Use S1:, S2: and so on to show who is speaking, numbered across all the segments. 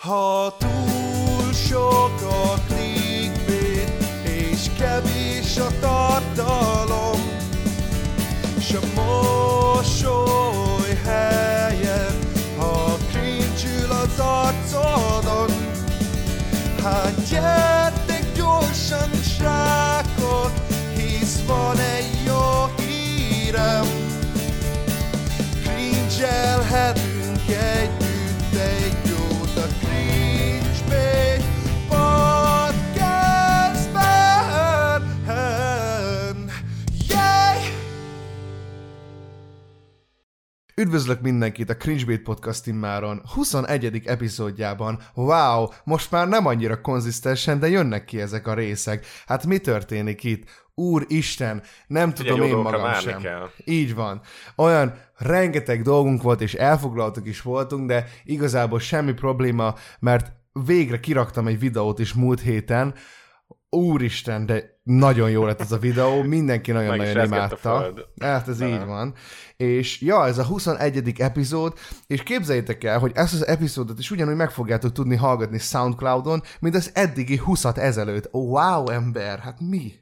S1: Ha túl sok a clickbait, és kevés a tartalom, s a mosoly helyett, ha cringe az arcodon, hát gyertek Üdvözlök mindenkit a Cringebait Podcast immáron 21. epizódjában. Wow, most már nem annyira konzisztensen, de jönnek ki ezek a részek. Hát mi történik itt? Úristen, nem tudom
S2: jó
S1: én magam sem.
S2: kell.
S1: Így van. Olyan rengeteg dolgunk volt, és elfoglaltak is voltunk, de igazából semmi probléma, mert végre kiraktam egy videót is múlt héten. Úristen, de nagyon jó lett ez a videó, mindenki nagyon-nagyon imádta. Hát ez így van. És ja, ez a 21. epizód, és képzeljétek el, hogy ezt az epizódot is ugyanúgy meg fogjátok tudni hallgatni Soundcloudon, mint az eddigi 20-at ezelőtt. Wow, ember, hát mi?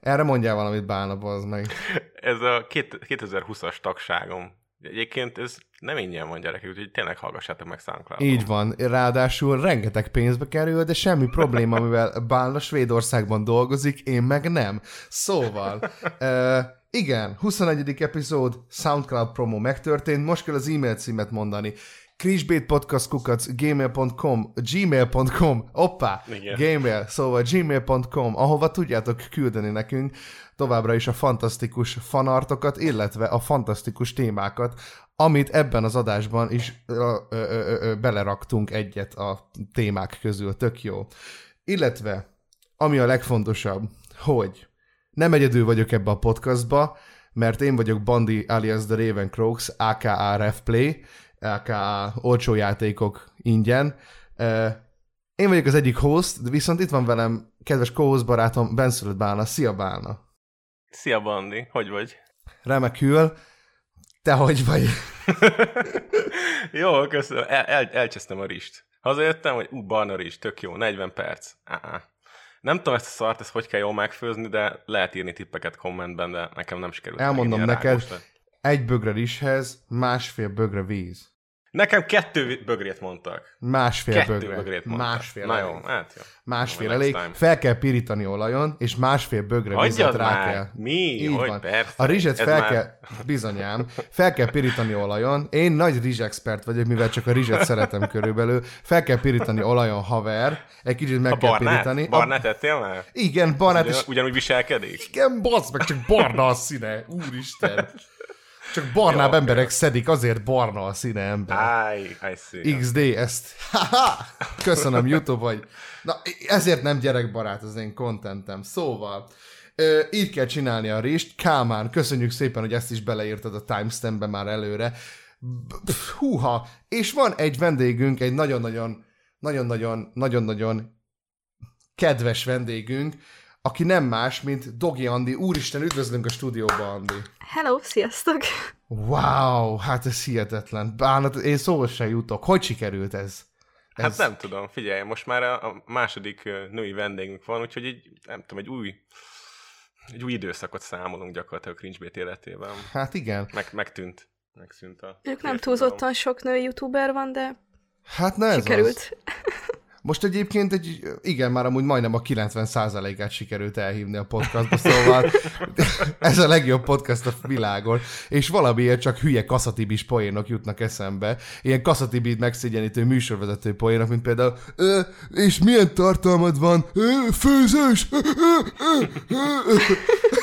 S1: Erre mondjál valamit, Bálna, az meg.
S2: Ez a két- 2020-as tagságom. Egyébként ez nem ingyen van gyerekek, úgyhogy tényleg hallgassátok meg SoundCloudon.
S1: Így van, ráadásul rengeteg pénzbe kerül, de semmi probléma, mivel Bálna Svédországban dolgozik, én meg nem. Szóval, uh, igen, 21. epizód, SoundCloud promo megtörtént, most kell az e-mail címet mondani. krisbétpodcastkukac gmail.com gmail.com oppá,
S2: Igen.
S1: gmail, szóval gmail.com, ahova tudjátok küldeni nekünk továbbra is a fantasztikus fanartokat, illetve a fantasztikus témákat, amit ebben az adásban is ö, ö, ö, ö, beleraktunk egyet a témák közül, tök jó. Illetve, ami a legfontosabb, hogy nem egyedül vagyok ebbe a podcastba, mert én vagyok Bandi alias The Raven Croaks, aka Refplay, aka olcsó játékok ingyen. Én vagyok az egyik host, de viszont itt van velem kedves co barátom Benszülött Bálna. Szia Bálna!
S2: Szia, Bandi, hogy vagy?
S1: Remekül. Te hogy vagy?
S2: Jó, köszönöm. El, el, elcsesztem a rist. Hazajöttem, hogy ú, barna rizs, tök jó, 40 perc. Á-á. Nem tudom ezt a szart, ezt hogy kell jól megfőzni, de lehet írni tippeket kommentben, de nekem nem sikerült.
S1: Elmondom neked,
S2: lett.
S1: egy bögre rizshez, másfél bögre víz.
S2: Nekem kettő bögrét mondtak.
S1: Másfél
S2: Kettő
S1: bögre.
S2: bögrét mondtak.
S1: Másfél
S2: Na jó, hát jó.
S1: Másfél
S2: Next
S1: elég. Fel kell pirítani olajon, és másfél bögre vizet
S2: Hagyjad
S1: rá
S2: már!
S1: kell.
S2: Mi?
S1: Így
S2: hogy
S1: van.
S2: persze.
S1: A rizset
S2: Ez
S1: fel
S2: már-
S1: kell, bizonyám, fel kell pirítani olajon. Én nagy rizsexpert vagyok, mivel csak a rizset szeretem körülbelül. Fel kell pirítani olajon, haver. Egy kicsit meg
S2: A
S1: kell
S2: barnát?
S1: pirítani.
S2: Barnát ettél már?
S1: Igen, barnát
S2: Ugyan,
S1: is.
S2: ugyanúgy viselkedik?
S1: Igen, bazd meg, csak barna a színe. Úristen. Csak barnább
S2: Jó,
S1: emberek szedik, azért barna a színe ember.
S2: Áj, I see.
S1: XD, ezt. Haha! Köszönöm, YouTube, hogy... Na, ezért nem gyerekbarát az én contentem. Szóval, ö, így kell csinálni a rist. Kámán, köszönjük szépen, hogy ezt is beleírtad a timestampbe már előre. Húha! És van egy vendégünk, egy nagyon-nagyon, nagyon-nagyon, nagyon-nagyon kedves vendégünk, aki nem más, mint Dogi Andi. Úristen, üdvözlünk a stúdióba, Andi.
S3: Hello, sziasztok!
S1: Wow, hát ez hihetetlen. Bánat, én szóval se jutok. Hogy sikerült ez?
S2: Hát
S1: ez...
S2: nem tudom, figyelj, most már a, a második női vendégünk van, úgyhogy egy, nem tudom, egy új, egy új időszakot számolunk gyakorlatilag a cringebait életében.
S1: Hát igen.
S2: Meg, megtűnt. Megszűnt a...
S3: Ők nem túlzottan sok nő youtuber van, de
S1: Hát na ez az. Most egyébként egy, igen, már amúgy majdnem a 90%-át sikerült elhívni a podcastba, szóval ez a legjobb podcast a világon, és valamiért csak hülye kaszatibis poénok jutnak eszembe. Ilyen kaszatibit megszégyenítő műsorvezető poénok, mint például Ö, és milyen tartalmad van? Ö, főzés! Ö, ö, ö, ö.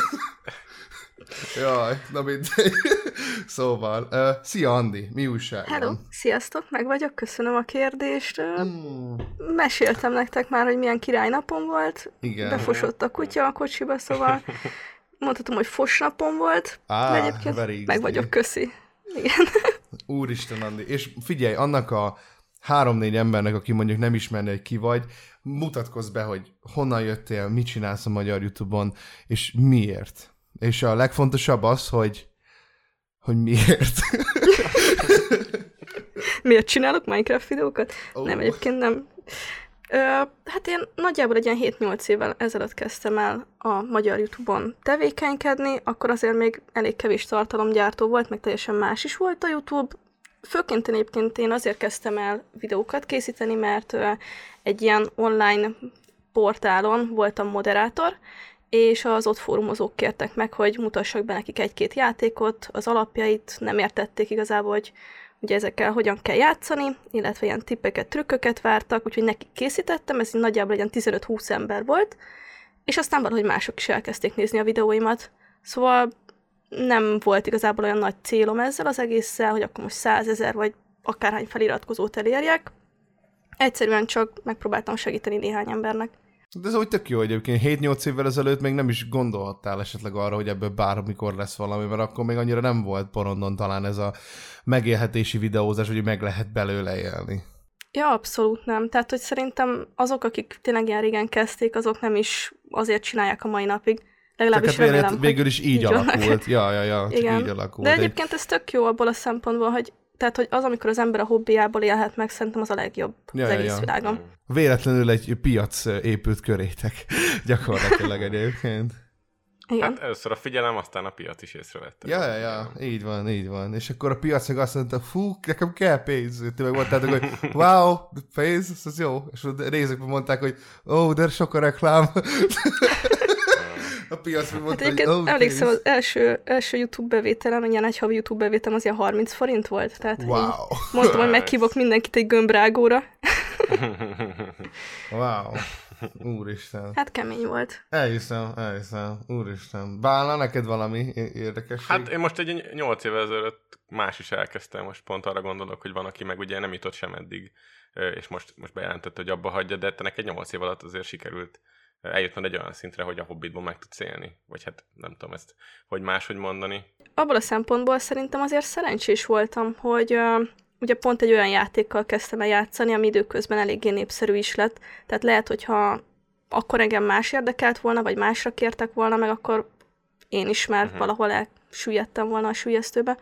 S1: Jaj, na mindegy. Szóval, uh, szia Andi, mi újság? van?
S3: Hello, sziasztok, meg vagyok, köszönöm a kérdést. Ö,
S1: Hmm,
S3: Meséltem nektek már, hogy milyen királynapom volt.
S1: igen.
S3: Befosott a kutya a kocsiba, szóval mondhatom, hogy fosnapom volt.
S1: Á,
S3: de egyébként
S1: very
S3: meg vagyok, köszi. Igen.
S1: Úristen, Andi. És figyelj, annak a három-négy embernek, aki mondjuk nem ismerné, hogy ki vagy, mutatkozz be, hogy honnan jöttél, mit csinálsz a magyar YouTube-on, és miért. És a legfontosabb az, hogy hogy miért.
S3: miért csinálok Minecraft videókat.
S1: Ó.
S3: Nem, egyébként nem. Ö, hát én nagyjából egy ilyen 7-8 évvel ezelőtt kezdtem el a magyar YouTube-on tevékenykedni, akkor azért még elég kevés tartalomgyártó volt, meg teljesen más is volt a YouTube. Főként én egyébként én azért kezdtem el videókat készíteni, mert ö, egy ilyen online portálon voltam moderátor, és az ott fórumozók kértek meg, hogy mutassak be nekik egy-két játékot, az alapjait, nem értették igazából, hogy ugye ezekkel hogyan kell játszani, illetve ilyen tippeket, trükköket vártak, úgyhogy nekik készítettem, ez nagyjából ilyen 15-20 ember volt, és aztán valahogy mások is elkezdték nézni a videóimat. Szóval nem volt igazából olyan nagy célom ezzel az egésszel, hogy akkor most százezer vagy akárhány feliratkozót elérjek. Egyszerűen csak megpróbáltam segíteni néhány embernek.
S1: De ez úgy tök jó, hogy egyébként 7-8 évvel ezelőtt még nem is gondolhattál esetleg arra, hogy ebből bármikor lesz valami, mert akkor még annyira nem volt porondon talán ez a megélhetési videózás, hogy meg lehet belőle élni.
S3: Ja, abszolút nem. Tehát, hogy szerintem azok, akik tényleg ilyen régen kezdték, azok nem is azért csinálják a mai napig.
S1: Csak
S3: Legalábbis
S1: hát végül,
S3: remélem,
S1: végül is így,
S3: így vannak.
S1: alakult. Ja, ja, ja, csak
S3: Igen.
S1: így alakult.
S3: De
S1: Egy-
S3: egyébként ez tök jó abból a szempontból, hogy tehát, hogy az, amikor az ember a hobbiából élhet meg, szerintem az a legjobb
S1: Ja,
S3: az
S1: ja,
S3: egész
S1: ja.
S3: világon.
S1: Véletlenül egy piac épült körétek. Gyakorlatilag egyébként.
S3: Igen.
S2: Hát először a figyelem, aztán a piac is észrevette.
S1: Ja, ja, ja, így van, így van. És akkor a piac meg azt mondta, fú, nekem kell pénz. Ti meg mondtátok, hogy wow, pénz, ez az jó. És a részekben mondták, hogy ó, oh, de sok a reklám. A piac
S3: Hát
S1: mondta, hogy
S3: egyébként
S1: ó, oh,
S3: emlékszem, az első, első YouTube bevételem, ilyen egy havi YouTube bevételem, az ilyen 30 forint volt. Tehát
S1: Wow,
S3: mondtam, hogy meghívok mindenkit egy gömbrágóra.
S1: wow. Úristen.
S3: Hát kemény volt.
S1: Elhiszem, elhiszem. Úristen. Bálna neked valami é- érdekesség?
S2: Hát én most egy 8 évvel ezelőtt más is elkezdtem, most pont arra gondolok, hogy van, aki meg ugye nem jutott sem eddig, és most, most bejelentette, hogy abba hagyja, de te neked 8 év alatt azért sikerült eljutnod egy olyan szintre, hogy a hobbitból meg tudsz élni. Vagy hát nem tudom ezt, hogy máshogy mondani.
S3: Abból a szempontból szerintem azért szerencsés voltam, hogy uh, ugye pont egy olyan játékkal kezdtem el játszani, ami időközben eléggé népszerű is lett. Tehát lehet, hogyha akkor engem más érdekelt volna, vagy másra kértek volna, meg akkor én is már
S2: Mhm.
S3: uh-huh. valahol elsüllyedtem volna a sülyeztőbe.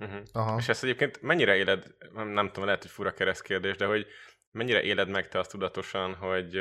S2: Uh-huh.
S1: Aha.
S2: És ezt egyébként mennyire éled, nem, nem tudom, lehet, hogy fura keresztkérdés, de hogy mennyire éled meg te azt tudatosan, hogy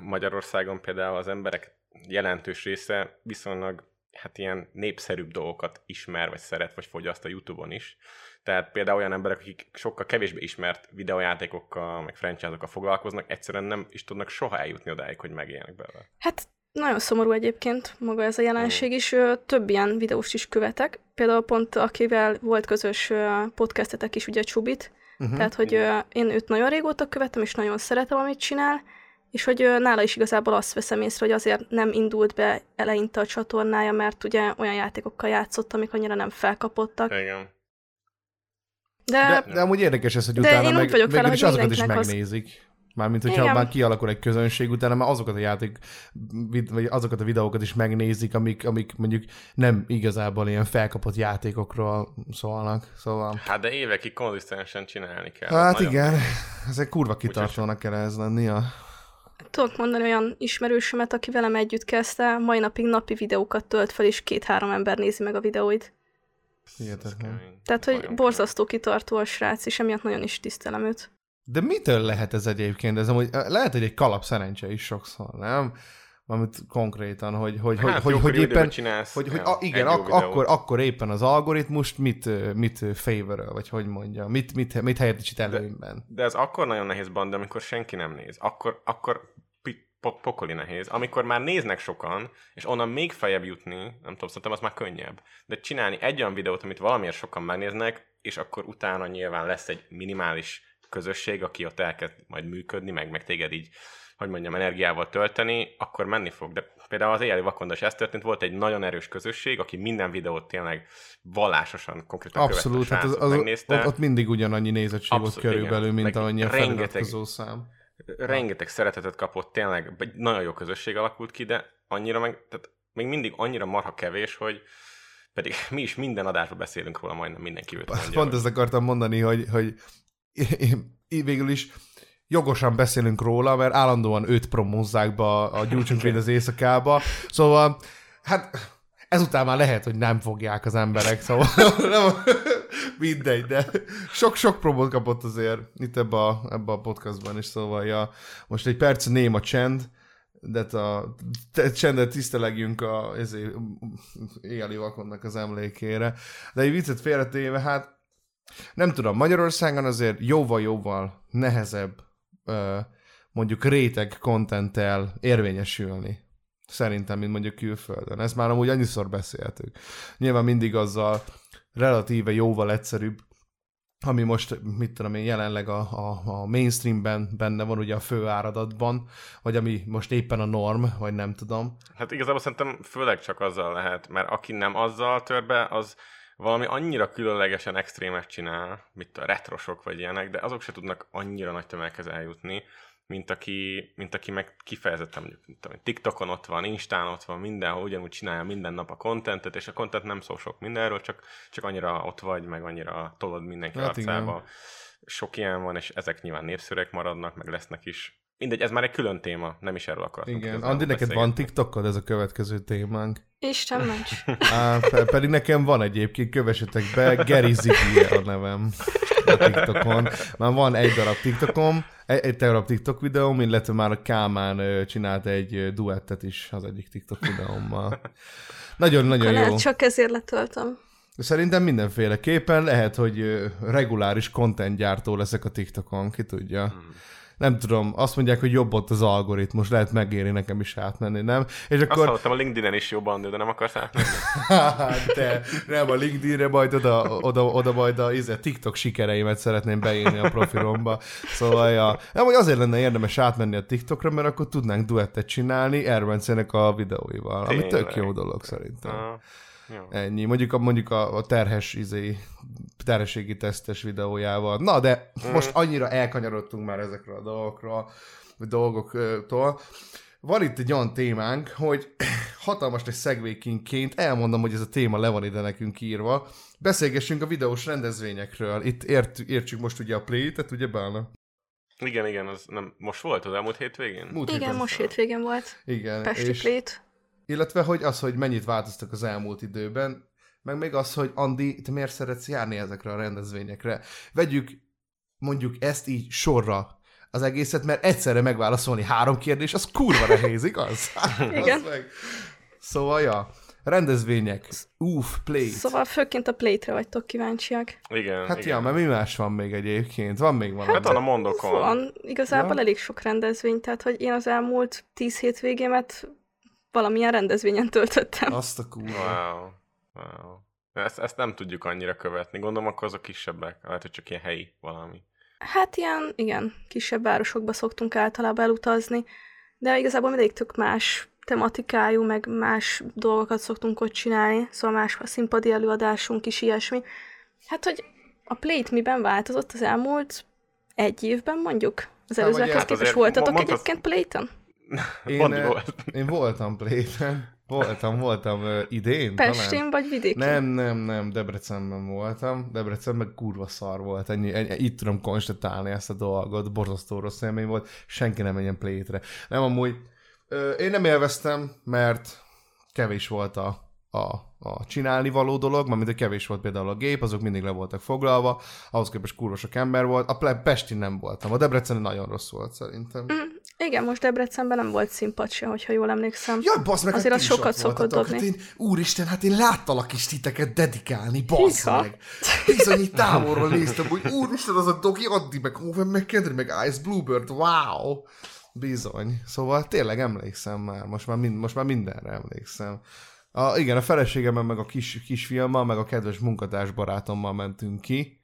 S2: Magyarországon például az emberek jelentős része viszonylag hát ilyen népszerűbb dolgokat ismer, vagy szeret, vagy fogyaszt a YouTube-on is. Tehát például olyan emberek, akik sokkal kevésbé ismert videójátékokkal, meg franchise-okkal foglalkoznak, egyszerűen nem is tudnak soha eljutni odáig, hogy megéljenek belőle.
S3: Hát nagyon szomorú egyébként maga ez a jelenség is. Ö, Több ilyen videós is követek. Például pont akivel volt közös podcastetek is, ugye Csubit.
S1: Uh-huh.
S3: Tehát, hogy ö, én őt nagyon régóta követem, és nagyon szeretem, amit csinál, és hogy nála is igazából azt veszem észre, hogy azért nem indult be eleinte a csatornája, mert ugye olyan játékokkal játszott, amik annyira nem felkapottak.
S2: Igen.
S3: De,
S1: De, de amúgy érdekes ez, hogy
S3: De
S1: utána
S3: én úgy
S1: meg,
S3: vagyok vele,
S1: végül is
S3: hogy
S1: azokat is
S3: mindenkinek az-
S1: megnézik. Mármint, hogyha
S3: Igen.
S1: már kialakul egy közönség, utána már azokat a játék, vagy azokat a videókat is megnézik, amik, amik mondjuk nem igazából ilyen felkapott játékokról szólnak. Szóval...
S2: Hát de évekig konzisztensen csinálni kell.
S1: Hát
S2: Nagyon
S1: igen, ezek kurva kitartónak kell ez lenni. A...
S3: tudok mondani olyan ismerősömet, aki velem együtt kezdte, mai napig napi videókat tölt fel, és két-három ember nézi meg a videóit.
S1: Hihetetlen.
S2: kemény.
S3: Tehát, hogy
S2: Nagyon
S3: borzasztó kitartó a srác, és emiatt nagyon is tisztelem őt.
S1: De mitől lehet ez egyébként? Ez amúgy, lehet, hogy egy kalap szerencse is sokszor, nem? Valamit konkrétan, hogy, hogy,
S2: Hát,
S1: hogy, hogy, éppen,
S2: csinálsz,
S1: hogy, hogy a, igen, ak- akkor, akkor éppen az algoritmust mit, mit favoröl, vagy hogy mondja, mit, mit, mit helyettesít előnyben.
S2: De ez akkor nagyon nehéz band, amikor senki nem néz. Akkor, akkor pokoli nehéz. Amikor már néznek sokan, és onnan még feljebb jutni, nem tudom, szerintem az már könnyebb. De csinálni egy olyan videót, amit valamiért sokan megnéznek, és akkor utána nyilván lesz egy minimális közösség, aki ott elkezd majd működni, meg, meg téged így, hogy mondjam, energiával tölteni, akkor menni fog. De például az éjjeli vakonda is ez történt, volt egy nagyon erős közösség, aki minden videót tényleg vallásosan, konkrétan
S1: Abszolút, hát az, az,
S2: megnézte.
S1: ott, ott mindig ugyanannyi nézettség volt körülbelül,
S2: igen.
S1: mint
S2: Meg
S1: annyi a
S2: rengeteg-
S1: feliratkozó szám.
S2: rengeteg szeretetet kapott, tényleg egy nagyon jó közösség alakult ki, de annyira meg, tehát még mindig annyira marha kevés, hogy pedig mi is minden adásban beszélünk róla, majdnem mindenki őt mondja.
S1: Pont
S2: hogy-
S1: ezt akartam mondani, hogy, hogy végül is jogosan beszélünk róla, mert állandóan őt promózzák be a, Gyújtsunk Véd az éjszakába. Szóval, hát ezután már lehet, hogy nem fogják az emberek, szóval nem, Mindegy, de sok-sok promót kapott azért itt ebbe a, ebbe a podcastban is, szóval ja, most egy perc néma csend, de a csendet tisztelegjünk a éjjeli vakonnak az emlékére. De egy viccet félretéve, hát nem tudom, Magyarországon azért jóval-jóval nehezebb mondjuk réteg kontenttel érvényesülni. Szerintem, mint mondjuk külföldön. Ezt már amúgy annyiszor beszéltük. Nyilván mindig azzal relatíve jóval egyszerűbb, ami most, mit tudom én, jelenleg a, a, a mainstreamben benne van ugye a fő áradatban, vagy ami most éppen a norm, vagy nem tudom.
S2: Hát igazából szerintem főleg csak azzal lehet, mert aki nem azzal tör be, az valami annyira különlegesen extrémet csinál, mint a retrosok vagy ilyenek, de azok se tudnak annyira nagy tömeghez eljutni, mint aki, mint aki meg kifejezetten mondjuk mint tudom, TikTokon ott van, Instán ott van, mindenhol ugyanúgy csinálja minden nap a kontentet, és a kontent nem szól sok mindenről, csak, csak annyira ott vagy, meg annyira tolod mindenki hát arcába. Igen. Sok ilyen van, és ezek nyilván népszerűek maradnak, meg lesznek is. Mindegy, ez már egy külön téma, nem is erről akartunk.
S1: Igen, Andi, neked van TikTokod, ez a következő témánk?
S3: Isten ments.
S1: Á, pedig nekem van egyébként, kövessetek be, Geri Ziggy a nevem a TikTokon. Már van egy darab TikTokom, egy, egy darab TikTok videóm, illetve már a Kálmán csinált egy duettet is az egyik TikTok videómmal. Nagyon-nagyon jó. Lehet,
S3: csak ezért letöltöm.
S1: Szerintem mindenféleképpen lehet, hogy reguláris content gyártó leszek a TikTokon, ki tudja. Hmm nem tudom, azt mondják, hogy jobb ott az algoritmus, lehet megéri nekem is átmenni, nem?
S2: És akkor... Azt hallottam, a LinkedIn-en is jobban, de nem akarsz átmenni?
S1: de nem, a LinkedIn-re majd oda, oda, oda majd a izé, TikTok sikereimet szeretném beírni a profilomba. Szóval, ja. Nem, hogy azért lenne érdemes átmenni a TikTokra, mert akkor tudnánk duettet csinálni Ervencenek a videóival, Tényleg. ami tök jó dolog szerintem. Uh. Jó. Ennyi. Mondjuk a, mondjuk a, a terhes izé, terhességi tesztes videójával. Na, de mm. most annyira elkanyarodtunk már ezekről a dolgokról, a dolgoktól. Van itt egy olyan témánk, hogy hatalmas egy szegvékinként elmondom, hogy ez a téma le van ide nekünk írva. Beszélgessünk a videós rendezvényekről. Itt ért, értsük most ugye a Play-et, ugye Bálna?
S2: Igen, igen, az nem, most volt az elmúlt hétvégén?
S3: Múlt igen, héten most hétvégén volt.
S1: Igen.
S3: Pesti és, Play-t.
S1: Illetve, hogy az, hogy mennyit változtak az elmúlt időben, meg még az, hogy Andi, te miért szeretsz járni ezekre a rendezvényekre? Vegyük mondjuk ezt így sorra az egészet, mert egyszerre megválaszolni három kérdés, az kurva nehéz, igaz?
S3: Igen. meg.
S1: Szóval, ja, rendezvények, uff, play
S3: Szóval főként a play-re vagytok kíváncsiak.
S2: Igen.
S1: Hát
S2: igen.
S1: ja, mert mi más van még egyébként? Van még valami?
S2: Hát van a mondokon.
S3: Van, igazából ja. elég sok rendezvény, tehát hogy én az elmúlt tíz hétvégémet valamilyen rendezvényen töltöttem.
S1: Azt a kurva.
S2: Wow. wow. Ezt, ezt nem tudjuk annyira követni. Gondolom, akkor azok kisebbek. Lehet, hogy csak ilyen helyi valami.
S3: Hát ilyen, igen, kisebb városokba szoktunk általában elutazni, de igazából mindig tök más tematikájú, meg más dolgokat szoktunk ott csinálni, szóval más a színpadi előadásunk is ilyesmi. Hát, hogy a Plate miben változott az elmúlt egy évben mondjuk? Az előzőekhez hát képest voltatok egyébként Play-ten?
S1: Én, én voltam Playten. Voltam, voltam uh, idén.
S3: Pestén
S1: talán.
S3: vagy vidéken?
S1: Nem, nem, nem, Debrecenben voltam. Debrecenben kurva szar volt. Ennyi, ennyi, itt tudom konstatálni ezt a dolgot. Borzasztó rossz élmény volt. Senki nem menjen plétre. Nem, amúgy uh, én nem élveztem, mert kevés volt a, a a csinálni való dolog, mert mint kevés volt például a gép, azok mindig le voltak foglalva, ahhoz képest kurva sok ember volt. A Pestin nem voltam, a Debrecen nagyon rossz volt szerintem. Mm,
S3: igen, most Debrecenben nem volt színpad se, hogyha jól emlékszem.
S1: Ja, basz meg,
S3: Azért hát az sokat szokott dobni. Hát
S1: én, úristen, hát én láttalak is titeket dedikálni, basz Hika. meg. Bizony, így távolról néztem, hogy úristen, az a Dogi Addi, meg Owen McKendry, meg Ice Bluebird, wow. Bizony. Szóval tényleg emlékszem már, most már, mind, most már mindenre emlékszem. A, igen, a feleségemmel, meg a kis, kisfiammal, meg a kedves munkatárs barátommal mentünk ki,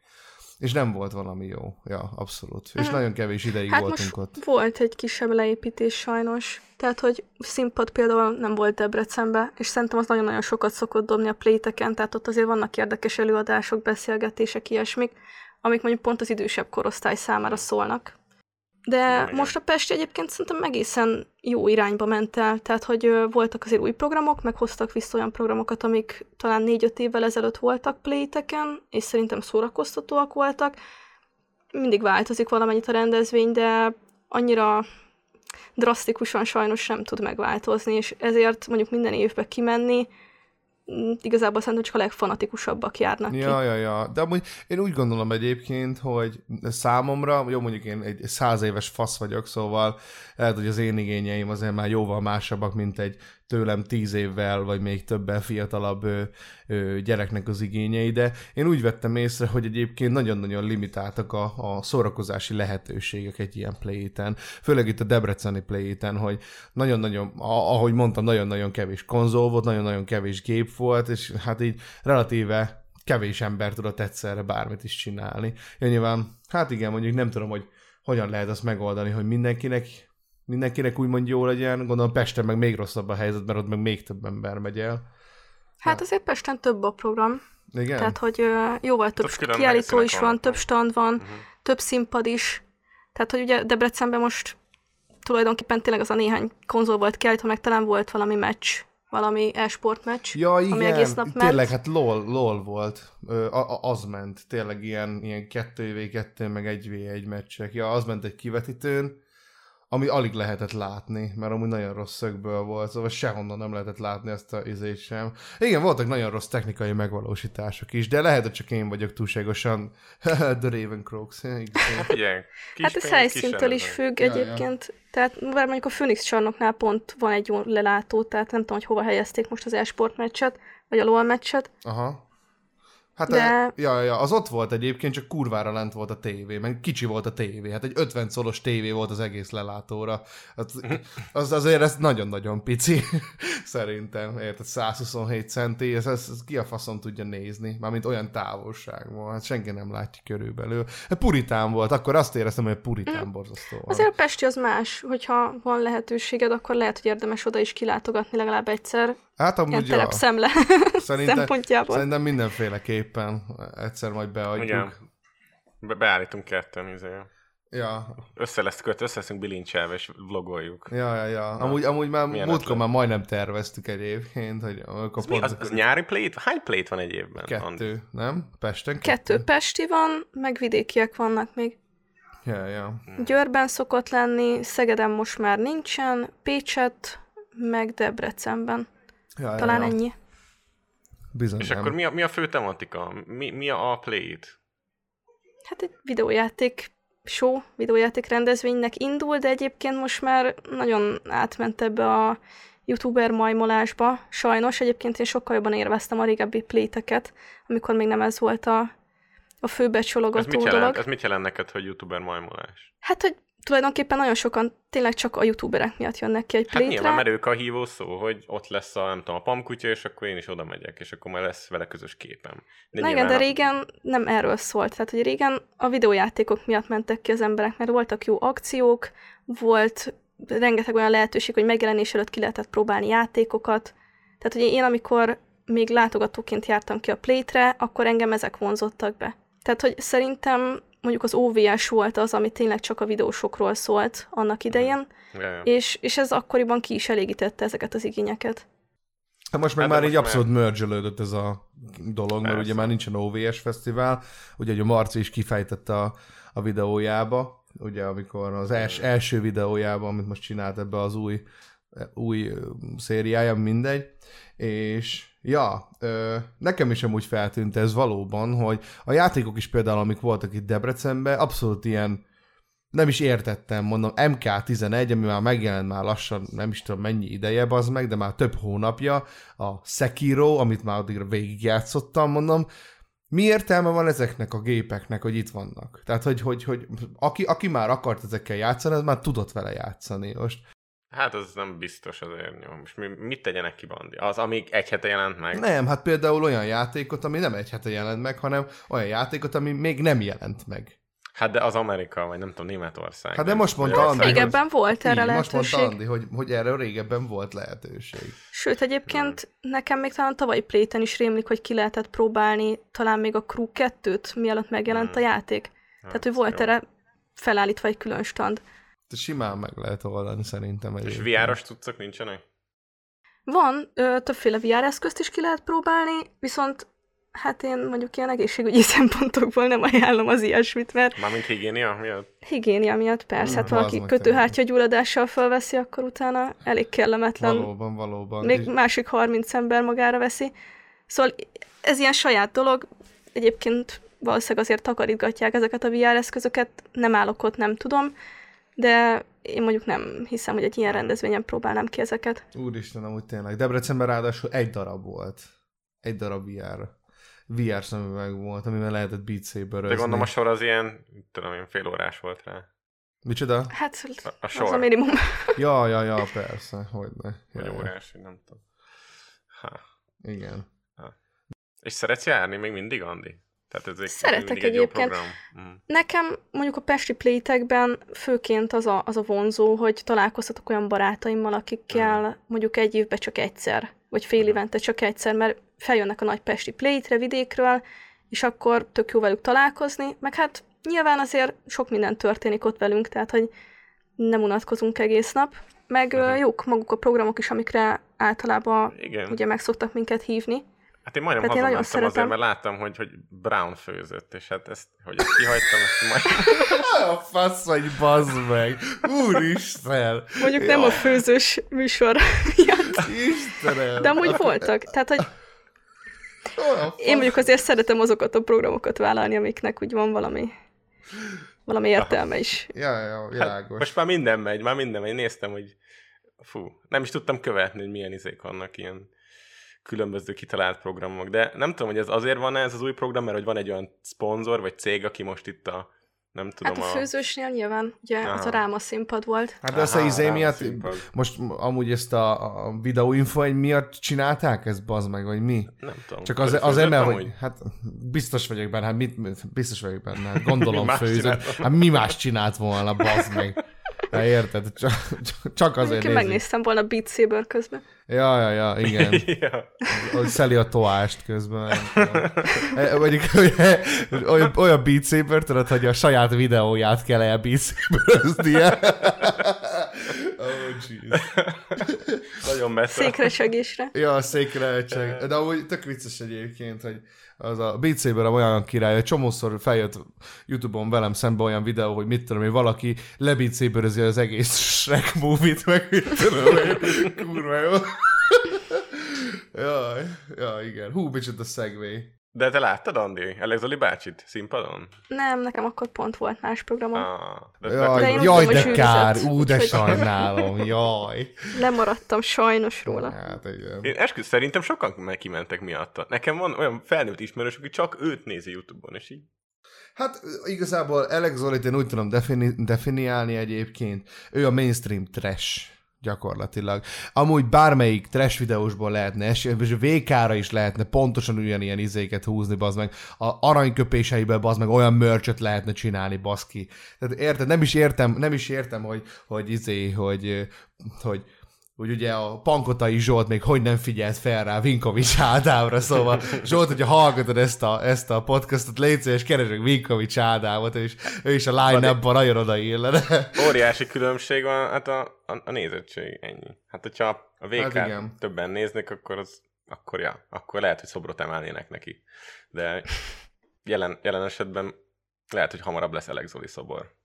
S1: és nem volt valami jó. Ja, abszolút. És mm. nagyon kevés ideig hát voltunk most ott.
S3: volt egy kisebb leépítés sajnos. Tehát, hogy színpad például nem volt Debrecenbe, és szerintem az nagyon-nagyon sokat szokott dobni a pléteken, tehát ott azért vannak érdekes előadások, beszélgetések, ilyesmik, amik mondjuk pont az idősebb korosztály számára szólnak. De Igen. most a Pesti egyébként szerintem egészen jó irányba ment el, tehát hogy voltak azért új programok, meg hoztak vissza olyan programokat, amik talán négy-öt évvel ezelőtt voltak playteken, és szerintem szórakoztatóak voltak. Mindig változik valamennyit a rendezvény, de annyira drasztikusan sajnos nem tud megváltozni, és ezért mondjuk minden évben kimenni igazából szerintem csak a legfanatikusabbak járnak
S1: Ja, ja, ja. De amúgy én úgy gondolom egyébként, hogy számomra, jó mondjuk én egy száz éves fasz vagyok, szóval lehet, hogy az én igényeim azért már jóval másabbak, mint egy tőlem tíz évvel, vagy még többen fiatalabb ö, ö, gyereknek az igényei, de én úgy vettem észre, hogy egyébként nagyon-nagyon limitáltak a, a szórakozási lehetőségek egy ilyen play főleg itt a debreceni play hogy nagyon-nagyon, ahogy mondtam, nagyon-nagyon kevés konzol volt, nagyon-nagyon kevés gép volt, és hát így relatíve kevés ember tudott egyszerre bármit is csinálni. Ja, nyilván, hát igen, mondjuk nem tudom, hogy hogyan lehet azt megoldani, hogy mindenkinek mindenkinek úgymond jó legyen, gondolom Pesten meg még rosszabb a helyzet, mert ott meg még több ember megy el.
S3: Hát azért Pesten több a program,
S1: Igen?
S3: tehát hogy jóval több
S2: Több
S3: kiállító is van,
S2: vannak.
S3: több stand van,
S2: Mhm.
S3: több színpad is. Tehát, hogy ugye Debrecenben most tulajdonképpen tényleg az a néhány konzol volt kiállítva, meg talán volt valami meccs, valami e-sport meccs,
S1: Ja, igen,
S3: ami egész nap ment.
S1: tényleg, hát LOL, LOL volt, Ö, a, a, az ment, tényleg ilyen, ilyen 2v2, meg 1v1 meccsek. Ja, az ment egy kivetítőn, ami alig lehetett látni, mert amúgy nagyon rossz szögből volt, szóval sehonnan nem lehetett látni ezt a izét sem. Igen, voltak nagyon rossz technikai megvalósítások is, de lehet, hogy csak én vagyok túlságosan The Ravencroaks. Igen.
S2: Figyelj, kis
S3: Hát ez helyszíntől is függ
S1: Ja, ja.
S3: egyébként. Tehát bár mondjuk a Phoenix csarnoknál pont van egy jó lelátó, tehát nem tudom, hogy hova helyezték most az e-sport meccset, vagy a LOL meccset.
S1: Aha. Hát
S3: De-
S1: De... ja, ja, az ott volt egyébként, csak kurvára lent volt a tévé, meg kicsi volt a tévé. Hát egy 50 szolos tévé volt az egész lelátóra. Hát, az azért ez nagyon-nagyon pici, szerintem. Érted, 127 centi, ez, ez, ez ki a faszon tudja nézni, mármint olyan távolságban. Hát senki nem látja körülbelül. Hát puritán volt, akkor azt éreztem, hogy puritán borzasztó. van.
S3: Azért a Pesti az más, hogyha van lehetőséged, akkor lehet, hogy érdemes oda is kilátogatni legalább egyszer,
S1: Hát amúgy ja,
S3: terepszemle
S1: szerintem,
S3: szempontjából.
S1: szerintem mindenféleképpen egyszer majd beadjuk.
S2: Igen. Be- beállítunk ketten, izé.
S1: Ja,
S2: Össze lesz köt, össze leszünk bilincselve, és vlogoljuk.
S1: Ja, ja, ja. Amúgy, amúgy már múltkor már majdnem terveztük egyébként, hogy amikor pont
S2: az, az nyári plate? Hány plate van egy évben? Andi?
S1: kettő, nem? Pesten
S3: Kettő Pesti van, meg vidékiek vannak még.
S1: Ja, ja.
S3: Győrben szokott lenni, Szegeden most már nincsen, Pécset, meg Debrecenben.
S1: ja,
S3: Talán
S1: ja, ja.
S3: ennyi.
S1: Bizony
S2: És
S1: nem.
S2: akkor mi a, mi a fő tematika? Mi, mi a, a plate?
S3: Hát egy videójáték show, videójáték rendezvénynek indul, de egyébként most már nagyon átment ebbe a youtuber majmolásba. Sajnos egyébként én sokkal jobban érveztem a régebbi pléteket, amikor még nem ez volt a, a fő
S2: Ez mit,
S3: becsologató
S2: jelent,
S3: dolog.
S2: ez mit jelent neked, hogy youtuber majmolás?
S3: Hát, hogy tulajdonképpen nagyon sokan tényleg csak a youtuberek miatt jönnek ki egy
S2: Hát nyilván,
S3: plétre.
S2: mert ők a hívó szó, hogy ott lesz a, nem tudom, a pamkutya, és akkor én is oda megyek, és akkor majd lesz vele közös képem.
S3: Na igen, de
S2: nyilván a-
S3: régen nem erről szólt. Tehát, hogy régen a videójátékok miatt mentek ki az emberek, mert voltak jó akciók, volt rengeteg olyan lehetőség, hogy megjelenés előtt ki lehetett próbálni játékokat. Tehát, hogy én amikor még látogatóként jártam ki a Playtre, akkor engem ezek vonzottak be. Tehát, hogy szerintem mondjuk az OVS volt az, ami tényleg csak a videósokról szólt annak idején,
S2: Ja, ja.
S3: és, és ez akkoriban ki is elégítette ezeket az igényeket.
S1: Hát most meg
S2: Hát de
S1: már így abszolút mergelődött ez a dolog, mert ugye már nincsen OVS fesztivál, ugye hogy a Marci is kifejtette a, a videójába, ugye amikor az els, első videójában, amit most csinált ebbe az új, új szériája, mindegy, és ja, ö, nekem is amúgy feltűnt ez valóban, hogy a játékok is például, amik voltak itt Debrecenben, abszolút ilyen nem is értettem, mondom, MK11, ami már megjelent már lassan, nem is tudom mennyi ideje, az meg, de már több hónapja, a Sekiro, amit már addigra végigjátszottam, mondom, mi értelme van ezeknek a gépeknek, hogy itt vannak? Tehát, hogy, hogy, hogy aki, aki már akart ezekkel játszani, az már tudott vele játszani. Most
S2: Hát az nem biztos azért nyom. Most mi, mit tegyenek ki, Bandi? Az, amíg egy hete jelent meg?
S1: nem, hát például olyan játékot, ami nem egy hete jelent meg, hanem olyan játékot, ami még nem jelent meg.
S2: Hát de az Amerika, vagy nem tudom, Németország.
S1: Hát de most mondta. Andi, hogy-
S3: Régebben volt erre
S1: Így, most
S3: lehetőség.
S1: mondta Andi, hogy, hogy erre régebben volt lehetőség.
S3: Sőt, egyébként nekem még talán tavalyi pléten is rémlik, hogy ki lehetett próbálni talán még a Crew 2-t, mielőtt megjelent a
S2: Hmm.
S3: játék. Tehát, hogy volt
S2: jó.
S3: erre felállítva egy külön stand.
S1: De simán meg lehet oldani szerintem.
S2: És. VR-os cuccok nincsenek?
S3: Van, ö, többféle VR eszközt is ki lehet próbálni, viszont hát én mondjuk ilyen egészségügyi szempontokból nem ajánlom az ilyesmit, mert
S2: Mármint higiénia miatt?
S3: higiénia miatt persze, hát
S1: Mm,
S3: valaki kötőhártya gyulladással felveszi, akkor utána elég kellemetlen.
S1: Valóban, valóban.
S3: Még
S1: És-
S3: másik 30 ember magára veszi. Szóval ez ilyen saját dolog, egyébként valószínűleg azért takarítgatják ezeket a VR eszközöket, nem állok ott, nem tudom, de én mondjuk nem hiszem, hogy egy ilyen rendezvényen próbálnám ki ezeket.
S1: Úristen, amúgy tényleg. Debrecenben ráadásul egy darab volt. Egy darab VR. VR szemüveg volt, amivel lehetett Beat saber
S2: De gondolom a sor az ilyen, tudom én, fél órás volt rá.
S1: Micsoda?
S3: Hát
S2: A, a
S3: az
S2: sor.
S3: a minimum.
S1: Ja, ja, ja, persze, hogy ne.
S2: Vagy
S1: Ja, ja.
S2: órás, nem tudom. Ha.
S1: Igen.
S2: És szeretsz járni még mindig, Andi? Tehát ez egy,
S3: Szeretek
S2: egy jó
S3: egyébként.
S2: program. Mm.
S3: Nekem mondjuk a Pesti Playtekben főként az a, az a vonzó, hogy találkozhatok olyan barátaimmal, akikkel mondjuk egy évben csak egyszer, vagy fél évente csak egyszer, mert feljönnek a nagy Pesti Playtre vidékről, és akkor tök jó velük találkozni, meg hát nyilván azért sok minden történik ott velünk, tehát hogy nem unatkozunk egész nap, meg
S2: Mhm.
S3: uh jók maguk a programok is, amikre általában
S2: Igen.
S3: ugye meg szoktak minket hívni.
S2: Hát én majdnem
S3: Tehát
S2: hazamentem azért,
S3: szeretem.
S2: mert láttam, hogy, hogy Brown főzött, és hát ezt, hogy ezt kihagytam, ezt majd...
S1: A fasz vagy, bazd meg! Úristen!
S3: Mondjuk nem a főzős műsor miatt,
S1: Istenem!
S3: de amúgy voltak. Tehát, hogy Én mondjuk azért szeretem azokat a programokat vállalni, amiknek úgy van valami, valami értelme is.
S1: Ja, ja,
S2: Hát,
S1: világos.
S2: most már minden megy, már minden megy. Néztem, hogy fú, nem is tudtam követni, hogy milyen izék vannak ilyen különböző kitalált programok, de nem tudom, hogy ez azért van ez az új program, mert hogy van egy olyan szponzor, vagy cég, aki most itt a, nem tudom,
S3: Hát a főzősnél nyilván, ugye az
S2: Aha.
S3: a Ráma színpad volt.
S1: Hát de ezt a
S2: Aha,
S1: izé miatt,
S2: színpad.
S1: most amúgy ezt a, a videóinfo egy miatt csinálták ezt, bazd meg, vagy mi?
S2: nem tudom.
S1: Csak az, az emel, hogy
S2: amúgy?
S1: hát biztos vagyok benne, hát mit, biztos vagyok benne, hát gondolom
S2: csinált
S1: Hát mi más csinált volna, bazd meg. Hát érted? Csak, csak azért nézik.
S3: megnéztem volna Beat Saber közben.
S1: Ja, ja, ja, igen.
S2: ja.
S1: hogy szeli a toást közben. E, Mondjuk ugye, olyan, olyan Beat Saber, tudod, hogy a saját videóját kell el Beat Saber-öznie. oh, jeez.
S2: Nagyon messze.
S3: Székresegésre.
S1: Ja, a székre csak. De amúgy tök vicces egyébként, hogy az a Beat Saber olyan király, hogy csomószor feljött Youtube-on velem szembe olyan videó, hogy mit tudom, hogy valaki lebeat saberezi az egész Shrek movie-t, meg mit tudom, kurva jó. Jaj, ja, igen. Hú, micsoda segway.
S2: De te láttad, Andi? Alex Zoli bácsit színpadon?
S3: Nem, nekem akkor pont volt más programom.
S2: Ah, de,
S1: Jaj,
S3: De
S1: jaj,
S3: tudom,
S1: de kár, ú, de sajnálom, jaj.
S3: Lemaradtam sajnos róla.
S1: Hát igen.
S2: Én eskü, szerintem sokan meg kimentek miatta. Nekem van olyan felnőtt ismerős, aki csak őt nézi Youtube-on, és így
S1: Hát igazából Alex Zolit én úgy tudom defini- definiálni egyébként. Ő a mainstream trash gyakorlatilag. Amúgy bármelyik trash videósból lehetne, és VK-ra is lehetne pontosan ugyanilyen izéket húzni, bazd meg. A aranyköpéseiből, bazd meg, olyan mörcsöt lehetne csinálni, baszki. Tehát érted, nem is értem, nem is értem, hogy, hogy izé, hogy, hogy hogy ugye a Pankotai Zsolt még hogy nem figyelt fel rá Vinkovics Ádámra, szóval Zsolt, hogyha hallgatod ezt a, ezt a podcastot, légy szíves, keresd meg Vinkovics Ádámot, és ő is a line-upban nagyon odaillene.
S2: óriási különbség van, hát a, a, a nézettség, ennyi. Hát hogyha a VK
S1: Hát igen.
S2: többen néznek, akkor az, akkor ja, akkor lehet, hogy szobrot emelnének neki. De jelen, jelen esetben lehet, hogy hamarabb lesz Alex Zoli szobor.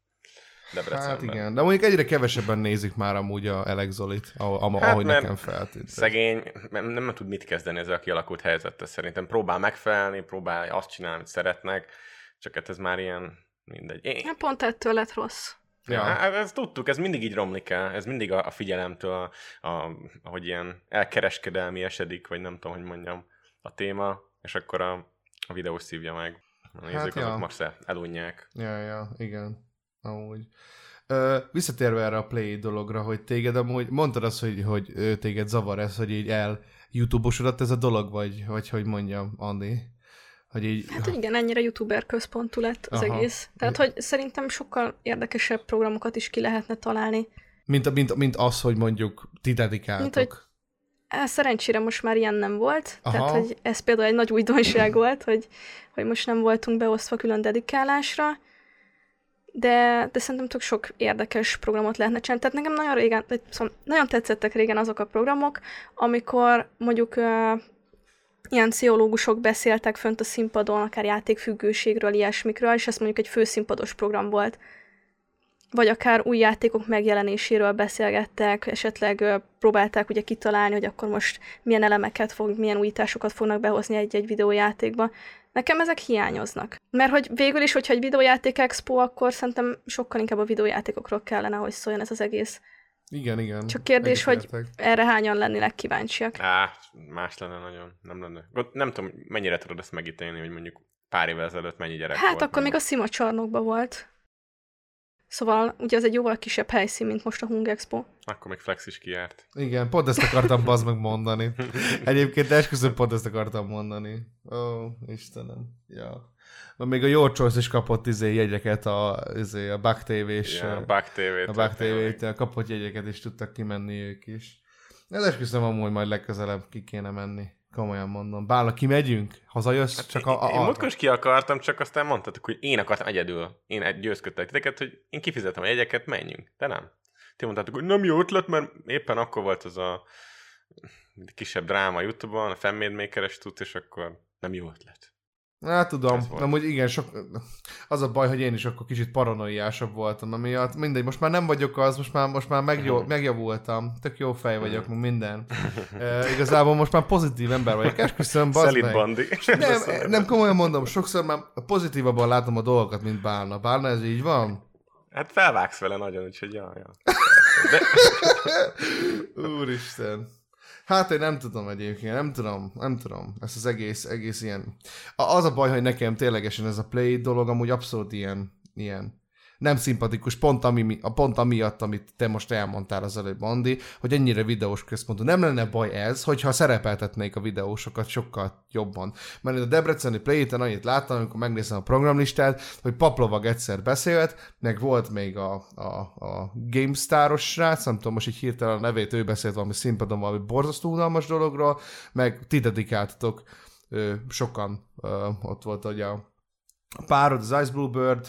S2: Debrecenben.
S1: Hát igen, de mondjuk egyre kevesebben nézik már amúgy a Alex Zolit, ahogy,
S2: Hát,
S1: ahogy
S2: mert
S1: nekem feltűnt.
S2: Szegény, nem, nem tud mit kezdeni ezzel a kialakult helyzettel szerintem. Próbál megfelelni, próbál azt csinálni, amit szeretnek, csak hát ez már ilyen mindegy. Én,
S3: Hát pont ettől lett rossz.
S2: Ja.
S1: Ja.
S2: Hát ezt tudtuk, ez mindig így romlik el, ez mindig a, a figyelemtől, a, a, ahogy ilyen elkereskedelmi esedik, vagy nem tudom, hogy mondjam, a téma, és akkor a, a videós szívja meg. A nézők
S1: Hát,
S2: azok
S1: ja.
S2: most elunják.
S1: Ja, ja, igen. Amúgy. Ö, visszatérve erre a Play dologra, hogy téged amúgy, mondtad azt, hogy, hogy téged zavar ez, hogy így el YouTube-osodott ez a dolog, vagy, vagy hogy mondjam, Andi? Hogy így...
S3: Hát igen, ennyire youtuber központú lett az
S1: Aha.
S3: egész. Tehát, hogy szerintem sokkal érdekesebb programokat is ki lehetne találni.
S1: Mint, mint, mint az, hogy mondjuk ti dedikáltok.
S3: Mint hogy- Szerencsére most már ilyen nem volt,
S1: Aha.
S3: tehát hogy ez például egy nagy újdonság volt, hogy, hogy most nem voltunk beosztva külön dedikálásra, de, de szerintem tök sok érdekes programot lehetne csinálni. Tehát nekem nagyon régen, szóval nagyon tetszettek régen azok a programok, amikor mondjuk uh, ilyen pszichológusok beszéltek fönt a színpadon, akár játékfüggőségről, ilyesmikről, és ez mondjuk egy főszínpados program volt. vagy akár új játékok megjelenéséről beszélgettek, esetleg ö, próbálták ugye kitalálni, hogy akkor most milyen elemeket fog, milyen újításokat fognak behozni egy-egy videójátékba. Nekem ezek hiányoznak. Mert hogy végül is, hogyha egy videójáték expo, akkor szerintem sokkal inkább a videójátékokról kellene, hogy szóljon ez az egész.
S1: Igen, igen.
S3: Csak kérdés, hogy erre hányan lennének kíváncsiak.
S2: Á, más lenne nagyon. Nem lenne. Nem tudom, mennyire tudod ezt megítélni, hogy mondjuk pár évvel ezelőtt mennyi gyerek
S3: Hát
S2: volt.
S3: akkor még a Szima csarnokban volt. Szóval ugye az egy jóval kisebb helyszín, mint most a Hung Expo.
S2: Akkor még Flex is kijárt.
S1: Igen, pont ezt akartam bazd meg mondani. Egyébként esküszöm pont ezt akartam mondani. Ó, Istenem. Ja. Na, még a Your Choice is kapott izé jegyeket a, izé, a Bug TV-s,
S2: Ja, Bug TV-t.
S1: a Bug kapott jegyeket, és tudtak kimenni ők is. Ez esküszöm amúgy majd legközelebb ki kéne menni. Komolyan mondom. Bálna, kimegyünk? Hazajössz? Hát csak a, a,
S2: Én múltkor is ki akartam, csak aztán mondtatok, hogy én akartam egyedül. Én győzködtek titeket, hogy én kifizetem a jegyeket, menjünk. De nem. Ti mondtátok, hogy nem jó ötlet, mert éppen akkor volt az a kisebb dráma Youtube-on, a Fanmade Maker-es tud, és akkor nem jó ötlet.
S1: Hát tudom,
S2: volt.
S1: amúgy igen, sok, az a baj, hogy én is akkor kicsit paranoiásabb voltam, amiatt mindegy, most már nem vagyok az, most már, most már megjó, megjavultam, tök jó fej vagyok, meg minden. E, igazából most már pozitív ember vagyok, esküszöm, bazd
S2: Szelid
S1: meg.
S2: Bandi.
S1: Nem, nem komolyan mondom, sokszor már pozitívabban látom a dolgokat, mint Bálna. Bálna, ez így van?
S2: Hát felvágsz vele nagyon, úgyhogy ja, ja. De,
S1: Úristen. Hát én nem tudom egyébként, nem tudom, nem tudom. Ez az egész, egész ilyen... Az a baj, hogy nekem ténylegesen ez a play dolog amúgy abszolút ilyen, ilyen nem szimpatikus, pont, ami, a pont amiatt, amit te most elmondtál az előbb, Andi, hogy ennyire videós központú. Nem lenne baj ez, hogyha szerepeltetnék a videósokat sokkal jobban. Mert a Debreceni play annyit láttam, amikor megnézem a programlistát, hogy Paplovag egyszer beszélt, meg volt még a, a, a GameStar-os srác, nem tudom most így hirtelen a nevét, ő beszélt valami színpadon valami borzasztó unalmas dologról, meg ti dedikáltatok ö, sokan, ö, ott volt hogy a párod, az Ice Bluebird,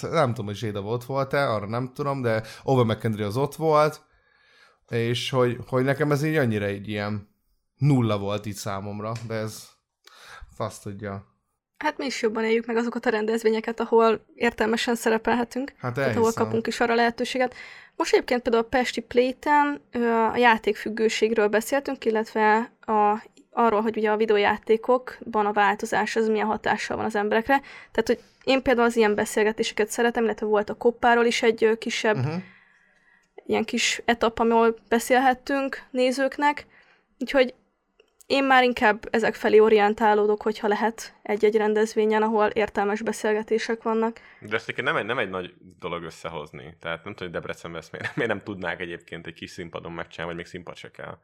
S1: nem tudom, hogy Zséda ott volt-e, arra nem tudom, de Over McKendry az ott volt, és hogy, hogy nekem ez így annyira egy ilyen nulla volt így számomra, de ez azt tudja.
S3: Hát mi is jobban éljük meg azokat a rendezvényeket, ahol értelmesen szerepelhetünk,
S1: Hát
S3: tehát ahol kapunk is arra lehetőséget. Most egyébként például a Pesti Playten ö, a játékfüggőségről beszéltünk, illetve a, arról, hogy ugye a videójátékokban a változás az milyen hatással van az emberekre. Tehát, hogy én például az ilyen beszélgetéseket szeretem, illetve volt a koppáról is egy kisebb
S1: Uh-huh.
S3: ilyen kis etap, ahol beszélhettünk nézőknek, úgyhogy én már inkább ezek felé orientálódok, hogyha lehet egy-egy rendezvényen, ahol értelmes beszélgetések vannak.
S2: de ezt egyébként nem egy, nem egy nagy dolog összehozni. Tehát nem tudom, hogy Debrecenben ezt miért, miért nem tudnák egyébként egy kis színpadon megcsinálni, vagy még színpad se kell.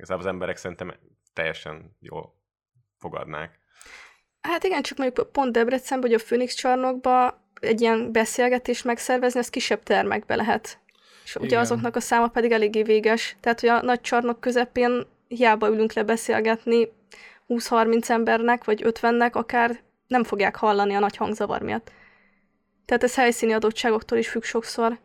S2: Igazából az emberek szerintem teljesen jól fogadnák.
S3: Hát igen, csak mondjuk pont Debrecenben, hogy a Phoenix csarnokba egy ilyen beszélgetést megszervezni, az kisebb termekbe lehet. És ugye
S1: Igen.
S3: azoknak a száma pedig eléggé véges. Tehát, hogy a nagy csarnok közepén hiába ülünk le beszélgetni 20-30 embernek, vagy 50-nek, akár nem fogják hallani a nagy hangzavar miatt. Tehát ez helyszíni adottságoktól is függ sokszor,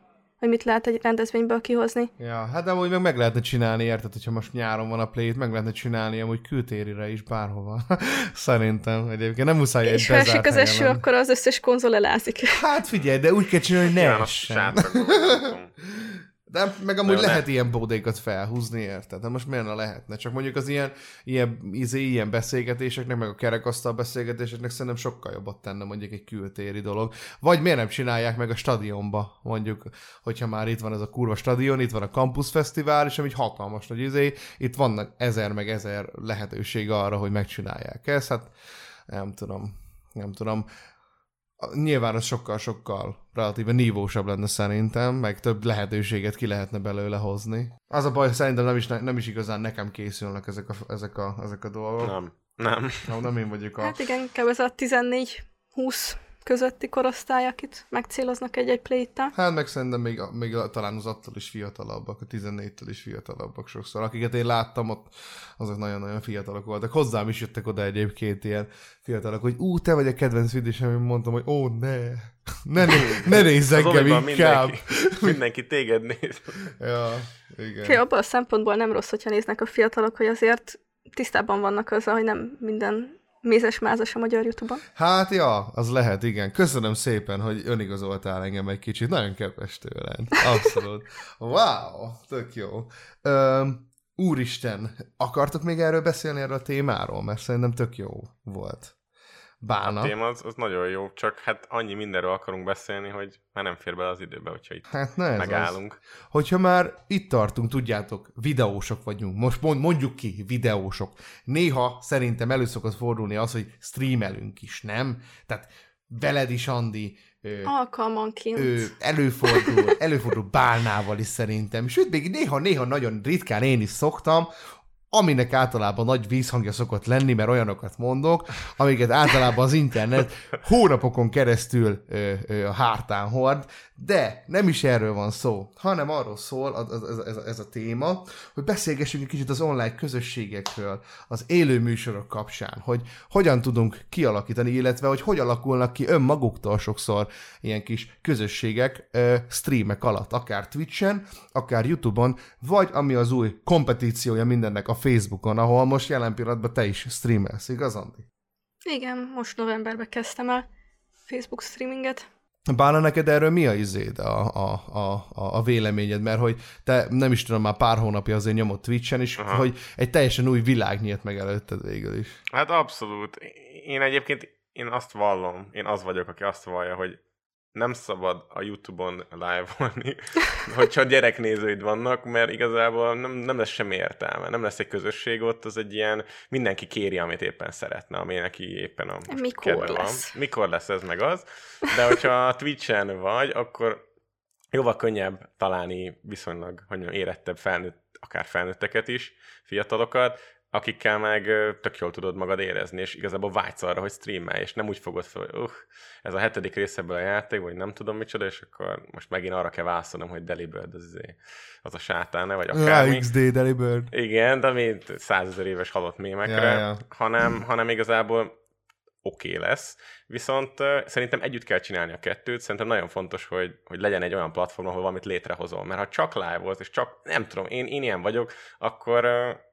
S3: hogy mit lehet egy rendezvényből kihozni.
S1: Ja, hát de amúgy meg meg lehetne csinálni, érted, hogyha most nyáron van a play meg lehetne csinálni amúgy kültérire is bárhova. Szerintem egyébként nem muszáj egy
S3: és ha esik az eső, akkor az összes konzol elázik.
S1: Hát figyelj, de úgy kell csinálni, hogy ne essen. De meg amúgy
S2: ne.
S1: lehet ilyen bódékat felhúzni, érted? De most miért ne lehetne? Csak mondjuk az ilyen, ilyen, izé, ilyen beszélgetéseknek, meg a kerekasztal beszélgetéseknek szerintem sokkal jobbat tenne mondjuk egy kültéri dolog. Vagy miért nem csinálják meg a stadionba, mondjuk, hogyha már itt van ez a kurva stadion, itt van a Campus Fesztivál, és ami hatalmas nagy izé, itt vannak ezer meg ezer lehetőség arra, hogy megcsinálják ezt, hát nem tudom, nem tudom. Nyilván az sokkal-sokkal relatíve nívósabb lenne szerintem, meg több lehetőséget ki lehetne belőle hozni. Az a baj, szerintem nem is, nem is igazán nekem készülnek ezek a, ezek a, ezek a dolgok.
S2: Nem, nem.
S1: Nem, nem én vagyok a...
S3: Hát igen, inkább ez a 14-20 közötti korosztály, akit megcéloznak egy-egy pléttel.
S1: Hát meg szerintem még, még talán az attól is fiatalabbak, a 14-től is fiatalabbak sokszor. Akiket én láttam, ott azok nagyon-nagyon fiatalok voltak. Hozzám is jöttek oda egyébként ilyen fiatalok, hogy ú, te vagy a kedvenc videós, amit mondtam, hogy ó, ne, ne, ne, ne nézz
S2: Az
S1: engem inkább.
S2: mindenki, mindenki téged néz.
S1: Ja, igen.
S3: abban a szempontból nem rossz, hogyha néznek a fiatalok, hogy azért tisztában vannak azzal, hogy nem minden mézes-mázas a magyar Youtube-on.
S1: Hát ja, az lehet, igen. Köszönöm szépen, hogy önigazoltál engem egy kicsit. Nagyon kedves tőled. Abszolút. Wow, tök jó. Üm, úristen, akartok még erről beszélni erről a témáról? Mert szerintem tök jó volt. Bálna.
S2: A téma az, az nagyon jó, csak hát annyi mindenről akarunk beszélni, hogy már nem fér bele az időbe, hogyha itt
S1: Hát ne ez
S2: megállunk.
S1: Az. Hogyha már itt tartunk, tudjátok, videósok vagyunk. Most mond, mondjuk ki, videósok. Néha szerintem elő szokott fordulni az, hogy streamelünk is, nem? Tehát veled is, Andi, ö,
S3: Alkalmanként.
S1: ö, előfordul, előfordul bálnával is szerintem. Sőt, még néha-néha nagyon ritkán én is szoktam, aminek általában nagy vízhangja szokott lenni, mert olyanokat mondok, amiket általában az internet hónapokon keresztül ö, ö, a hártán hord, de nem is erről van szó, hanem arról szól az, az, ez, ez a téma, hogy beszélgessünk egy kicsit az online közösségekről, az élő műsorok kapcsán, hogy hogyan tudunk kialakítani, illetve hogy hogy alakulnak ki önmaguktól sokszor ilyen kis közösségek streamek alatt, akár Twitchen, akár YouTube-on, vagy ami az új kompetíciója mindennek a Facebookon, ahol most jelen pillanatban te is streamelsz, igaz, Andi?
S3: Igen, most novemberben kezdtem el Facebook streaminget.
S1: Bána, neked erről mi a izéd, a, a, a, a, véleményed? Mert hogy te nem is tudom, már pár hónapja azért nyomott Twitch-en is, Aha. hogy egy teljesen új világ nyílt meg előtted végül is.
S2: Hát abszolút. Én egyébként én azt vallom, én az vagyok, aki azt vallja, hogy nem szabad a Youtube-on live-olni, hogyha gyereknézőid vannak, mert igazából nem, nem lesz semmi értelme. Nem lesz egy közösség ott, az egy ilyen, mindenki kéri, amit éppen szeretne, ami neki éppen a
S3: Mikor lesz?
S2: Van. Mikor lesz ez meg az. De hogyha Twitch-en vagy, akkor jóval könnyebb találni viszonylag, hogy mondjam, érettebb felnőtt, akár felnőtteket is, fiatalokat, akikkel meg tök jól tudod magad érezni, és igazából vágysz arra, hogy streamelj, és nem úgy fogod fel, hogy uh, ez a hetedik része ebből a játék, vagy nem tudom micsoda, és akkor most megint arra kell válaszolnom, hogy Delibird az, izé, az a sátán, vagy akármi.
S1: XD Delibird.
S2: Igen, de mint százezer éves halott mémekre, ja, ja. Hanem, hanem igazából oké okay lesz, viszont szerintem együtt kell csinálni a kettőt, szerintem nagyon fontos, hogy, hogy legyen egy olyan platform, ahol valamit létrehozol, mert ha csak live volt, és csak, nem tudom, én, én ilyen vagyok, akkor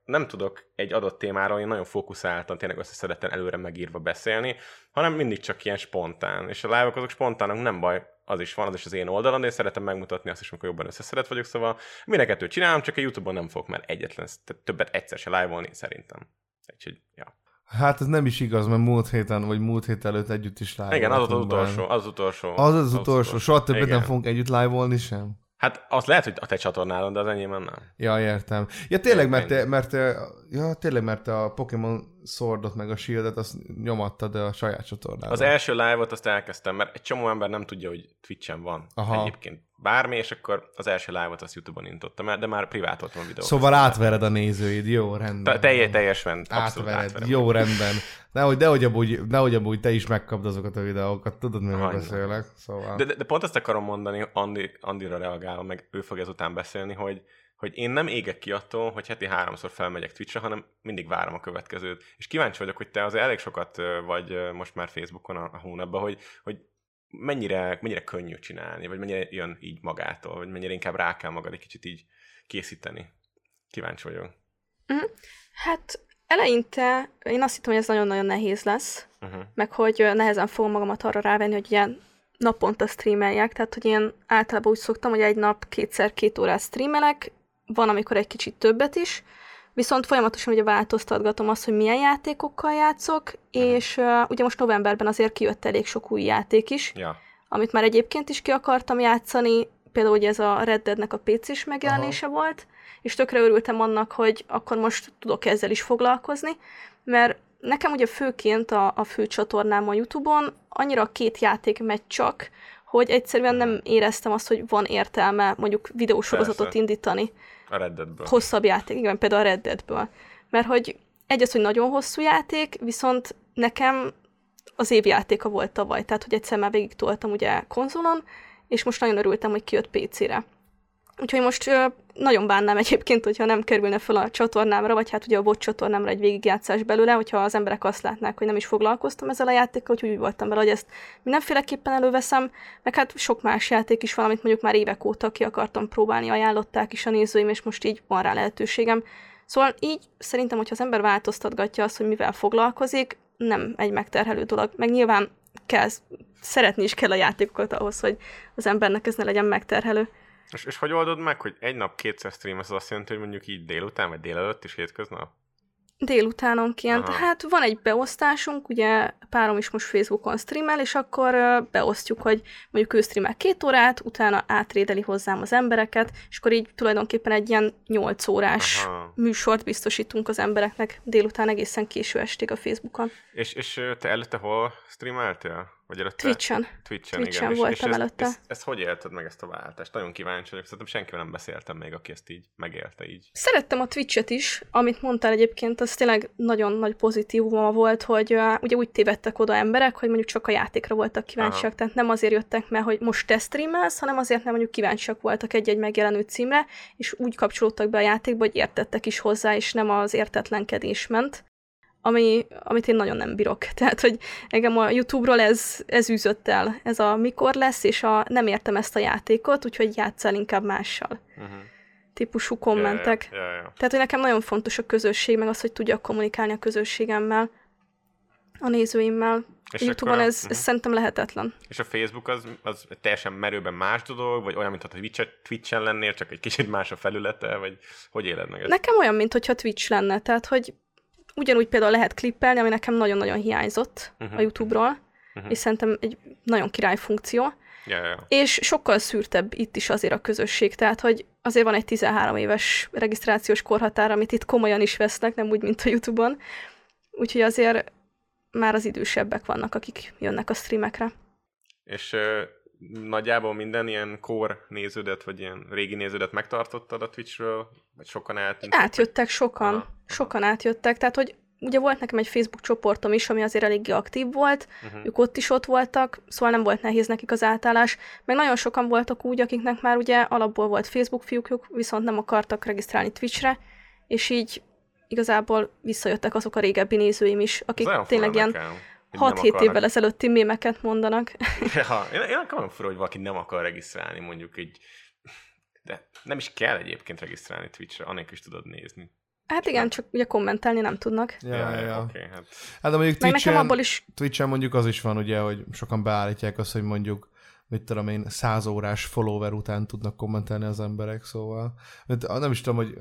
S2: nem tudok egy adott témáról én nagyon fókuszáltan, tényleg összeszedetten előre megírva beszélni, hanem mindig csak ilyen spontán, és a live azok spontánok, nem baj, az is van, az is az én oldalon, de én szeretem megmutatni azt is, amikor jobban összeszedett vagyok, szóval mindenket csinálom, csak a Youtube-on nem fogok már egyetlen, többet egyszer se live-olni, szerintem. Úgyhogy, ja.
S1: Hát ez nem is igaz, mert múlt héten, vagy múlt hét előtt együtt is live
S2: Igen, az az utolsó, az utolsó.
S1: Az az, az utolsó, soha többet nem fogunk együtt live sem.
S2: Hát az lehet, hogy a te csatornálon, de az enyémben nem.
S1: Ja, értem. Ja, tényleg, mert te, mert te, ja, tényleg, mert te a Pokémon Swordot meg a Shieldet azt nyomattad a saját csatornádon.
S2: Az első live-ot azt elkezdtem, mert egy csomó ember nem tudja, hogy Twitch-en van Aha. egyébként bármi, és akkor az első live-ot azt YouTube-on intottam el, de már privátoltam a videót.
S1: Szóval átvered a nézőid, jó, rendben.
S2: Te, teljesen, abszolút
S1: átvered, jó, rendben. Nehogy, nehogy, abúgy, nehogy abúgy te is megkapd azokat a videókat, tudod, mi beszélek. Szóval.
S2: De, de, de, pont azt akarom mondani, Andi, Andira reagálva, meg ő fog ezután beszélni, hogy, hogy én nem égek ki attól, hogy heti háromszor felmegyek Twitchre, hanem mindig várom a következőt. És kíváncsi vagyok, hogy te azért elég sokat vagy most már Facebookon a, a hónapban, hogy, hogy mennyire, mennyire könnyű csinálni, vagy mennyire jön így magától, vagy mennyire inkább rá kell magad egy kicsit így készíteni. Kíváncsi vagyok.
S3: Mm, hát eleinte én azt hittem, hogy ez nagyon-nagyon nehéz lesz, uh-huh. meg hogy nehezen fogom magamat arra rávenni, hogy ilyen naponta streameljek, tehát hogy én általában úgy szoktam, hogy egy nap kétszer két órát streamelek, van, amikor egy kicsit többet is, viszont folyamatosan ugye változtatgatom azt, hogy milyen játékokkal játszok, uh-huh. és uh, ugye most novemberben azért kijött elég sok új játék is,
S2: ja.
S3: amit már egyébként is ki akartam játszani, például ugye ez a Red Deadnek a PC-s megjelenése Aha. volt, és tökre örültem annak, hogy akkor most tudok ezzel is foglalkozni, mert nekem ugye főként a, a fő csatornám a Youtube-on annyira két játék megy csak, hogy egyszerűen nem éreztem azt, hogy van értelme mondjuk videósorozatot Persze. indítani.
S2: A Red.
S3: Hosszabb játék, igen, például a Red. Mert hogy egy az, hogy nagyon hosszú játék, viszont nekem az év játéka volt tavaly, tehát hogy egyszer már végig toltam ugye konzolon, és most nagyon örültem, hogy kijött PC-re. Úgyhogy most nagyon bánnám egyébként, hogyha nem kerülne fel a csatornámra, vagy hát ugye a bot csatornámra egy végigjátszás belőle, hogyha az emberek azt látnák, hogy nem is foglalkoztam ezzel a játékkal, úgyhogy úgy voltam vele, hogy ezt mindenféleképpen előveszem, meg hát sok más játék is van, amit mondjuk már évek óta ki akartam próbálni, ajánlották is a nézőim, és most így van rá lehetőségem. Szóval így szerintem, hogyha az ember változtatgatja azt, hogy mivel foglalkozik, nem egy megterhelő dolog. Meg nyilván kell, szeretni is kell a játékokat ahhoz, hogy az embernek ez ne legyen megterhelő.
S2: És, és hogy oldod meg, hogy egy nap kétszer stream, az azt jelenti, hogy mondjuk így délután, vagy délelőtt is hétköznap?
S3: Délutánonként. Aha. Hát van egy beosztásunk, ugye párom is most Facebookon streamel, és akkor beosztjuk, hogy mondjuk ő streamel két órát, utána átrédeli hozzám az embereket, és akkor így tulajdonképpen egy ilyen 8 órás Aha. műsort biztosítunk az embereknek délután egészen késő estig a Facebookon.
S2: És, és te előtte hol streameltél?
S3: Vagy előtte? Twitch-en.
S2: Twitch-en,
S3: Twitch-en
S2: igen.
S3: voltam
S2: és, és
S3: előtte.
S2: Ezt, ezt, ezt, hogy élted meg ezt a váltást? Nagyon kíváncsi vagyok, szerintem senkivel nem beszéltem még, aki ezt így megélte így.
S3: Szerettem a Twitch-et is, amit mondtál egyébként, az tényleg nagyon nagy pozitívuma volt, hogy uh, ugye úgy tévedtek oda emberek, hogy mondjuk csak a játékra voltak kíváncsiak, Aha. tehát nem azért jöttek, mert hogy most te streamelsz, hanem azért, mert mondjuk kíváncsiak voltak egy-egy megjelenő címre, és úgy kapcsolódtak be a játékba, hogy értettek is hozzá, és nem az értetlenkedés ment ami, amit én nagyon nem bírok. Tehát, hogy engem a YouTube-ról ez, ez űzött el, ez a mikor lesz, és a nem értem ezt a játékot, úgyhogy játszál inkább mással. Uh-huh. Típusú kommentek.
S2: Ja, ja, ja.
S3: Tehát, hogy nekem nagyon fontos a közösség, meg az, hogy tudjak kommunikálni a közösségemmel, a nézőimmel. És a YouTube-on ez, uh-huh. ez szerintem lehetetlen.
S2: És a Facebook az, az teljesen merőben más dolog, vagy olyan, mint ha Twitch-en lennél, csak egy kicsit más a felülete, vagy hogy éled meg ezt?
S3: Nekem olyan, mint hogyha Twitch lenne, tehát hogy ugyanúgy például lehet klippelni, ami nekem nagyon-nagyon hiányzott uh-huh. a YouTube-ról, uh-huh. és szerintem egy nagyon király funkció.
S2: Yeah, yeah.
S3: És sokkal szűrtebb itt is azért a közösség, tehát hogy azért van egy 13 éves regisztrációs korhatár, amit itt komolyan is vesznek, nem úgy, mint a YouTube-on. Úgyhogy azért már az idősebbek vannak, akik jönnek a streamekre.
S2: És nagyjából minden ilyen kor néződet, vagy ilyen régi néződet megtartottad a Twitchről? Vagy sokan átjöttek?
S3: Átjöttek sokan. Aha. Sokan átjöttek. Tehát, hogy ugye volt nekem egy Facebook csoportom is, ami azért eléggé aktív volt, uh-huh. ők ott is ott voltak, szóval nem volt nehéz nekik az átállás, meg nagyon sokan voltak úgy, akiknek már ugye alapból volt Facebook fiúkjuk, viszont nem akartak regisztrálni Twitchre, és így igazából visszajöttek azok a régebbi nézőim is, akik tényleg ilyen nekem 6-7 évvel ezelőtti mémeket mondanak.
S2: Ja, én, én akarom fura, hogy valaki nem akar regisztrálni, mondjuk egy... De nem is kell egyébként regisztrálni Twitchre, anélkül is tudod nézni.
S3: Hát igen, csak ugye kommentelni nem tudnak.
S1: Ja, ja, ja.
S2: Okay, hát.
S1: hát de mondjuk Twitch-en, abból is... Twitch-en mondjuk az is van ugye, hogy sokan beállítják azt, hogy mondjuk mit tudom én, száz órás follower után tudnak kommentelni az emberek, szóval nem is tudom, hogy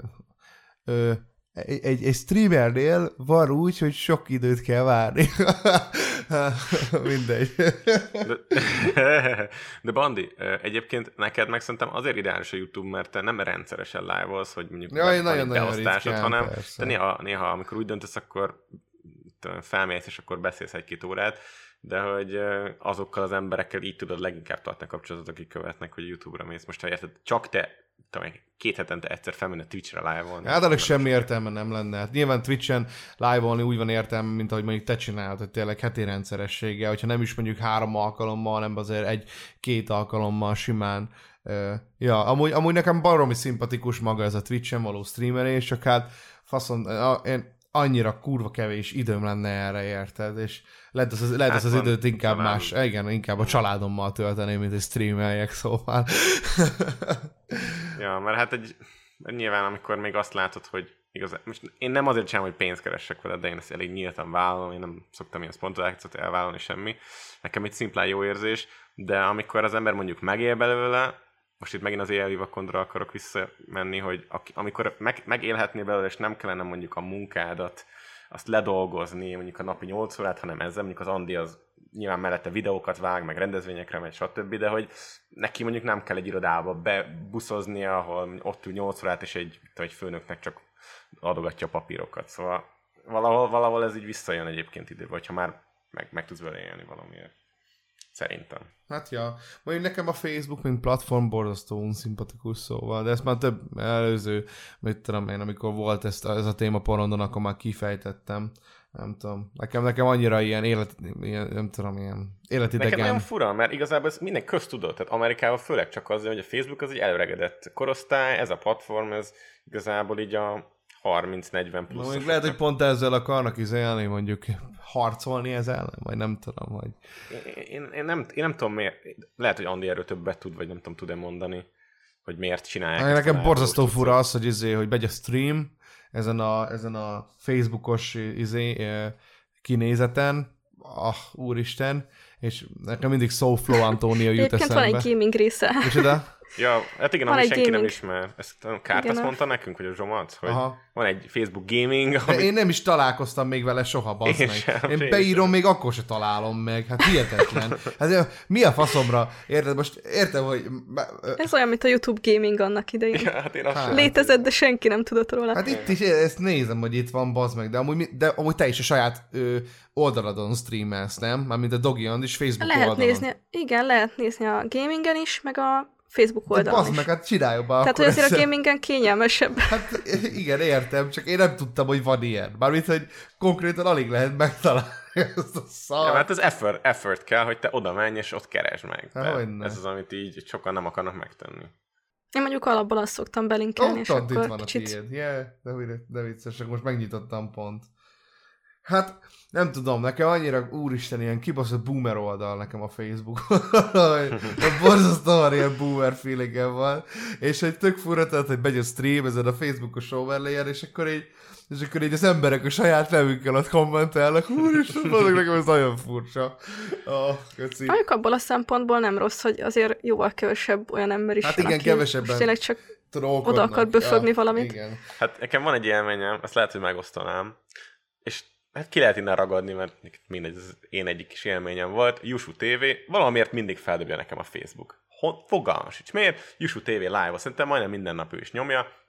S1: ö, egy, egy, egy streamernél van úgy, hogy sok időt kell várni. Mindegy.
S2: De, de Bandi, egyébként neked meg szerintem azért ideális a YouTube, mert te nem rendszeresen live hogy mondjuk
S1: ja, nagyon, nagyon ritkán,
S2: hanem persze. te néha, néha, amikor úgy döntesz, akkor felmész, és akkor beszélsz egy-két órát, de hogy azokkal az emberekkel így tudod leginkább tartani kapcsolatot, akik követnek, hogy YouTube-ra mész. Most ha érted, csak te tudom, két hetente egyszer felmenne Twitch-re live-olni.
S1: Hát ennek semmi értelme nem lenne. Hát nyilván Twitch-en live-olni úgy van értelme, mint ahogy mondjuk te csinálod, hogy tényleg heti rendszerességgel, hogyha nem is mondjuk három alkalommal, hanem azért egy-két alkalommal simán. Ja, amúgy, amúgy nekem baromi szimpatikus maga ez a Twitch-en való streamerés, csak hát faszom, én annyira kurva kevés időm lenne erre, érted? És lehet az, lehet hát az, az időt inkább talán... más, igen, inkább a családommal tölteném, mint hogy streameljek, szóval.
S2: ja, mert hát egy, nyilván amikor még azt látod, hogy igaz, most én nem azért csinálom, hogy pénzt keressek veled, de én ezt elég nyíltan vállalom, én nem szoktam ilyen szpontorációt elvállalni semmi. Nekem egy szimplán jó érzés, de amikor az ember mondjuk megél belőle, most itt megint az élvivakondra akarok visszamenni, hogy amikor meg, megélhetnél belőle, és nem kellene mondjuk a munkádat, azt ledolgozni, mondjuk a napi 8 órát, hanem ezzel mondjuk az Andi az nyilván mellette videókat vág, meg rendezvényekre megy, stb., de hogy neki mondjuk nem kell egy irodába bebuszoznia, ahol ott ül 8 órát, és egy, egy főnöknek csak adogatja a papírokat. Szóval valahol, valahol ez így visszajön egyébként idő, vagy ha már meg, meg tudsz vele élni valamiért. Szerintem.
S1: Hát ja. Mondjuk nekem a Facebook, mint platform borzasztó unszimpatikus szóval, de ezt már több előző, mit tudom én, amikor volt ezt, ez a téma porondon, akkor már kifejtettem. Nem tudom. Nekem, nekem annyira ilyen élet, ilyen, nem tudom, ilyen életidegen.
S2: Nekem nagyon fura, mert igazából ez minden köztudott. Tehát Amerikában főleg csak az, hogy a Facebook az egy előregedett korosztály, ez a platform, ez igazából így a 30-40 plusz.
S1: Mondjuk lehet, hogy pont ezzel akarnak izélni, mondjuk harcolni ezzel, vagy nem tudom, hogy...
S2: Én, én, nem, én nem tudom miért, lehet, hogy Andi erről többet tud, vagy nem tudom, tud-e mondani, hogy miért csinálják.
S1: Hát, nekem borzasztó fura az, hogy, izé, hogy megy a stream, ezen a, ezen a Facebookos izé, kinézeten, ah, úristen, és nekem mindig Soulflow Antonio jut
S3: Egyébként
S1: eszembe.
S3: van egy gaming része.
S1: Micsoda?
S2: Ja, hát igen,
S3: Van egy
S2: senki nem
S3: gaming.
S2: ismer. Ezt a Kárt
S3: Igen,
S2: azt mondta nekünk, hogy a Zsomac, hogy
S1: Aha.
S2: van egy Facebook gaming,
S1: De
S2: ami...
S1: én nem is találkoztam még vele soha, bazd
S2: Én
S1: meg.
S2: sem,
S1: én beírom, még akkor se találom meg. Hát hihetetlen. Hát mi a faszomra? Érted? Most értem, hogy...
S3: Ez olyan, mint a YouTube gaming annak idején.
S2: Ja, hát én
S1: Hát.
S2: sem-
S3: Létezett, de senki nem tudott róla.
S1: Hát itt is ezt nézem, hogy itt van, bazd meg, de amúgy, mi- de amúgy te is a saját ö, oldaladon streamelsz, nem? Mármint a Dogi is Facebook
S3: lehet
S1: oldalon.
S3: nézni, igen, lehet nézni a gamingen is, meg a Facebook
S1: De
S3: oldalon is.
S1: meg, hát csináljon be
S3: Tehát,
S1: akkor
S3: hogy azért a
S1: ezzel.
S3: gamingen kényelmesebb.
S1: Hát igen, értem, csak én nem tudtam, hogy van ilyen. Mármint, hogy konkrétan alig lehet megtalálni ezt a szart.
S2: Ja, hát az effort, effort kell, hogy te oda menj, és ott keresd meg.
S1: Há,
S2: Tehát
S1: hogyne.
S2: ez az, amit így sokan nem akarnak megtenni.
S3: Én mondjuk alapból azt szoktam belinkelni, és
S1: Ott, ott itt
S3: akkor
S1: van a
S3: kicsit...
S1: tiéd. Yeah, de, de, de vicces, most megnyitottam pont. Hát, nem tudom, nekem annyira, úristen, ilyen kibaszott boomer oldal nekem a Facebook. hogy borzasztóan ilyen boomer feelingem van. És hogy tök fura, tehát, hogy megy a stream ezen a Facebookos overlayer, és akkor így, és akkor így az emberek a saját nevükkel ott kommentelnek. Úristen, bazd, nekem ez nagyon furcsa. Oh, köszi.
S3: Mondjuk abból a szempontból nem rossz, hogy azért jóval kevesebb olyan ember is
S1: Hát
S3: van,
S1: igen,
S3: aki
S1: kevesebben
S3: tényleg csak oda akar böfögni valamit.
S1: Igen.
S2: Hát nekem van egy élményem, azt lehet, hogy megosztanám, és hát ki lehet innen ragadni, mert mindegy, ez én egyik kis élményem volt. Yusu TV, valamiért mindig feldobja nekem a Facebook. Hon, fogalmas sincs. Miért? Yusu TV live szerintem majdnem minden nap ő is nyomja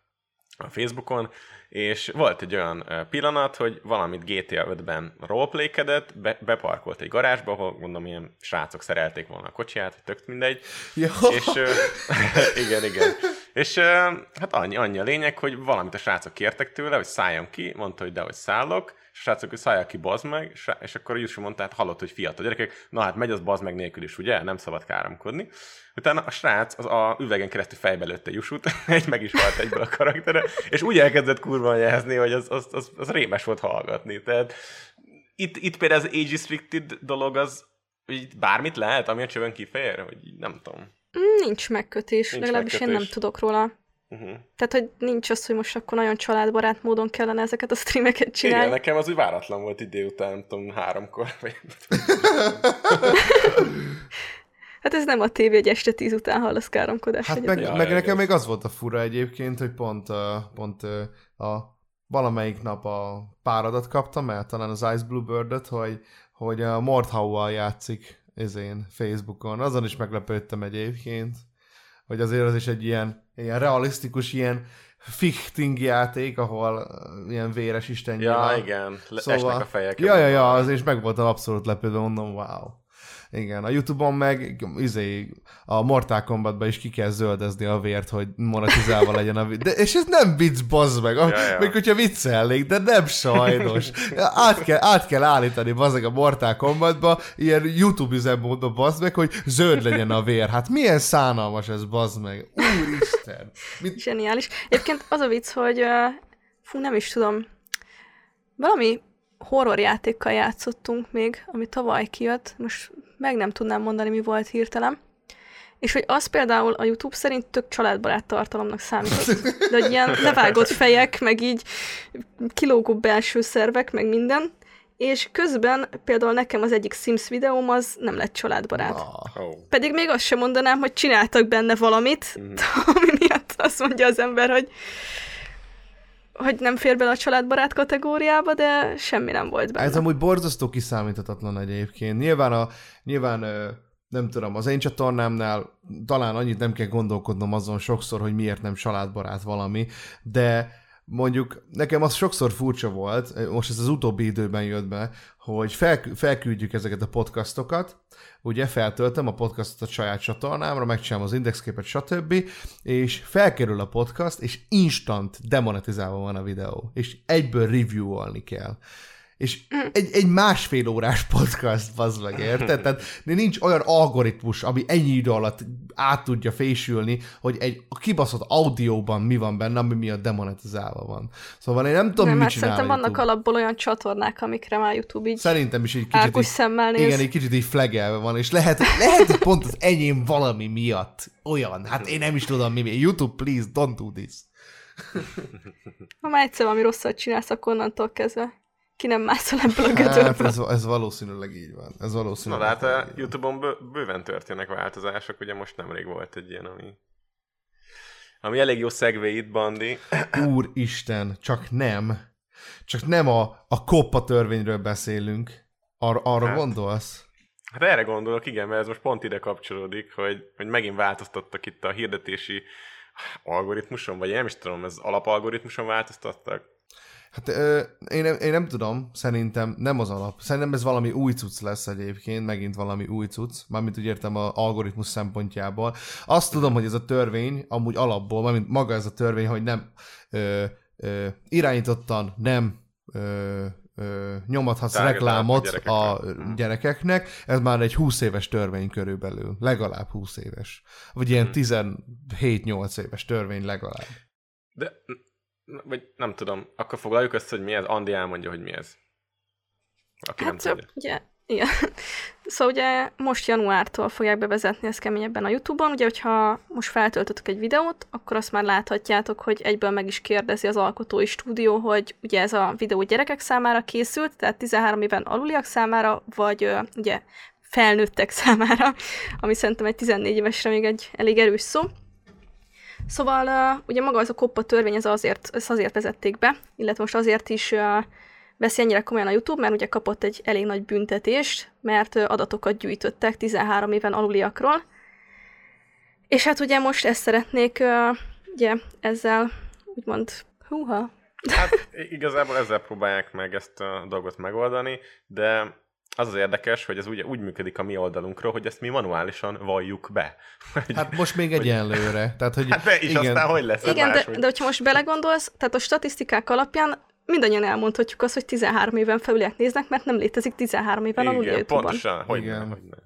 S2: a Facebookon, és volt egy olyan pillanat, hogy valamit GTA 5-ben roleplaykedett, be, beparkolt egy garázsba, ahol mondom, ilyen srácok szerelték volna a kocsiját, tök mindegy,
S1: Jó.
S2: és igen, igen. És hát annyi, annyi a lényeg, hogy valamit a srácok kértek tőle, hogy szálljon ki, mondta, hogy de, hogy szállok, és srácok, hogy szálljak ki, bazd meg, és, és akkor Jussi mondta, hát hallott, hogy fiatal gyerekek, na hát megy az bazd meg nélkül is, ugye? Nem szabad káromkodni. Utána a srác az a üvegen keresztül fejbe lőtte Jusut, egy meg is halt egyből a karaktere, és úgy elkezdett kurva jelzni, hogy az, az, az, az rémes volt hallgatni. Tehát itt, itt például az age restricted dolog az, hogy bármit lehet, ami a csövön kifér, hogy nem tudom.
S3: Mm, nincs megkötés,
S2: Nincs
S3: legalábbis én nem
S2: megkötés.
S3: tudok róla.
S2: Uh-huh.
S3: Tehát, hogy nincs az, hogy most akkor nagyon családbarát módon kellene ezeket a streameket csinálni.
S2: Igen, nekem az úgy váratlan volt így délután, nem tudom, háromkor.
S3: Hát ez nem a tévé, hogy este tíz után hallasz káromkodást.
S1: Hát meg,
S2: Ja,
S1: meg nekem
S2: igaz.
S1: még az volt a fura egyébként, hogy pont, uh, pont uh, a valamelyik nap a páradat kaptam el, talán az Ice Bluebird-öt, hogy, hogy a Mordhau-val játszik ezén Facebookon. Azon is meglepődtem egyébként, hogy azért az is egy ilyen, ilyen realisztikus, ilyen fichting játék, ahol ilyen véres isten
S2: Ja, igen, Le-
S1: Szóval-
S2: esnek a fejek.
S1: Ja, ja, ja, az és meg voltam abszolút lepődve, mondom, wow. Igen, a Youtube-on meg izé, a Mortal Kombatban is ki kell zöldezni a vért, hogy monetizálva legyen a videó. És ez nem vicc, bazd meg. A,
S2: Ja, ja.
S1: Még hogyha viccelnék, de nem sajnos. Át kell, át kell állítani, bazd meg a Mortal Kombatba, ilyen YouTube üzemmódba, bazd meg, hogy zöld legyen a vér. Hát milyen szánalmas ez, bazd meg. Úristen. Mit,
S3: Zseniális. Egyébként az a vicc, hogy uh, fú, nem is tudom, valami horror játékkal játszottunk még, ami tavaly kijött, most meg nem tudnám mondani, mi volt hirtelen. És hogy az például a YouTube szerint tök családbarát tartalomnak számított. De hogy ilyen levágott fejek, meg így kilógó belső szervek, meg minden. És közben például nekem az egyik Sims videóm az nem lett családbarát.
S1: ah,
S2: Oh.
S3: Pedig még azt sem mondanám, hogy csináltak benne valamit,
S2: Mhm.
S3: ami miatt azt mondja az ember, hogy hogy nem fér bele a családbarát kategóriába, de semmi nem volt benne.
S1: Ez amúgy borzasztó kiszámíthatatlan egyébként. Nyilván, a, nyilván nem tudom, az én csatornámnál talán annyit nem kell gondolkodnom azon sokszor, hogy miért nem családbarát valami, de mondjuk nekem az sokszor furcsa volt, most ez az utóbbi időben jött be, hogy fel, felküldjük ezeket a podcastokat, ugye feltöltöm a podcastot a saját csatornámra, megcsinálom az indexképet, stb., és felkerül a podcast, és instant demonetizálva van a videó, és egyből reviewolni kell. És egy, egy másfél órás podcast, bazd meg, érted? Tehát nincs olyan algoritmus, ami ennyi idő alatt át tudja fésülni, hogy egy a kibaszott audióban mi van benne, ami miatt demonetizálva van. Szóval én nem tudom,
S3: nem,
S1: mit
S3: hát
S1: csinál
S3: szerintem vannak
S1: YouTube.
S3: alapból olyan csatornák, amikre már YouTube így
S1: Szerintem is egy kicsit így,
S3: szemmel néz.
S1: igen, egy kicsit így flagelve van, és lehet, lehet, hogy pont az enyém valami miatt olyan. Hát én nem is tudom mi. YouTube, please, don't do this.
S3: Ha már egyszer valami rosszat csinálsz, akkor onnantól kezdve ki nem mászol ebből a gödörből.
S1: Hát ez, ez valószínűleg így van. Ez
S2: Na,
S1: valószínűleg
S2: de hát a. Youtube-on bő, bőven történnek változások, ugye most nemrég volt egy ilyen, ami ami elég jó szegvé itt, Bandi.
S1: Úristen, csak nem. Csak nem a, a koppa törvényről beszélünk. Ar, arra
S2: Hát.
S1: gondolsz?
S2: Hát erre gondolok, igen, mert ez most pont ide kapcsolódik, hogy, hogy megint változtattak itt a hirdetési algoritmuson, vagy én nem is tudom, ez alapalgoritmuson változtattak.
S1: Hát ö, én, nem, én nem tudom, szerintem nem az alap. Szerintem ez valami új cucc lesz egyébként, megint valami új cucc, mármint úgy értem az algoritmus szempontjából. Azt tudom, hogy ez a törvény, amúgy alapból, mármint maga ez a törvény, hogy nem ö, ö, irányítottan nem ö, ö, nyomathatsz
S2: Targetálni
S1: reklámot
S2: a
S1: a
S2: gyerekekre. Mhm.
S1: gyerekeknek, ez már egy 20 éves törvény körülbelül, legalább 20 éves. Vagy ilyen
S2: Mhm.
S1: 17-8 éves törvény legalább.
S2: De, vagy nem tudom, akkor foglaljuk össze, hogy mi ez. Andi elmondja, hogy mi ez. Aki nem
S3: Hát
S2: tudja.
S3: ugye, igen. Szóval ugye most januártól fogják bevezetni ezt keményebben a Youtube-on. Ugye, hogyha most feltöltöttök egy videót, akkor azt már láthatjátok, hogy egyből meg is kérdezi az alkotói stúdió, hogy ugye ez a videó gyerekek számára készült, tehát 13 éven aluliak számára, vagy ugye felnőttek számára, ami szerintem egy 14 évesre még egy elég erős szó. Szóval uh, ugye maga az a koppa törvény, ez azért, ezt azért vezették be, illetve most azért is uh, veszi ennyire komolyan a YouTube, mert ugye kapott egy elég nagy büntetést, mert uh, adatokat gyűjtöttek 13 éven aluliakról. És hát ugye most ezt szeretnék uh, ugye ezzel úgymond, húha,
S2: Hát igazából ezzel próbálják meg ezt a dolgot megoldani, de az az érdekes, hogy ez ugye úgy működik a mi oldalunkról, hogy ezt mi manuálisan valljuk be. Hogy-
S1: Hát most még egyenlőre. Tehát, hogy
S2: hát de és
S1: igen,
S2: aztán hogy lesz?
S3: Igen, de,
S2: máshogy?
S3: de hogyha most belegondolsz, tehát a statisztikák alapján mindannyian elmondhatjuk azt, hogy 13 éven felüliek néznek, mert nem létezik 13 éven alul a
S2: Igen,
S3: YouTube-on.
S2: pontosan. Hogy
S1: Igen.
S2: nem, hogy nem.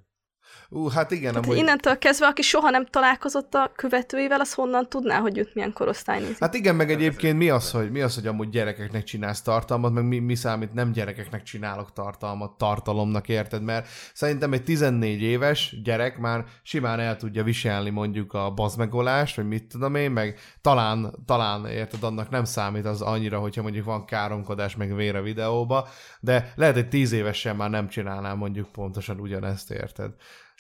S1: Ú, hát igen,
S3: Tehát
S1: amúgy...
S3: innentől kezdve, aki soha nem találkozott a követőivel, az honnan tudná, hogy őt milyen korosztály nézi.
S1: Hát igen, meg egyébként mi az, hogy, mi az, hogy amúgy gyerekeknek csinálsz tartalmat, meg mi, mi számít nem gyerekeknek csinálok tartalmat, tartalomnak, érted? Mert szerintem egy 14 éves gyerek már simán el tudja viselni mondjuk a bazmegolást, vagy mit tudom én, meg talán, talán érted, annak nem számít az annyira, hogyha mondjuk van káromkodás, meg vér a videóba, de lehet, hogy 10 évesen már nem csinálná mondjuk pontosan ugyanezt, érted?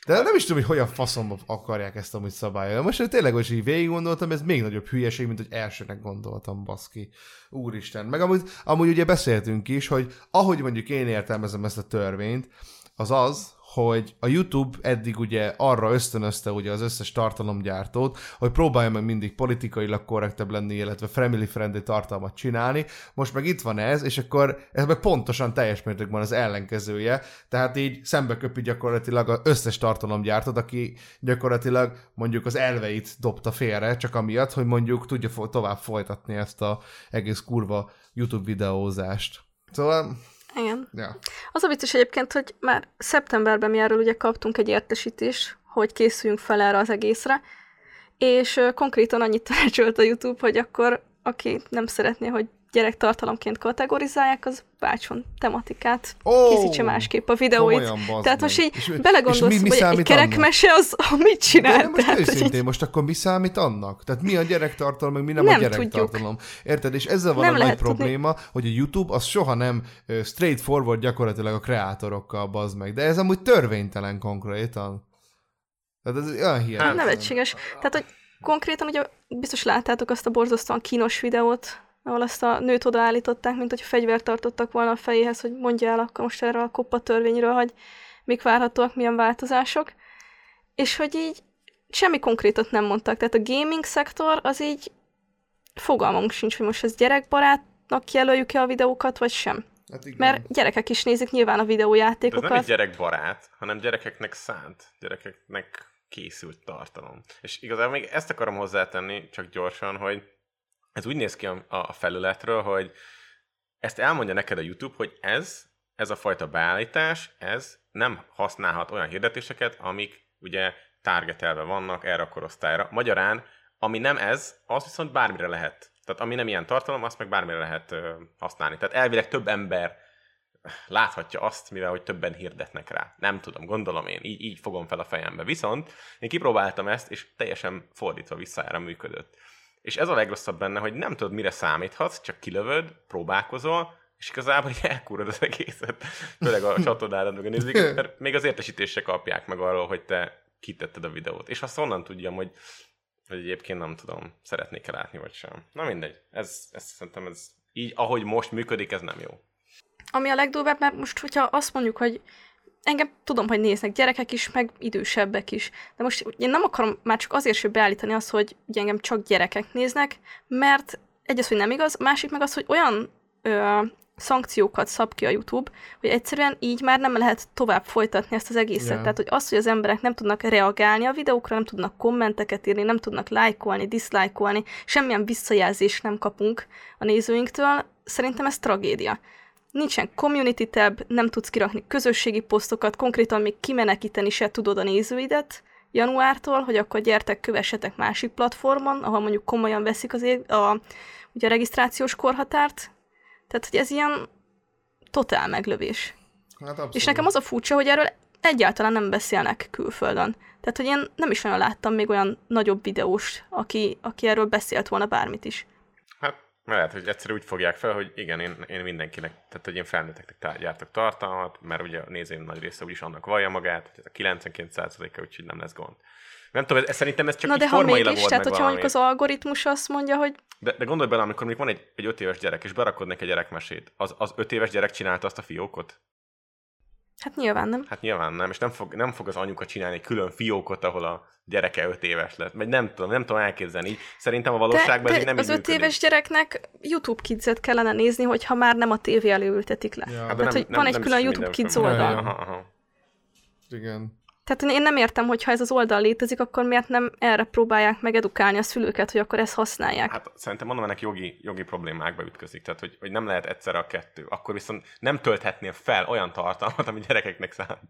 S1: De nem is tudom, hogy hogyan faszomba akarják ezt amúgy szabályolni. Most hogy tényleg, hogy így végig gondoltam, ez még nagyobb hülyeség, mint hogy elsőnek gondoltam, baszki. Úristen. Meg amúgy, amúgy ugye beszéltünk is, hogy ahogy mondjuk én értelmezem ezt a törvényt, az az, hogy a YouTube eddig ugye arra ösztönözte ugye az összes tartalomgyártót, hogy próbálja meg mindig politikailag korrektebb lenni, illetve family friendly tartalmat csinálni. Most meg itt van ez, és akkor ez meg pontosan teljes mértékben az ellenkezője, tehát így szembe köpi gyakorlatilag az összes tartalomgyártót, aki gyakorlatilag mondjuk az elveit dobta félre, csak amiatt, hogy mondjuk tudja tovább folytatni ezt a egész kurva YouTube videózást. Szóval,
S3: Igen.
S1: ja.
S3: Az a vicces egyébként, hogy már szeptemberben mi erről ugye kaptunk egy értesítést, hogy készüljünk fel erre az egészre, és konkrétan annyit tanácsolt a YouTube, hogy akkor aki nem szeretné, hogy gyerektartalomként kategorizálják, az váltson tematikát,
S1: Ó,
S3: készítse másképp a videóit. Tehát most így
S1: És- és
S3: belegondolsz,
S1: mi- mi
S3: hogy egy kerekmese az mit csinál.
S1: De most
S3: Tehát, hogy
S1: őszintén, most akkor mi számít annak? Tehát mi a gyerektartalom, meg mi nem,
S3: Nem
S1: a gyerektartalom? Érted? És ezzel van
S3: Nem
S1: a nagy
S3: tudni.
S1: probléma, hogy a YouTube az soha nem straightforward gyakorlatilag a kreátorokkal bazd meg. De ez amúgy törvénytelen konkrétan. Tehát ez olyan hihetetlen.
S3: Nevetséges. Tehát, hogy konkrétan ugye biztos láttátok azt a borzasztóan kínos videót, ahol azt a nőt odaállították, mint hogy fegyvert tartottak volna a fejéhez, hogy mondja el akkor most erről a koppa törvényről, hogy mik várhatóak, milyen változások. És hogy így semmi konkrétot nem mondtak. Tehát a gaming szektor az így fogalmunk sincs, hogy most ez gyerekbarátnak jelöljük-e a videókat, vagy sem.
S1: Hát igen.
S3: Mert gyerekek is nézik nyilván a
S2: De ez
S3: videójátékokat.
S2: nem egy gyerekbarát, hanem gyerekeknek szánt, gyerekeknek készült tartalom. És igazából még ezt akarom hozzátenni, csak gyorsan, hogy ez úgy néz ki a, a felületről, hogy ezt elmondja neked a YouTube, hogy ez, ez a fajta beállítás, ez nem használhat olyan hirdetéseket, amik ugye targetelve vannak erre a korosztályra. Magyarán, ami nem ez, az viszont bármire lehet. Tehát ami nem ilyen tartalom, azt meg bármire lehet ö, használni. Tehát elvileg több ember láthatja azt, mivel hogy többen hirdetnek rá. Nem tudom, gondolom én, így, így fogom fel a fejembe. Viszont én kipróbáltam ezt, és teljesen fordítva visszára működött. És ez a legrosszabb benne, hogy nem tudod, mire számíthatsz, csak kilövöd, próbálkozol, és igazából így elkúrod az egészet, főleg a csatornára meg a mert még az értesítést kapják meg arról, hogy te kitetted a videót. És azt onnan tudjam, hogy, hogy egyébként nem tudom, szeretnék-e látni, vagy sem. Na mindegy, ez, ez szerintem ez így, ahogy most működik, ez nem jó.
S3: Ami a legdurvább, mert most, hogyha azt mondjuk, hogy engem tudom, hogy néznek gyerekek is, meg idősebbek is. De most én nem akarom már csak azért sem beállítani azt, hogy ugye engem csak gyerekek néznek, mert egy az, hogy nem igaz, a másik meg az, hogy olyan ö, szankciókat szab ki a YouTube, hogy egyszerűen így már nem lehet tovább folytatni ezt az egészet.
S1: Yeah.
S3: Tehát, hogy az, hogy az emberek nem tudnak reagálni a videókra, nem tudnak kommenteket írni, nem tudnak lájkolni, diszlájkolni, semmilyen visszajelzést nem kapunk a nézőinktől, szerintem ez tragédia. Nincsen community tab, nem tudsz kirakni közösségi posztokat, konkrétan még kimenekíteni se tudod a nézőidet januártól, hogy akkor gyertek, kövessetek másik platformon, ahol mondjuk komolyan veszik az ég- a, ugye a regisztrációs korhatárt. Tehát, hogy ez ilyen totál meglövés.
S1: Hát abszolút.
S3: És nekem az a furcsa, hogy erről egyáltalán nem beszélnek külföldön. Tehát, hogy én nem is olyan láttam még olyan nagyobb videós, aki, aki erről beszélt volna bármit is.
S2: Lehet, hogy egyszer úgy fogják fel, hogy igen, én, én mindenkinek, tehát hogy én felnőtteknek tá- gyártok tartalmat, mert ugye a nézőim nagy része úgyis annak vallja magát, hogy ez a 99%-a, úgyhogy nem lesz gond. Nem tudom, ez, szerintem ez csak
S3: Na de ha mégis, tehát hogyha mondjuk az algoritmus azt mondja, hogy
S2: De, de gondolj bele, amikor mondjuk van egy, egy öt éves gyerek, és berakod neki egy gyerekmesét, az, az öt éves gyerek csinálta azt a fiókot?
S3: Hát nyilván nem.
S2: Hát nyilván nem, és nem fog, nem fog az anyuka csinálni egy külön fiókot, ahol a gyereke öt éves lett. Vagy nem tudom, nem tudom elképzelni. Így Szerintem a
S3: De,
S2: valóságban ez így
S3: de
S2: nem
S3: az
S2: így
S3: öt éves gyereknek YouTube Kids-et kellene nézni, hogyha már nem a tévé elé ültetik le.
S1: Ja.
S2: Hát, de
S3: Tehát, hogy van egy
S2: is
S3: külön YouTube Kids oldal.
S2: Aha, aha.
S1: Igen.
S3: Tehát én nem értem, hogy ha ez az oldal létezik, akkor miért nem erre próbálják meg edukálni a szülőket, hogy akkor ezt használják.
S2: Hát szerintem mondom, ennek jogi, jogi problémákba ütközik, tehát hogy, hogy nem lehet egyszerre a kettő. Akkor viszont nem tölthetnél fel olyan tartalmat, ami gyerekeknek szánt.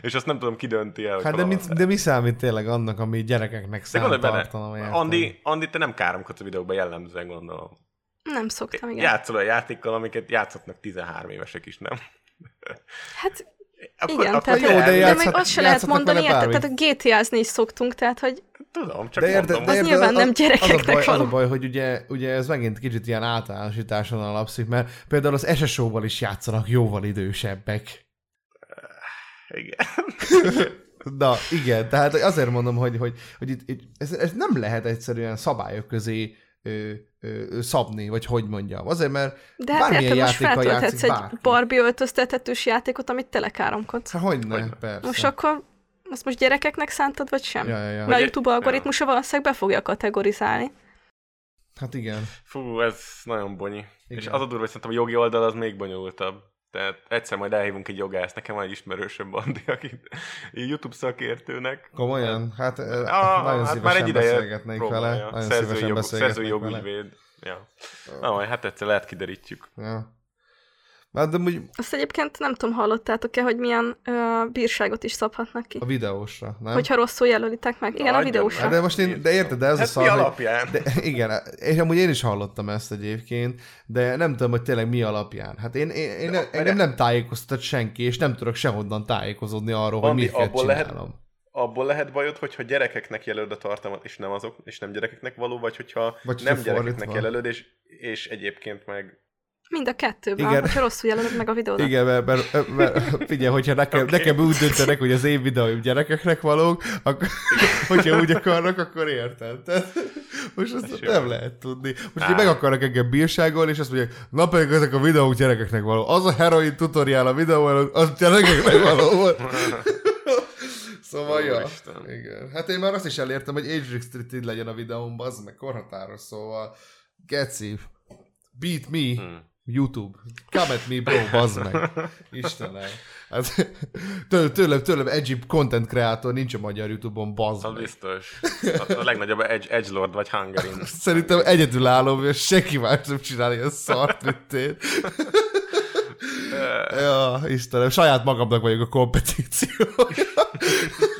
S2: És azt nem tudom, ki dönti el,
S1: Hát de, mit, de mi számít tényleg annak, ami gyerekeknek
S2: de
S1: szánt tartalom?
S2: Andi, Andi, te nem káromkodsz a videóban jellemzően gondolom.
S3: Nem szoktam, igen.
S2: Játszol a játékkal, amiket játszhatnak 13 évesek is, nem?
S3: Hát
S2: Akkor,
S3: igen,
S2: akkor
S3: tehát,
S1: jó,
S3: de,
S1: de
S3: de
S1: játszhat-
S3: még azt se lehet mondani, érted? Tehát a GTA-zni is szoktunk, tehát hogy
S2: Tudom, csak
S1: De érted,
S2: mondom.
S1: de
S3: Az
S1: érted,
S3: nyilván nem
S1: Az a,
S3: gyerekeknek
S1: baj, az a baj, hogy ugye, ugye ez megint kicsit ilyen általánosításon alapszik, mert például az SSO-val is játszanak jóval idősebbek.
S2: Igen.
S1: Na, igen, tehát azért mondom, hogy, hogy, hogy itt, itt ez, ez nem lehet egyszerűen szabályok közé ö, ö, szabni, vagy hogy mondjam. Azért, mert
S3: de hát
S1: bármilyen
S3: érted, most feltölthetsz
S1: játszik
S3: egy
S1: bárki.
S3: Barbie öltöztethetős játékot, amit telekáromkodsz.
S1: Hát hogyne,
S2: Hogyne.
S1: persze.
S3: Most akkor azt most gyerekeknek szántad, vagy sem?
S1: Ja, ja, ja.
S3: Mert a YouTube algoritmusa valószínűleg be fogja kategorizálni.
S1: Hát igen.
S2: Fú, ez nagyon bonyi. Igen. És az a durva, hogy szerintem a jogi oldal az még bonyolultabb. Tehát egyszer majd elhívunk egy jogász, nekem van egy ismerősöm Bandi, aki YouTube szakértőnek.
S1: Komolyan? Hát,
S2: Ah,
S1: ah, nagyon
S2: hát
S1: szívesen
S2: már egy ideje
S1: beszélgetnék vele.
S2: próbálja.
S1: Nagyon
S2: Szerzői
S1: szívesen
S2: jog,
S1: beszélgetnék
S2: szerzői
S1: vele.
S2: jogügyvéd. Ja. Na, majd hát egyszer lehet kiderítjük.
S1: Ja. Hát de úgy
S3: Azt egyébként nem tudom, hallottátok-e, hogy milyen ö, bírságot is szabhatnak ki.
S1: a videósra, nem?
S3: Hogyha rosszul jelölitek meg. Igen, a
S2: Adjon
S3: videósra.
S1: Hát de most én, de érted, de ez a
S2: Hát
S1: szar,
S2: mi
S1: hogy-
S2: alapján?
S1: De, igen, és amúgy én is hallottam ezt egyébként, de nem tudom, hogy tényleg mi alapján. Hát én, én, én
S2: De-
S1: engem nem tájékoztat senki, és nem tudok sehonnan tájékozódni arról, hogy
S2: Andi,
S1: mit kell
S2: abból lehet-. Abból lehet bajod, hogyha gyerekeknek jelölöd a tartalmat, és nem azok, és nem gyerekeknek való, vagy hogyha
S1: Vagy
S2: nem gyerekeknek jelölöd, és, és egyébként meg...
S3: Mind a kettőben,
S1: Igen.
S3: hogyha rosszul jelölöd meg a videódat.
S1: Igen, mert, mert, mert figyelj, hogyha nekem, okay. nekem úgy döntenek, hogy az én videóim gyerekeknek valók, akkor, hogyha úgy akarnak, akkor érted. Tehát, most ezt
S2: jó.
S1: nem lehet tudni. Most így meg akarnak engem bírságolni, és azt mondják, na pedig ezek a videók gyerekeknek való. Az a heroin tutoriál a videó előtt, az gyerekeknek való volt. Szóval, ja.
S2: Úristen.
S1: Igen. Hát én már azt is elértem, hogy age restricted legyen a videóm, az meg korhatáros, szóval geci, beat me,
S2: Hmm.
S1: YouTube, come at me bro, bazd meg. Istenem. Hát, tőlem, tőlem, tőlem edgy content kreator nincs a magyar YouTube-on, bazd
S2: Az
S1: meg.
S2: biztos. A, a legnagyobb Edge, Edgelord vagy Hungarin.
S1: Szerintem egyedül állom, és senki más nem csinál ilyen szart, mint én. Ja, Istenem, saját magamnak vagyok a kompetíció.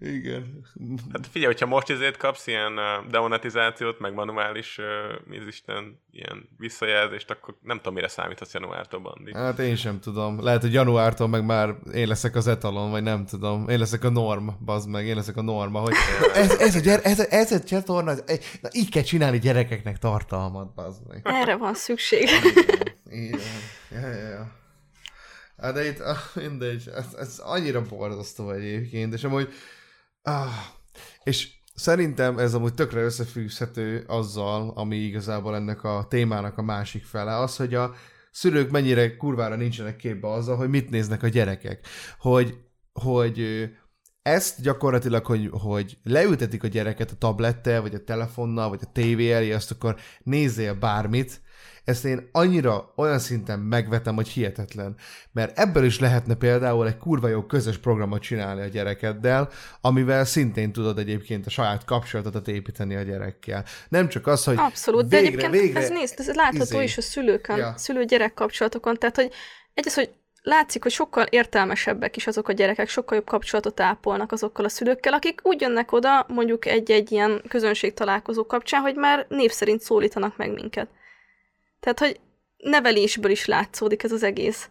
S1: Igen.
S2: Hát figyelj, hogyha most ezért kapsz ilyen demonetizációt, meg manuális, mi az Isten, ilyen visszajelzést, akkor nem tudom, mire számíthatsz januártól, Bandi.
S1: Hát én sem tudom. Lehet, hogy januártól meg már én leszek az etalon, vagy nem tudom. Én leszek a norm, bazd meg, én leszek a norma, hogy ez, ez, a, gyere, ez, a, ez a csatorna, ez, na, így kell csinálni gyerekeknek tartalmat, bazd meg.
S3: Erre van szükség.
S1: Igen. Ja, ja, ja. De itt, mindegy, ez, ez annyira borzasztó egyébként, és amúgy, ah, és szerintem ez amúgy tökre összefűzhető azzal, ami igazából ennek a témának a másik fele, az, hogy a szülők mennyire kurvára nincsenek képbe azzal, hogy mit néznek a gyerekek. Hogy, hogy ezt gyakorlatilag, hogy, hogy leültetik a gyereket a tablettel, vagy a telefonnal, vagy a tévé elé, azt akkor nézzél bármit, ezt én annyira olyan szinten megvetem, hogy hihetetlen. Mert ebből is lehetne például egy kurva jó közös programot csinálni a gyerekeddel, amivel szintén tudod egyébként a saját kapcsolatodat építeni a gyerekkel. Nem csak az, hogy
S3: Abszolút, végre, de egyébként végre, ez nézd, ez látható izé, is a szülőkön, ja. szülő-gyerek kapcsolatokon, tehát hogy egyes, hogy látszik, hogy sokkal értelmesebbek is azok a gyerekek, sokkal jobb kapcsolatot ápolnak azokkal a szülőkkel, akik úgy jönnek oda mondjuk egy-egy ilyen közönség találkozó kapcsán, hogy már név szerint szólítanak meg minket. Tehát, hogy nevelésből is látszódik ez az egész.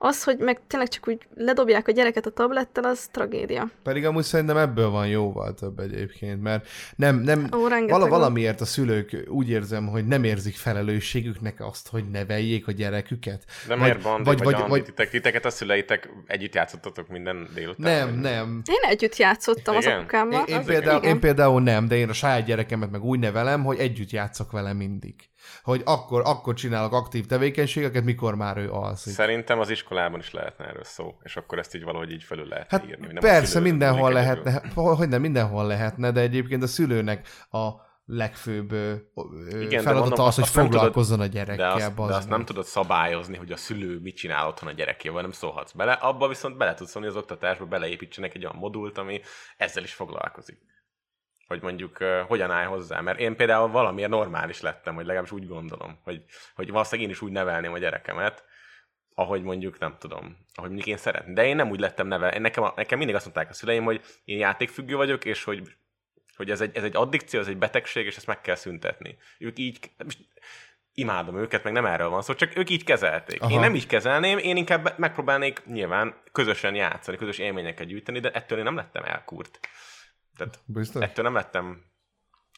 S3: Az, hogy meg tényleg csak úgy ledobják a gyereket a tablettel, az tragédia.
S1: Pedig amúgy szerintem ebből van jóval több egyébként, mert nem, nem Ó, vala, valamiért a szülők úgy érzem, hogy nem érzik felelősségüknek azt, hogy neveljék a gyereküket.
S2: De vagy, miért Bandi, vagy, vagy, vagy, vagy titek, titeket a szüleitek együtt játszottatok minden délután?
S1: Nem, vagy? nem.
S3: Én együtt játszottam igen? az apukámmal.
S1: Én, én, például, én például nem, de én a saját gyerekemet meg úgy nevelem, hogy együtt játszok vele mindig hogy akkor, akkor csinálok aktív tevékenységeket, mikor már ő alszik.
S2: Szerintem az iskolában is lehetne erről szó, és akkor ezt így valahogy így fölül lehet
S1: hát
S2: írni.
S1: Nem persze, mindenhol lehetne, hogy nem, mindenhol lehetne, de egyébként a szülőnek a legfőbb Igen, feladata mondom, az, hogy foglalkozzon tudod, a gyerekkel.
S2: De azt, de azt nem tudod szabályozni, hogy a szülő mit csinál otthon a gyerekével, nem szólhatsz bele. Abba viszont bele tudsz szólni az oktatásba, beleépítsenek egy olyan modult, ami ezzel is foglalkozik hogy mondjuk uh, hogyan állj hozzá. Mert én például valamiért normális lettem, hogy legalábbis úgy gondolom, hogy, hogy valószínűleg én is úgy nevelném a gyerekemet, ahogy mondjuk nem tudom, ahogy mondjuk én szeretném. De én nem úgy lettem nevel. Nekem, nekem mindig azt mondták a szüleim, hogy én játékfüggő vagyok, és hogy, hogy ez, egy, ez egy addikció, ez egy betegség, és ezt meg kell szüntetni. Ők így, imádom őket, meg nem erről van szó, csak ők így kezelték. Aha. Én nem így kezelném, én inkább megpróbálnék nyilván közösen játszani, közös élményeket gyűjteni, de ettől én nem lettem elkúrt. Tehát Biztos? ettől nem lettem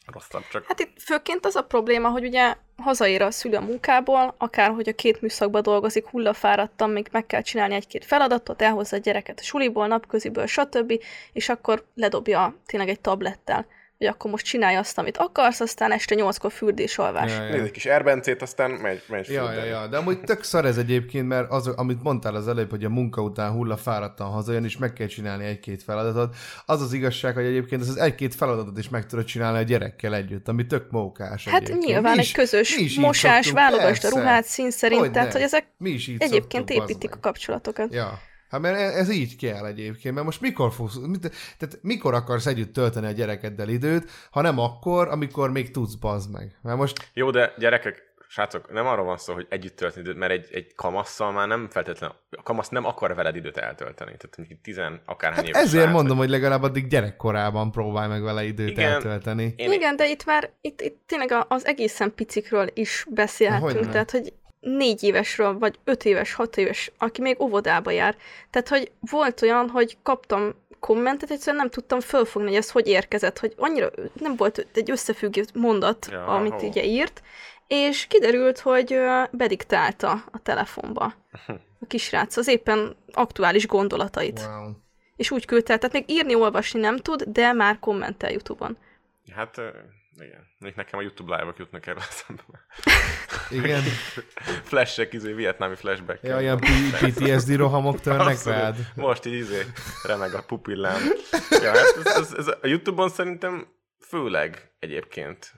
S2: rosszabb, csak...
S3: Hát itt főként az a probléma, hogy ugye hazaér a szülő a munkából, akár hogy a két műszakban dolgozik, hullafáradtan, még meg kell csinálni egy-két feladatot, elhozza a gyereket a suliból, napköziből, stb., és akkor ledobja tényleg egy tablettel hogy akkor most csinálj azt, amit akarsz, aztán este nyolckor fürdés, alvás. Ja,
S2: ja. Nézd egy kis erbencét, aztán megy, megy
S1: ja, ja, ja, de amúgy tök szar ez egyébként, mert az, amit mondtál az előbb, hogy a munka után hulla fáradtan hazajön, és meg kell csinálni egy-két feladatot. Az az igazság, hogy egyébként ez az egy-két feladatot is meg tudod csinálni a gyerekkel együtt, ami tök mókás
S3: Hát egyébként. nyilván is, egy közös mosás, válogasd a ruhát szín szerint, hogy tehát ne. hogy ezek mi is így egyébként építik a kapcsolatokat.
S1: Ja. Hát mert ez így kell egyébként, mert most mikor fogsz, mit, tehát mikor akarsz együtt tölteni a gyerekeddel időt, ha nem akkor, amikor még tudsz, bazd meg. Mert most...
S2: Jó, de gyerekek, srácok, nem arról van szó, hogy együtt tölteni időt, mert egy, egy kamasszal már nem feltétlenül, a kamasz nem akar veled időt eltölteni. Tehát mondjuk tizen akárhány hát
S1: Ezért srác, mondom, hogy legalább addig gyerekkorában próbálj meg vele időt Igen, eltölteni.
S3: Én... Igen, de itt már, itt, itt tényleg az egészen picikről is beszélhetünk, hogy tehát hogy négy évesről, vagy öt éves, hat éves, aki még óvodába jár. Tehát, hogy volt olyan, hogy kaptam kommentet, egyszerűen nem tudtam fölfogni, hogy ez hogy érkezett, hogy annyira nem volt egy összefüggő mondat, ja, amit oh. ugye írt, és kiderült, hogy bediktálta a telefonba a kisrác az éppen aktuális gondolatait. Wow. És úgy küldte, tehát még írni, olvasni nem tud, de már kommentel YouTube-on.
S2: Hát igen. Még nekem a YouTube live-ok jutnak erre szembe.
S1: Igen.
S2: Flashek, izé, vietnámi flashback.
S1: Ja, ilyen PTSD rohamok törnek rád.
S2: Most így izé, remeg a pupillám. Ja, hát ez, ez, ez, a YouTube-on szerintem főleg egyébként.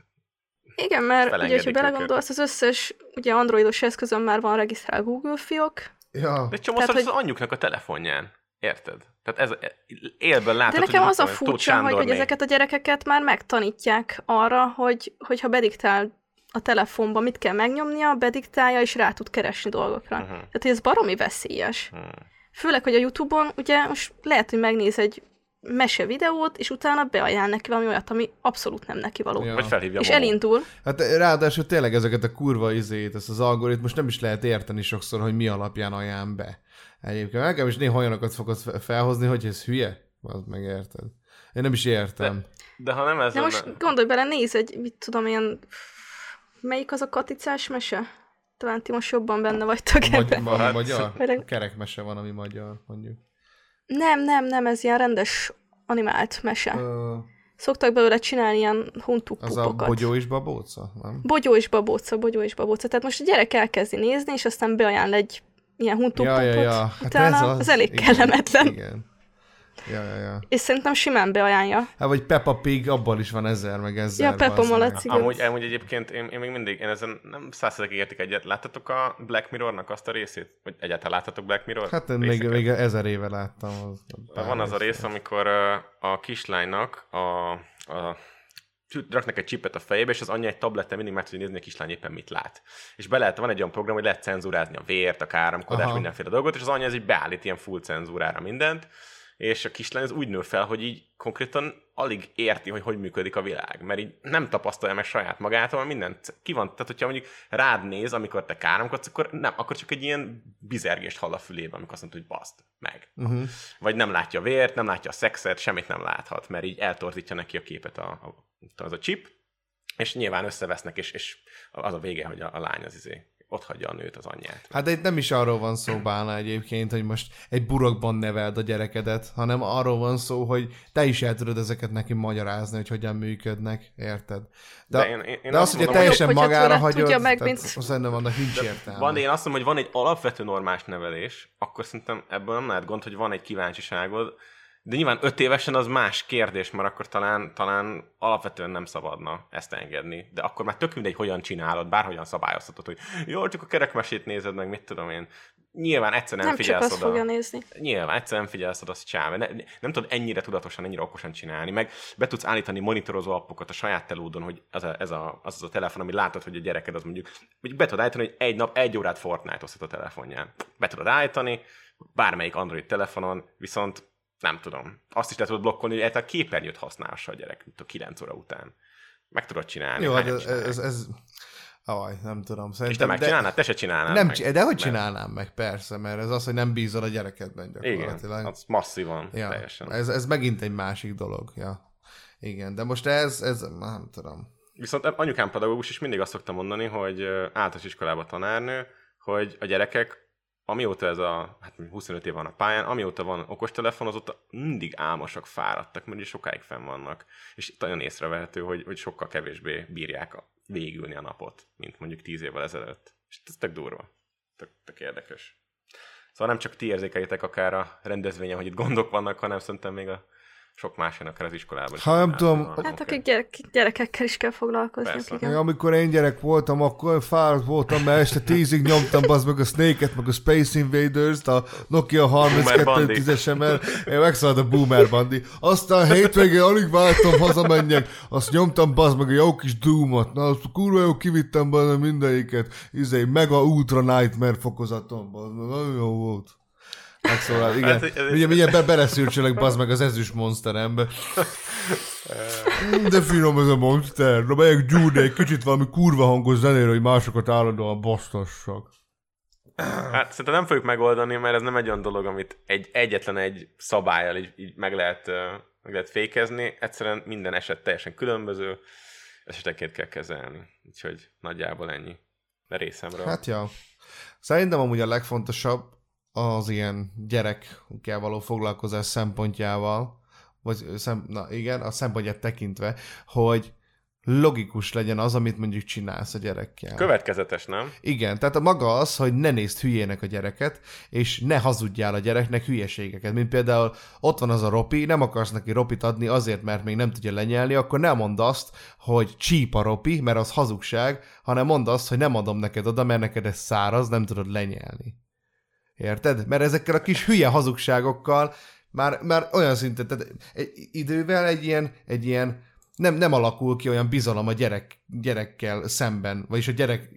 S3: Igen, mert ugye, hogyha belegondolsz, az összes ugye androidos eszközön már van regisztrál Google fiók.
S1: Ja.
S2: De csomószor hogy... az anyjuknak a telefonján. Érted? Tehát ez élben látod,
S3: De nekem az a furcsa, hogy, hogy ezeket a gyerekeket már megtanítják arra, hogy, hogyha bediktál a telefonba, mit kell megnyomnia, bediktálja, és rá tud keresni dolgokra. Uh-huh. Tehát, hogy ez baromi veszélyes. Uh-huh. Főleg, hogy a Youtube-on ugye most lehet, hogy megnéz egy mese videót, és utána beajánl neki valami olyat, ami abszolút nem neki való.
S2: Ja. Vagy felhívja
S3: És elindul.
S1: Hát ráadásul tényleg ezeket a kurva izét, ezt az algoritmus nem is lehet érteni sokszor, hogy mi alapján ajánl be. Egyébként nekem is néha olyanokat fogod felhozni, hogy ez hülye. Az megérted. Én nem is értem.
S2: De, de ha nem ez
S3: De most gondolj bele, nézz egy, mit tudom, ilyen... Melyik az a katicás mese? talán ti most jobban benne vagytok
S1: Magy-
S3: ebben.
S1: ma-
S2: Hát,
S1: magyar?
S3: Mert-
S1: Kerekmese van, ami magyar, mondjuk.
S3: Nem, nem, nem, ez ilyen rendes animált mese.
S1: Ö,
S3: Szoktak belőle csinálni ilyen huntuk
S1: az a bogyó és babóca, nem?
S3: Bogyó és babóca, bogyó és babóca. Tehát most a gyerek elkezdi nézni, és aztán beajánl egy ilyen huntuk
S1: Ja, ja, ja. Hát
S3: Utána
S1: ez
S3: az,
S1: az.
S3: elég
S1: Igen,
S3: kellemetlen.
S1: Igen. Ja, ja, ja.
S3: És szerintem simán beajánlja.
S1: Hát vagy Peppa Pig, abban is van ezer, meg ezer.
S3: Ja, Peppa. Malac.
S2: Amúgy, amúgy egyébként én, én még mindig, én ezen nem százszerzek értik egyet. Láttatok a Black Mirrornak azt a részét? Vagy egyáltalán láttatok Black Mirror
S1: Hát én még, még ezer éve láttam. Az,
S2: Van az a rész, amikor a kislánynak a, a raknak egy csipet a fejébe, és az anyja egy tableten mindig meg tudja nézni, a kislány éppen mit lát. És be lehet, van egy olyan program, hogy lehet cenzúrázni a vért, a káromkodás,
S1: Aha.
S2: mindenféle dolgot, és az anyja ez így beállít ilyen full cenzúrára mindent, és a kislány az úgy nő fel, hogy így konkrétan alig érti, hogy hogy működik a világ, mert így nem tapasztalja meg saját magától, mindent ki van, tehát hogyha mondjuk rád néz, amikor te káromkodsz, akkor nem, akkor csak egy ilyen bizergést hall a fülébe, amikor azt mondod, hogy baszd meg.
S1: Uh-huh.
S2: Vagy nem látja a vért, nem látja a szexet, semmit nem láthat, mert így eltorzítja neki a képet a, a, az a chip, és nyilván összevesznek, és, és az a vége, hogy a, a lány az izé, ott hagyja a nőt, az anyját.
S1: Hát de itt nem is arról van szó, Bálna egyébként, hogy most egy burokban neveld a gyerekedet, hanem arról van szó, hogy te is el tudod ezeket neki magyarázni, hogy hogyan működnek, érted? De,
S2: De én- én-
S1: de
S2: azt
S1: az, hogy teljesen
S3: hogy-
S1: magára hagyod,
S3: tudja meg,
S1: tehát
S3: mint-
S1: az ennek annak nincs értelme.
S2: Van, de én azt mondom, hogy van egy alapvető normás nevelés, akkor szerintem ebből nem lehet gond, hogy van egy kíváncsiságod, de nyilván öt évesen az más kérdés, mert akkor talán, talán alapvetően nem szabadna ezt engedni. De akkor már tök mindegy, hogyan csinálod, bárhogyan szabályoztatod, hogy jó, csak a kerekmesét nézed meg, mit tudom én. Nyilván egyszer nem,
S3: Nem, csak
S2: figyelsz
S3: azt
S2: oda.
S3: fogja nézni.
S2: Nyilván, egyszer nem figyelsz oda, azt csinálni. Ne, nem tudod ennyire tudatosan, ennyire okosan csinálni. Meg be tudsz állítani monitorozó appokat a saját telódon, hogy az a, ez a, az, az a telefon, ami látod, hogy a gyereked az mondjuk, hogy be tudod állítani, hogy egy nap egy órát Fortnite-ozhat a telefonján. Be tudod állítani, bármelyik Android telefonon, viszont nem tudom. Azt is le tudod blokkolni, hogy egyáltalán képernyőt használhassa a gyerek, mint a 9 óra után. Meg tudod csinálni.
S1: Jó, hát ez, ez, ez, Aj, nem tudom.
S2: És te
S1: Szerintem,
S2: megcsinálnád? Te se csinálnád
S1: nem,
S2: meg.
S1: de hogy csinálnám meg, persze, mert ez az, hogy nem bízol a gyerekedben
S2: Igen,
S1: gyakorlatilag.
S2: az masszívan,
S1: ja,
S2: teljesen.
S1: ez, ez megint egy másik dolog, ja. Igen, de most ez, ez nem tudom.
S2: Viszont anyukám pedagógus is mindig azt szokta mondani, hogy általános iskolában tanárnő, hogy a gyerekek, amióta ez a, hát 25 év van a pályán, amióta van okostelefon, azóta mindig álmosak, fáradtak, mert ugye sokáig fenn vannak. És nagyon észrevehető, hogy, hogy sokkal kevésbé bírják a, végülni a napot, mint mondjuk 10 évvel ezelőtt. És ez tök durva. Tök, tök érdekes. Szóval nem csak ti érzékelitek akár a rendezvényen, hogy itt gondok vannak, hanem szerintem még a sok más jön akár az iskolában. is.
S1: Ha nem tudom.
S3: Hát akik gyerek, gyerekekkel is kell foglalkozniuk,
S2: Persze.
S3: igen.
S1: Amikor én gyerek voltam, akkor fáradt voltam, mert este tízig nyomtam az meg a Snake-et, meg a Space Invaders-t, a Nokia
S2: Boomer Bandi.
S1: 3210-esemmel, én megszállt a Boomer Bandi. Aztán hétvégén alig váltam, hazamenjek, azt nyomtam bazd meg a jó kis Doom-ot, na azt kurva jó kivittem benne mindegyiket, izé, mega ultra nightmare fokozaton, bazd meg, nagyon jó volt. Megszólal, igen.
S2: Hát, ez-
S1: Ugye mindjárt be beleszűrcselek, bazd meg az ezüst monsterembe. De finom ez a monster. Na megyek Jude egy kicsit valami kurva hangos zenére, hogy másokat állandóan basztassak.
S2: Hát szerintem nem fogjuk megoldani, mert ez nem egy olyan dolog, amit egy, egyetlen egy szabályjal így, így meg, lehet, meg lehet fékezni. Egyszerűen minden eset teljesen különböző, esetenként kell kezelni. Úgyhogy nagyjából ennyi. A részemről. Hát,
S1: Hát ja. Szerintem amúgy a legfontosabb az ilyen gyerekkel való foglalkozás szempontjával, vagy szem, na igen, a szempontját tekintve, hogy logikus legyen az, amit mondjuk csinálsz a gyerekkel.
S2: Következetes, nem?
S1: Igen, tehát a maga az, hogy ne nézd hülyének a gyereket, és ne hazudjál a gyereknek hülyeségeket. Mint például ott van az a ropi, nem akarsz neki ropit adni azért, mert még nem tudja lenyelni, akkor nem mondd azt, hogy csíp a ropi, mert az hazugság, hanem mondd azt, hogy nem adom neked oda, mert neked ez száraz, nem tudod lenyelni. Érted? Mert ezekkel a kis hülye hazugságokkal már, már olyan szinten, tehát egy, idővel egy ilyen, egy ilyen nem, nem alakul ki olyan bizalom a gyerek, gyerekkel szemben, vagyis a gyerek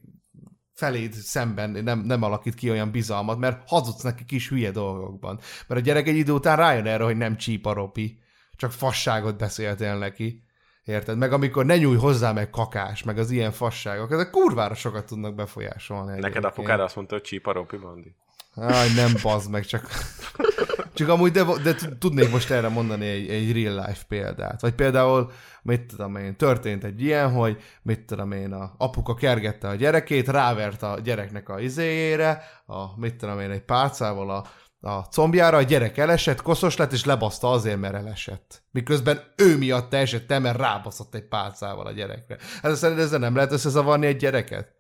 S1: feléd szemben nem, nem alakít ki olyan bizalmat, mert hazudsz neki kis hülye dolgokban. Mert a gyerek egy idő után rájön erre, hogy nem ropi, csak fasságot beszéltél neki. Érted? Meg amikor ne nyújj hozzá, meg kakás, meg az ilyen fasságok, ezek kurvára sokat tudnak befolyásolni.
S2: Neked
S1: egyébként.
S2: apukád azt mondta, hogy csípa Ropi Bandi.
S1: Aj, nem bazd meg, csak, Csak amúgy, de, de tudnék most erre mondani egy, egy real life példát. Vagy például, mit tudom én, történt egy ilyen, hogy mit tudom én, a apuka kergette a gyerekét, rávert a gyereknek a izéjére, a, mit tudom én, egy pálcával a, a combjára, a gyerek elesett, koszos lett, és lebaszta azért, mert elesett. Miközben ő miatt esett, mert rábaszott egy pálcával a gyerekre. Hát szerinted ezzel nem lehet összezavarni egy gyereket?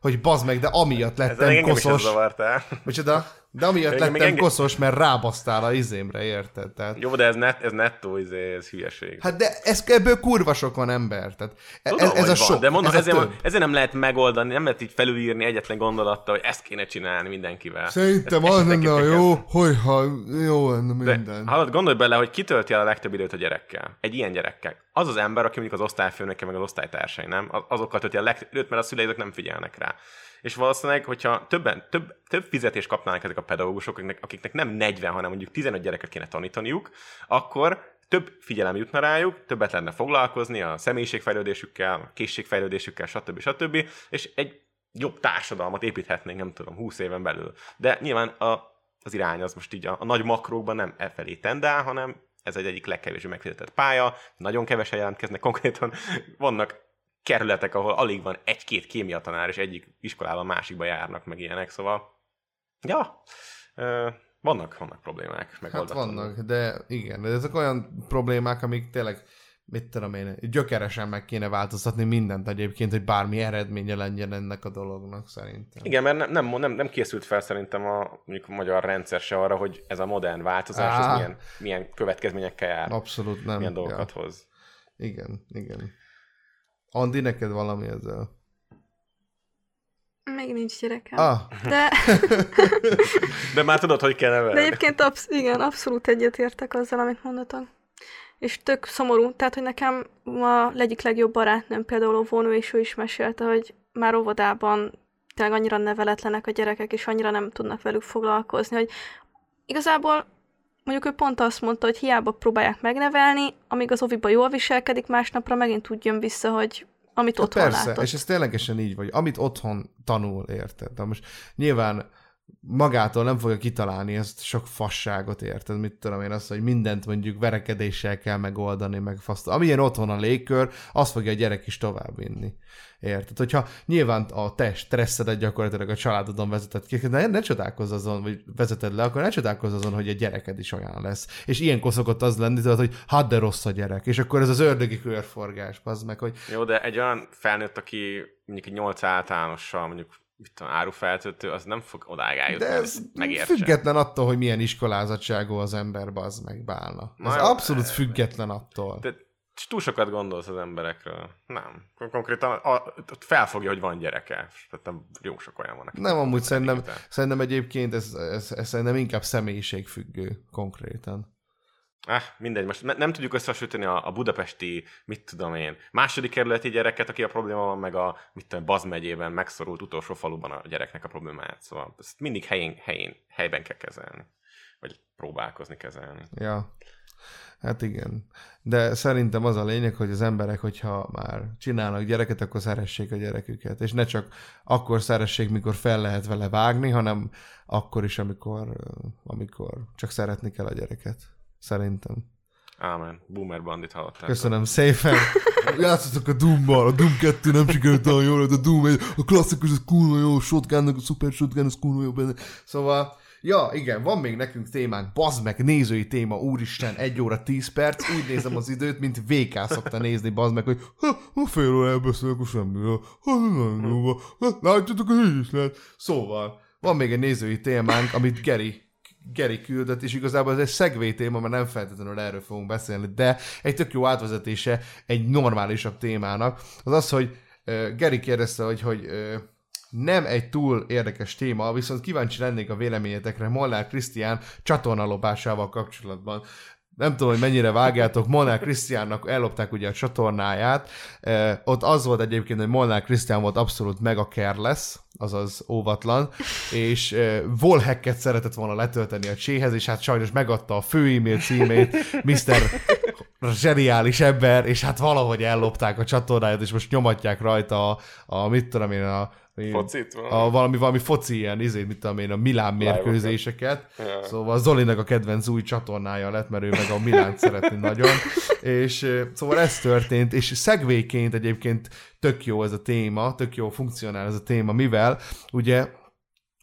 S1: Hogy bazd meg, de amiatt lettem
S2: Ezzel engem
S1: koszos.
S2: is zavartál.
S1: Micsoda? De amiatt lettem
S2: engem-
S1: koszos, mert rábasztál a izémre, érted? Tehát,
S2: Jó, de ez, net, ez nettó, izé, ez hülyeség.
S1: hát de ez, ebből kurva sok van ember. Tehát e-
S2: Tudom,
S1: ez, ez a sok,
S2: van, de mondom,
S1: ez
S2: ezért,
S1: több.
S2: ezért nem lehet megoldani, nem lehet így felülírni egyetlen gondolattal, hogy ezt kéne csinálni mindenkivel.
S1: Szerintem az lenne a jó, hogyha jó lenne
S2: De
S1: minden.
S2: hallod, gondolj bele, hogy ki tölti el a legtöbb időt a gyerekkel. Egy ilyen gyerekkel. Az az ember, aki mondjuk az osztályfőnöke, meg az osztálytársai, nem? Az- Azokkal tölti a legtöbb időt, mert a szüleik nem figyelnek rá. És valószínűleg, hogyha többen, több, több fizetést kapnának ezek a pedagógusok, akiknek, akiknek nem 40, hanem mondjuk 15 gyereket kéne tanítaniuk, akkor több figyelem jutna rájuk, többet lenne foglalkozni a személyiségfejlődésükkel, a készségfejlődésükkel, stb. stb. És egy jobb társadalmat építhetnénk, nem tudom, 20 éven belül. De nyilván a, az irány az most így a, a nagy makrókban nem e felé tendál, hanem ez egy egyik legkevésbé megfizetett pálya, nagyon kevesen jelentkeznek, konkrétan vannak kerületek, ahol alig van egy-két kémia tanár, és egyik iskolában másikba járnak, meg ilyenek, szóval ja, vannak, vannak problémák.
S1: Hát
S2: megoldatlanul.
S1: vannak, de igen, de ezek olyan problémák, amik tényleg, mit tudom én, gyökeresen meg kéne változtatni mindent egyébként, hogy bármi eredménye legyen ennek a dolognak szerintem.
S2: Igen, mert nem, nem, nem, nem készült fel szerintem a, mondjuk a magyar rendszer se arra, hogy ez a modern változás, ez
S1: Á.
S2: milyen, milyen következményekkel jár,
S1: Abszolút nem.
S2: milyen dolgokat
S1: Ja.
S2: hoz.
S1: Igen, igen. Andi, neked valami ezzel?
S3: Még nincs gyerekem.
S1: Ah,
S3: De,
S2: De már tudod, hogy kell nevelni.
S3: de egyébként absz- igen, abszolút egyetértek azzal, amit mondatok. És tök szomorú. Tehát, hogy nekem a egyik legjobb barátnőm például óvónő, és ő is mesélte, hogy már óvodában tényleg annyira neveletlenek a gyerekek, és annyira nem tudnak velük foglalkozni, hogy igazából mondjuk ő pont azt mondta, hogy hiába próbálják megnevelni, amíg az oviba jól viselkedik, másnapra megint úgy jön vissza, hogy amit
S1: Hát
S3: otthon
S1: persze,
S3: látott.
S1: és ez ténylegesen így vagy. Amit otthon tanul, érted? De most nyilván magától nem fogja kitalálni ezt sok fasságot, érted? Mit tudom én azt, hogy mindent mondjuk verekedéssel kell megoldani, meg faszt. Amilyen otthon a légkör, azt fogja a gyerek is továbbvinni. Érted? Hogyha nyilván a te stresszedet gyakorlatilag a családodon vezeted ki, de ne csodálkozz azon, vagy vezeted le, akkor ne csodálkozz azon, hogy a gyereked is olyan lesz. És ilyenkor szokott az lenni, tudod, hogy hát de rossz a gyerek. És akkor ez az ördögi körforgás, az meg, hogy
S2: Jó, de egy olyan felnőtt, aki mondjuk egy 8 általánossal, mondjuk mit tudom, árufeltöltő, az nem fog odáig eljutni,
S1: De ez
S2: megértse.
S1: független attól, hogy milyen iskolázatságú az ember, az meg bálna.
S2: Na
S1: Ez
S2: jó,
S1: abszolút
S2: de-
S1: független attól.
S2: De túl sokat gondolsz az emberekről. Nem. Konkrétan a, ott felfogja, hogy van gyereke. Tehát nem, jó sok olyan van.
S1: Nem, amúgy szerintem, szerintem egyébként ez, ez, ez szerintem inkább személyiségfüggő konkrétan.
S2: Ah, mindegy, most ne- nem tudjuk összehasonlítani a, a budapesti, mit tudom én, második kerületi gyereket, aki a probléma van, meg a, mit tudom, Baz megyében megszorult utolsó faluban a gyereknek a problémáját. Szóval ezt mindig helyén, helyén, helyben kell kezelni. Vagy próbálkozni kezelni.
S1: Ja. Hát igen. De szerintem az a lényeg, hogy az emberek, hogyha már csinálnak gyereket, akkor szeressék a gyereküket. És ne csak akkor szeressék, mikor fel lehet vele vágni, hanem akkor is, amikor, amikor csak szeretni kell a gyereket. Szerintem.
S2: Ámen. Boomer bandit hallottál.
S1: Köszönöm szépen. Játszottak a Doom-mal, a Doom 2 nem sikerült olyan jól, de a Doom 1, a klasszikus, az kurva jó, a shotgunnak, a super shotgun, az kurva jó benne. Szóval, ja, igen, van még nekünk témánk, bazd meg, nézői téma, úristen, 1 óra 10 perc, úgy nézem az időt, mint VK szokta nézni, bazd meg, hogy ha, ha fél óra elbeszélek a semmiről, ha, nagyon jó van, ha, látjátok, hogy így is lehet. Szóval, van még egy nézői témánk, amit Geri Geri küldött, és igazából ez egy szegvé téma, mert nem feltétlenül erről fogunk beszélni, de egy tök jó átvezetése egy normálisabb témának. Az az, hogy uh, Geri kérdezte, hogy, hogy uh, nem egy túl érdekes téma, viszont kíváncsi lennék a véleményetekre Molnár Krisztián csatornalopásával kapcsolatban. Nem tudom, hogy mennyire vágjátok, Molnár Krisztiánnak ellopták ugye a csatornáját. Ott az volt egyébként, hogy Molnár Krisztián volt abszolút mega careless, azaz óvatlan, és Volhacket szeretett volna letölteni a cséhez, és hát sajnos megadta a fő e-mail címét, Mr. zseniális ember, és hát valahogy ellopták a csatornáját, és most nyomatják rajta a, a mit tudom én, a
S2: Focit?
S1: A, valami, valami foci ilyen, izé, mit tudom én, a Milán mérkőzéseket.
S2: Ja.
S1: Szóval Zolinak a kedvenc új csatornája lett, mert ő meg a Milánt szeretni nagyon. És szóval ez történt, és szegvéként egyébként tök jó ez a téma, tök jó funkcionál ez a téma, mivel ugye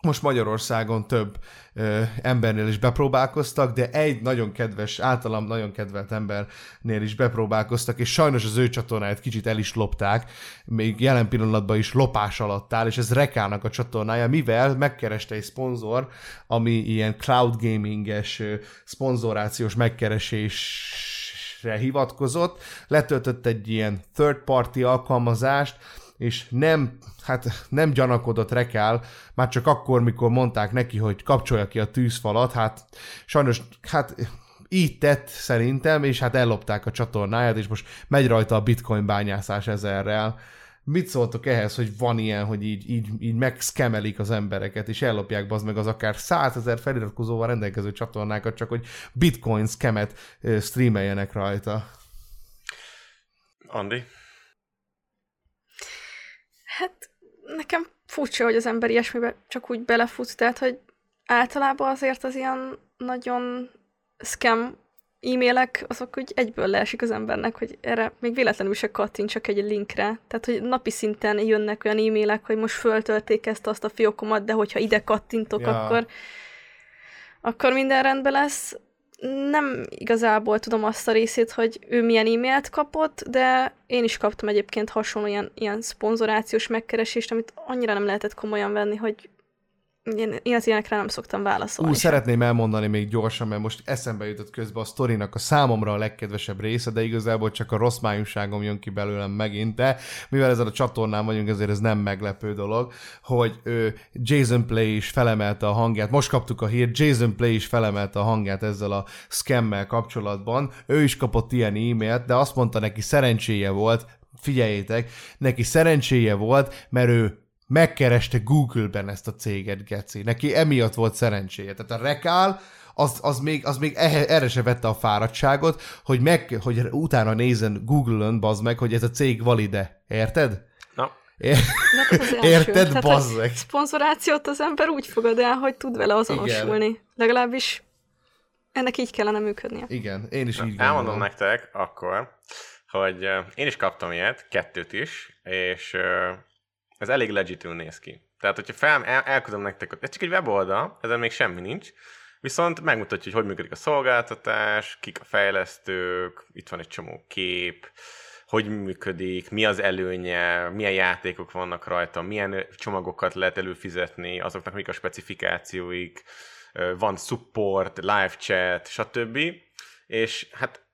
S1: most Magyarországon több ö, embernél is bepróbálkoztak, de egy nagyon kedves, általam nagyon kedvelt embernél is bepróbálkoztak, és sajnos az ő csatornáját kicsit el is lopták, még jelen pillanatban is lopás alatt áll, és ez Rekának a csatornája, mivel megkereste egy szponzor, ami ilyen cloud gaminges szponzorációs megkeresésre hivatkozott, letöltött egy ilyen third party alkalmazást, és nem, hát nem gyanakodott rekál, már csak akkor, mikor mondták neki, hogy kapcsolja ki a tűzfalat, hát sajnos, hát így tett szerintem, és hát ellopták a csatornáját, és most megy rajta a bitcoin bányászás ezerrel. Mit szóltok ehhez, hogy van ilyen, hogy így, így, így megszkemelik az embereket, és ellopják az meg az akár 100 ezer feliratkozóval rendelkező csatornákat, csak hogy bitcoin skemet streameljenek rajta.
S2: Andi?
S3: Hát nekem furcsa, hogy az ember ilyesmibe csak úgy belefut, tehát hogy általában azért az ilyen nagyon scam e-mailek, azok úgy egyből leesik az embernek, hogy erre még véletlenül se kattintsak egy linkre. Tehát, hogy napi szinten jönnek olyan e-mailek, hogy most föltölték ezt azt a fiókomat, de hogyha ide kattintok,
S1: Ja.
S3: akkor, akkor minden rendben lesz. Nem igazából tudom azt a részét, hogy ő milyen e-mailt kapott, de én is kaptam egyébként hasonló ilyen, ilyen szponzorációs megkeresést, amit annyira nem lehetett komolyan venni, hogy én, én az ilyenekre nem szoktam válaszolni.
S1: Ú, szeretném elmondani még gyorsan, mert most eszembe jutott közben a sztorinak a számomra a legkedvesebb része, de igazából csak a rossz májúságom jön ki belőlem megint, de mivel ezen a csatornán vagyunk, ezért ez nem meglepő dolog, hogy ő, Jason Play is felemelte a hangját, most kaptuk a hírt, Jason Play is felemelte a hangját ezzel a scammel kapcsolatban, ő is kapott ilyen e-mailt, de azt mondta neki szerencséje volt, figyeljétek, neki szerencséje volt, mert ő megkereste Google-ben ezt a céget, Geci. Neki emiatt volt szerencséje. Tehát a rekál, az, az még, az még ehe, erre se vette a fáradtságot, hogy, meg, hogy utána nézzen Google-ön, bazd meg, hogy ez a cég valide. Érted?
S2: Na.
S1: Érted,
S3: Tehát
S1: bazd meg?
S3: szponzorációt az ember úgy fogad el, hogy tud vele azonosulni. Igen. Legalábbis ennek így kellene működnie.
S1: Igen, én is így
S2: elmondom
S1: gondolom.
S2: nektek akkor, hogy ö, én is kaptam ilyet, kettőt is, és ö, ez elég legitül néz ki. Tehát, hogyha fel, el, elküldöm nektek, ez csak egy weboldal, ezen még semmi nincs, viszont megmutatja, hogy hogy működik a szolgáltatás, kik a fejlesztők, itt van egy csomó kép, hogy működik, mi az előnye, milyen játékok vannak rajta, milyen csomagokat lehet előfizetni, azoknak mik a specifikációik, van support, live chat, stb. És hát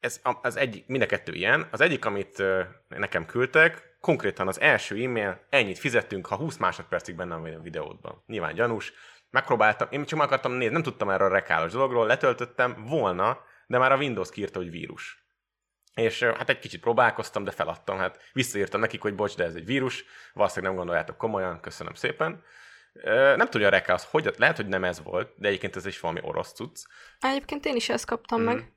S2: ez az egyik, mind a kettő ilyen. Az egyik, amit nekem küldtek, konkrétan az első e-mail, ennyit fizettünk, ha 20 másodpercig benne vagy a videódban. Nyilván gyanús. Megpróbáltam, én csak meg akartam nézni, nem tudtam erről a rekálos dologról, letöltöttem volna, de már a Windows kiírta, hogy vírus. És hát egy kicsit próbálkoztam, de feladtam. Hát visszaírtam nekik, hogy bocs, de ez egy vírus, valószínűleg nem gondoljátok komolyan, köszönöm szépen. Nem tudja a reka az, hogy, lehet, hogy nem ez volt, de egyébként ez is valami orosz cucc.
S3: Egyébként én is ezt kaptam
S2: Mhm.
S3: meg,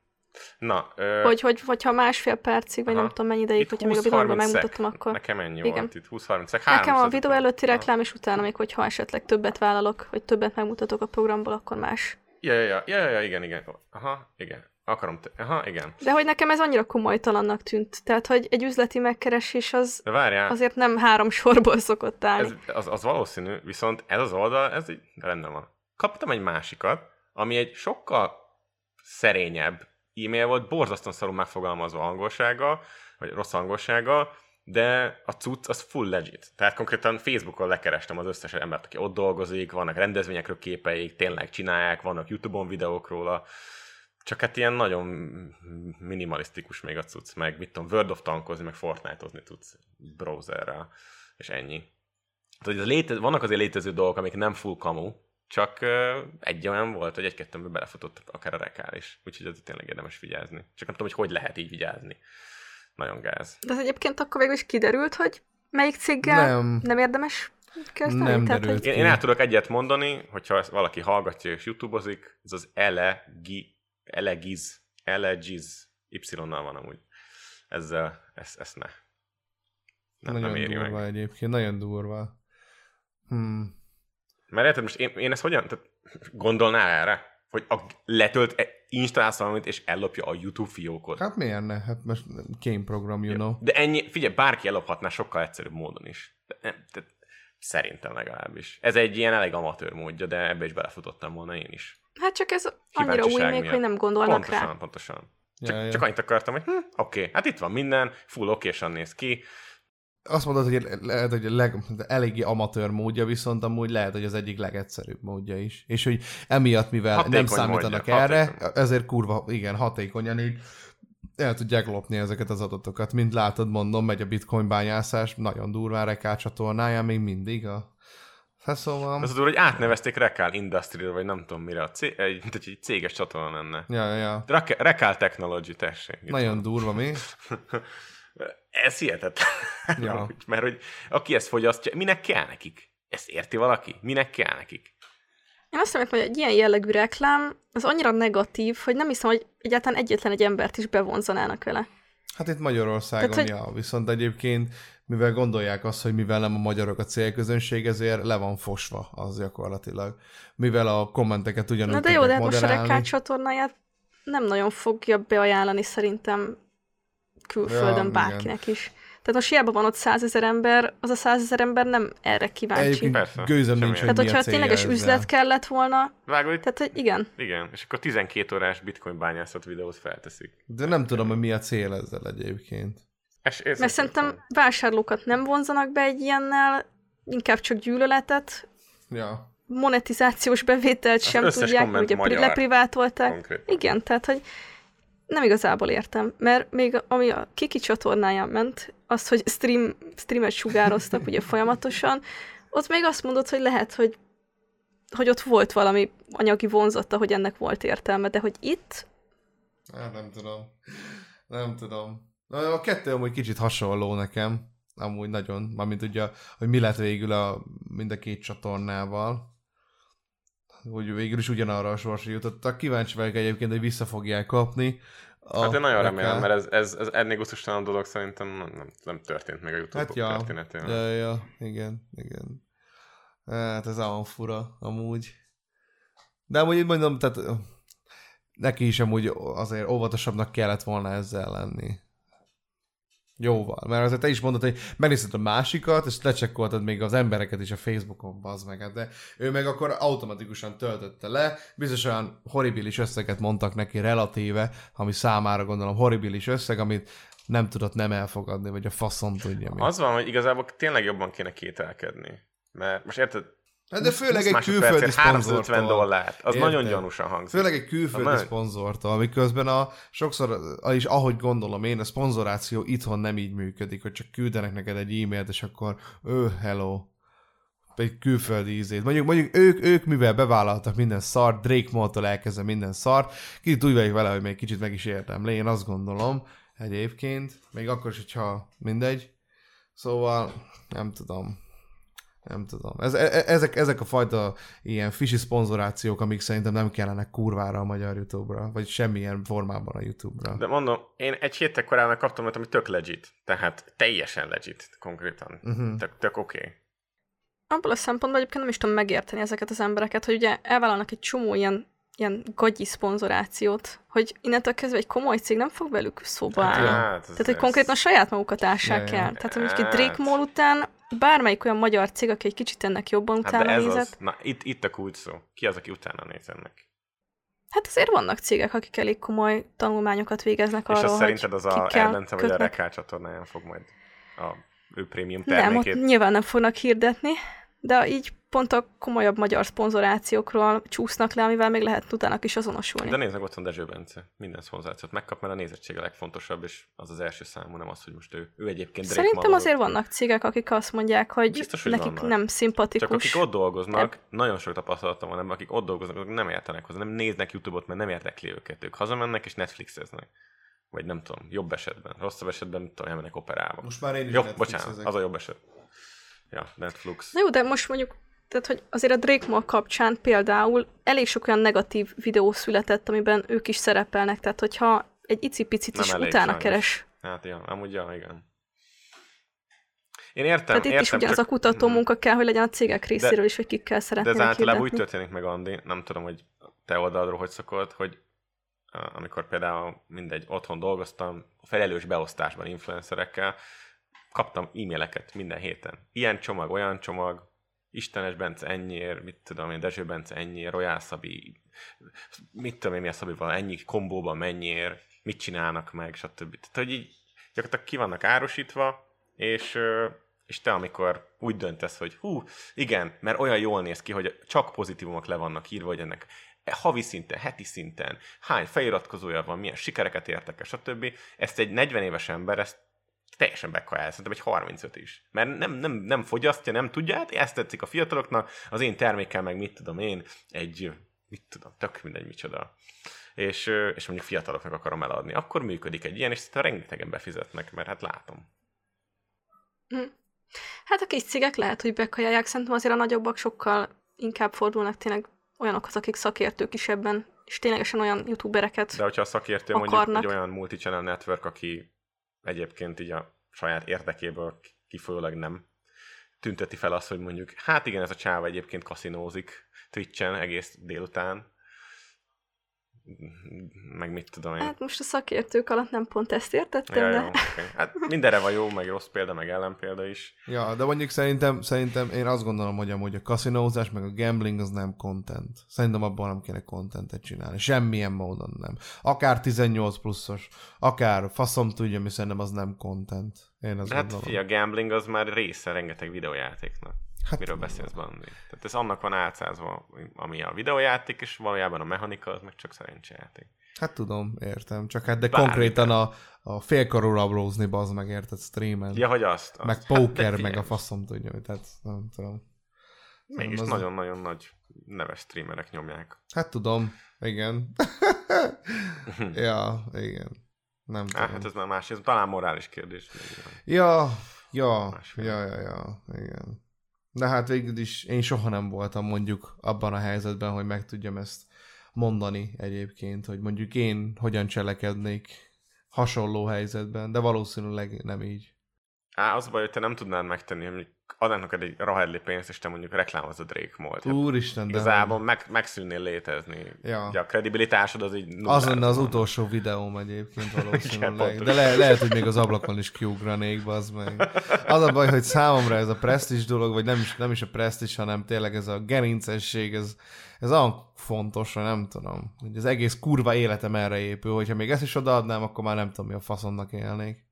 S2: Na, ö,
S3: hogy, hogy hogyha másfél percig, vagy
S2: Aha.
S3: nem tudom mennyi ideig, hogyha még a videóban
S2: 20-30
S3: megmutattam, akkor...
S2: Nekem ennyi
S3: Igen.
S2: volt itt, 20-30 szek.
S3: Nekem a
S2: 300
S3: videó előtti reklám, és utána még, hogyha esetleg többet vállalok, hogy többet megmutatok a programból, akkor más.
S2: Ja, ja, ja, ja, ja, igen, igen. Aha, igen. Akarom te... Aha, igen.
S3: De hogy nekem ez annyira komolytalannak tűnt. Tehát, hogy egy üzleti megkeresés az
S2: De várjál,
S3: azért nem három sorból szokott állni.
S2: ez, az, az valószínű, viszont ez az oldal, ez így rendben van. Kaptam egy másikat, ami egy sokkal szerényebb e-mail volt, borzasztóan szarul megfogalmazva angolsággal, vagy rossz angolsággal, de a cucc az full legit. Tehát konkrétan Facebookon lekerestem az összes embert, aki ott dolgozik, vannak rendezvényekről képeik, tényleg csinálják, vannak YouTube-on videók róla, csak hát ilyen nagyon minimalisztikus még a cucc, meg mit tudom, World of Tankozni, meg Fortnite-ozni tudsz browserrel, és ennyi. Tehát ez léte, vannak azért létező dolgok, amik nem full kamu, csak egy olyan volt, hogy egy-kettőmbe belefutott akár a rekál is. Úgyhogy ez tényleg érdemes vigyázni. Csak nem tudom, hogy hogy lehet így vigyázni. Nagyon gáz.
S3: De az egyébként akkor végül is kiderült, hogy melyik céggel
S1: Nem.
S3: nem érdemes kezdeni?
S1: Nem
S3: Tehát,
S1: derült
S3: hogy
S2: Én, én el tudok egyet mondani, hogyha ezt valaki hallgatja és youtube-ozik, ez az elegi, elegiz, elegiz, Y-nal van amúgy. Ezzel, ezt, ezt ne. Nem,
S1: nagyon
S2: nem éri
S1: durva
S2: meg.
S1: egyébként, nagyon durva. Hmm.
S2: Mert érted, most én, én ezt hogyan, tehát gondolnál erre? Hogy a, letölt, e- installálsz valamit, és ellopja a YouTube fiókot.
S1: Hát miért ne? Hát most game program, you know.
S2: De ennyi, figyelj, bárki ellophatná sokkal egyszerűbb módon is. De nem, tehát szerintem legalábbis. Ez egy ilyen elég amatőr módja, de ebbe is belefutottam volna én is.
S3: Hát csak ez annyira új még,
S2: miatt.
S3: hogy nem gondolnak
S2: Pontosan,
S3: rá.
S2: pontosan. Csak,
S1: Ja, ja.
S2: csak annyit akartam, hogy hm, oké, okay, hát itt van minden, full okésan néz ki.
S1: Azt mondod, hogy lehet, hogy a leg, eléggé amatőr módja, viszont amúgy lehet, hogy az egyik legegyszerűbb módja is. És hogy emiatt, mivel
S2: Hatékony
S1: nem számítanak
S2: módja,
S1: erre,
S2: hatékony.
S1: ezért kurva, igen, hatékonyan így el tudják lopni ezeket az adatokat. Mint látod, mondom, megy a bitcoin bányászás, nagyon durván Rekál csatornáján még mindig a... Hát szóval...
S2: Az hogy átnevezték Rekál Industry-ra, vagy nem tudom mire, a cég, egy, mint egy céges csatorna lenne.
S1: Ja, ja, ja.
S2: Rekál Technology, tessék.
S1: Nagyon durva, mi?
S2: Ez hihetetlen.
S1: Ja.
S2: Mert hogy aki ezt fogyasztja, minek kell nekik? Ezt érti valaki? Minek kell nekik?
S3: Én azt hiszem, hogy egy ilyen jellegű reklám az annyira negatív, hogy nem hiszem, hogy egyáltalán egyetlen egy embert is bevonzanának vele.
S1: Hát itt Magyarországon,
S3: Tehát,
S1: ja, viszont egyébként, mivel gondolják azt, hogy mivel nem a magyarok a célközönség, ezért le van fosva az gyakorlatilag. Mivel a kommenteket ugyanúgy
S3: Na de jó, de hát most a
S1: moderálni.
S3: Rekál csatornáját nem nagyon fogja beajánlani szerintem külföldön
S1: Ja,
S3: bárkinek is. Tehát most hiába van ott százezer ember, az a százezer ember nem erre kíváncsi.
S1: Egyébként
S2: Persze,
S1: gőzöm nincs, hogy
S3: Tehát, hogyha tényleges
S1: ezzel.
S3: üzlet kellett volna,
S2: Vágod,
S3: tehát, hogy igen.
S2: Igen, és akkor 12 órás bitcoin bányászat videót felteszik.
S1: De nem tudom, hogy mi a cél ezzel egyébként.
S2: És, és
S3: Mert szerintem vásárlókat nem vonzanak be egy ilyennel, inkább csak gyűlöletet,
S1: Ja.
S3: monetizációs bevételt sem tudják, ugye leprivátolták.
S2: Konkrétan.
S3: Igen, tehát, hogy nem igazából értem, mert még ami a Kiki csatornáján ment, az, hogy stream, streamet sugároztak ugye folyamatosan, ott még azt mondod, hogy lehet, hogy, hogy ott volt valami anyagi vonzata, hogy ennek volt értelme, de hogy itt,
S1: Hát nem tudom. Nem tudom. Na, A kettő amúgy kicsit hasonló nekem. Amúgy nagyon. Mármint ugye, hogy mi lett végül a, mind a két csatornával. Hogy végül is ugyanarra a sorsra jutottak. Kíváncsi vagyok egyébként, hogy vissza fogják kapni. A
S2: Hát én nagyon
S1: Rekál.
S2: remélem, mert ez, ez, ez ennél gusztustalan dolog szerintem nem, nem, történt meg a YouTube
S1: Hát ja,
S2: történetén.
S1: ja, ja, igen, igen. Hát ez olyan fura, amúgy. De amúgy mondom, tehát neki is amúgy azért óvatosabbnak kellett volna ezzel lenni. Jóval, mert azért te is mondod, hogy megnézted a másikat, és lecsekkoltad még az embereket is a Facebookon, bazd meg, hát de ő meg akkor automatikusan töltötte le, biztos olyan horribilis összeget mondtak neki relatíve, ami számára gondolom horribilis összeg, amit nem tudott nem elfogadni, vagy a faszom tudja mi.
S2: Az van, hogy igazából tényleg jobban kéne kételkedni. Mert most érted,
S1: Hát de főleg
S2: 20
S1: egy külföldi
S2: 350
S1: szponzortól.
S2: dollárt. Az
S1: Érted?
S2: nagyon gyanúsan hangzik.
S1: Főleg egy külföldi
S2: Na,
S1: szponzortól, miközben a sokszor, és ahogy gondolom én, a szponzoráció itthon nem így működik, hogy csak küldenek neked egy e-mailt, és akkor ő, hello, egy külföldi ízét. Mondjuk, mondjuk ők, ők mivel bevállaltak minden szart, Drake Mall-tól elkezdve minden szart, kicsit úgy vagyok vele, hogy még kicsit meg is érdemli, én azt gondolom egyébként, még akkor is, hogyha mindegy. Szóval nem tudom. Nem tudom. Ez, e, ezek, ezek a fajta ilyen fisi szponzorációk, amik szerintem nem kellene kurvára a magyar YouTube-ra, vagy semmilyen formában a YouTube-ra.
S2: De mondom, én egy héttel korábban kaptam olyat, ami tök legit. Tehát teljesen legit konkrétan.
S1: Uh-huh.
S2: Tök, tök oké. Okay.
S3: abból a szempontból egyébként nem is tudom megérteni ezeket az embereket, hogy ugye elvállalnak egy csomó ilyen, ilyen gagyi szponzorációt, hogy innentől kezdve egy komoly cég nem fog velük szóba
S1: Hát
S3: állni.
S2: Hát,
S3: Tehát, hogy
S2: ez-
S3: konkrétan saját magukat ássák
S1: Ja,
S3: el. Tehát, hogy egy
S2: Hát.
S3: Drake Mall után bármelyik olyan magyar cég, aki egy kicsit ennek jobban
S2: Hát de
S3: utána
S2: ez
S3: nézett,
S2: az. Na, itt, itt a kulcs szó. Ki az, aki utána néz ennek?
S3: hát azért vannak cégek, akik elég komoly tanulmányokat végeznek
S2: És
S3: arról,
S2: az szerinted az a Erbence vagy a. Rekál csatornáján fog majd a ő prémium
S3: Nem, ott
S2: termékét?
S3: nyilván nem fognak hirdetni, de így pont a komolyabb magyar szponzorációkról csúsznak le, amivel még lehet utána is azonosulni.
S2: De nézd meg, ott van Dezső Bence. Minden szponzorációt megkap, mert a nézettség a legfontosabb, és az az első számú, nem az, hogy most ő, ő egyébként Drake
S3: Szerintem
S2: malozott.
S3: azért vannak cégek, akik azt mondják, hogy,
S2: Biztos, hogy
S3: nekik
S2: vannak.
S3: nem
S2: Csak
S3: szimpatikus.
S2: akik ott dolgoznak, nagyon sok tapasztalatom van akik ott dolgoznak, azok nem értenek hozzá, nem néznek YouTube-ot, mert nem érdekli őket. Ők hazamennek és Netflixeznek. Vagy nem tudom, jobb esetben. Rosszabb esetben, nem tudom, elmennek operába.
S1: Most már én is
S2: Jó, bocsánat, az a jobb eset. Ja, Netflix.
S3: Na jó, de most mondjuk, tehát, hogy azért a Drake Mall kapcsán például elég sok olyan negatív videó született, amiben ők is szerepelnek, tehát hogyha egy icipicit
S2: Nem
S3: is utána
S2: sajnos.
S3: keres.
S2: Hát ja, amúgy ja, igen. Én értem,
S3: Tehát itt
S2: értem,
S3: is ugyanaz
S2: csak-
S3: a kutató munka kell, hogy legyen a cégek részéről is, hogy kikkel
S2: De
S3: szeretnének
S2: ez általában úgy történik meg, Andi, nem tudom, hogy te oldalról hogy szokott, hogy amikor például mindegy, otthon dolgoztam, a felelős beosztásban influencerekkel, kaptam e-maileket minden héten. Ilyen csomag, olyan csomag, Istenes Bence ennyiért, mit tudom én, Dezső Bence ennyiért, Royal Szabi, mit tudom én, mi a Szabival, ennyi kombóban mennyiért, mit csinálnak meg, stb. Tehát, hogy így gyakorlatilag ki vannak árusítva, és, és te amikor úgy döntesz, hogy hú, igen, mert olyan jól néz ki, hogy csak pozitívumok le vannak írva, hogy ennek havi szinten, heti szinten, hány feliratkozója van, milyen sikereket értek stb. Ezt egy 40 éves ember, ezt teljesen bekajál, szerintem egy 35 is. Mert nem, nem, nem fogyasztja, nem tudja, hát ezt tetszik a fiataloknak, az én termékem meg mit tudom én, egy, mit tudom, tök mindegy micsoda. És, és mondjuk fiataloknak akarom eladni. Akkor működik egy ilyen, és szerintem rengetegen befizetnek, mert hát látom.
S3: Hát a kis cégek lehet, hogy bekajálják, szerintem azért a nagyobbak sokkal inkább fordulnak tényleg olyanokhoz, akik szakértők is ebben, és ténylegesen olyan youtubereket.
S2: De hogyha a szakértő mondjuk
S3: Akarnak.
S2: egy olyan multichannel network, aki egyébként így a saját érdekéből kifolyólag nem tünteti fel azt, hogy mondjuk, hát igen, ez a csáva egyébként kaszinózik Twitchen egész délután, meg mit tudom én.
S3: Hát most a szakértők alatt nem pont ezt értettem,
S2: Ja,
S3: de...
S2: jó, okay. Hát mindenre van jó, meg rossz példa, meg ellenpélda is.
S1: Ja, de mondjuk szerintem, szerintem én azt gondolom, hogy amúgy a kaszinózás, meg a gambling az nem content. Szerintem abban nem kéne contentet csinálni. Semmilyen módon nem. Akár 18 pluszos, akár faszom tudja, mi szerintem az nem content. Én azt
S2: Hát
S1: gondolom.
S2: fia, a gambling az már része rengeteg videójátéknak.
S1: Hát,
S2: Hát, Miről beszélsz, Bandi? Tehát ez annak van álcázva, ami a videójáték, és valójában a mechanika az meg csak szerencsejáték.
S1: hát tudom, értem. Csak hát de
S2: Bármi
S1: konkrétan a, a félkarú rablózni, bazd meg, érted, streamen.
S2: Ja, hogy azt. azt.
S1: meg
S2: Hát,
S1: póker, meg
S2: figyelj,
S1: a faszom tudja, hogy tehát nem tudom.
S2: Mégis
S1: az-
S2: nagyon-nagyon nagy neves streamerek nyomják.
S1: Hát tudom, igen. ja, igen. Nem
S2: Á,
S1: tudom.
S2: hát ez már más, ez talán morális kérdés.
S1: Ja, ja, ja, ja, ja, igen. De hát végül is én soha nem voltam mondjuk abban a helyzetben, hogy meg tudjam ezt mondani egyébként, hogy mondjuk én hogyan cselekednék hasonló helyzetben, de valószínűleg nem így.
S2: Á, az a baj, hogy te nem tudnád megtenni, hogy neked egy rahedli pénzt, és te mondjuk reklámozod Drake Mall. Hát
S1: Úristen, de
S2: Igazából meg, megszűnnél létezni.
S1: Ja.
S2: Ugye a kredibilitásod az így
S1: az lenne az utolsó videóm egyébként valószínűleg.
S2: pontosan.
S1: De le, lehet, hogy még az ablakon is kiugranék, az meg. Az a baj, hogy számomra ez a presztis dolog, vagy nem is, nem is a presztis, hanem tényleg ez a gerincesség, ez, ez olyan fontos, hogy nem tudom. Hogy az egész kurva életem erre épül, hogyha még ezt is odaadnám, akkor már nem tudom, mi a faszomnak élnék.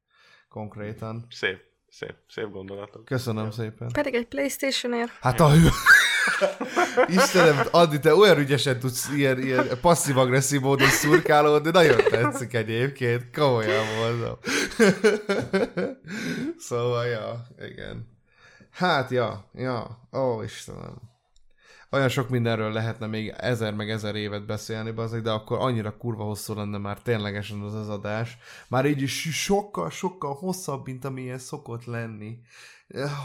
S1: Konkrétan.
S2: Szép, szép, szép gondolatok.
S1: Köszönöm szépen.
S3: Pedig egy Playstation-ért.
S1: Hát a hű... Istenem, Adi, te olyan ügyesen tudsz ilyen, ilyen passzív-agresszív módon szurkálódni, nagyon tetszik egyébként, komolyan mondom. szóval, ja, igen. Hát, ja, ja, ó, Istenem. Olyan sok mindenről lehetne még ezer meg ezer évet beszélni, bazzik, de akkor annyira kurva hosszú lenne már ténylegesen az az adás. Már így is sokkal, sokkal hosszabb, mint amilyen szokott lenni.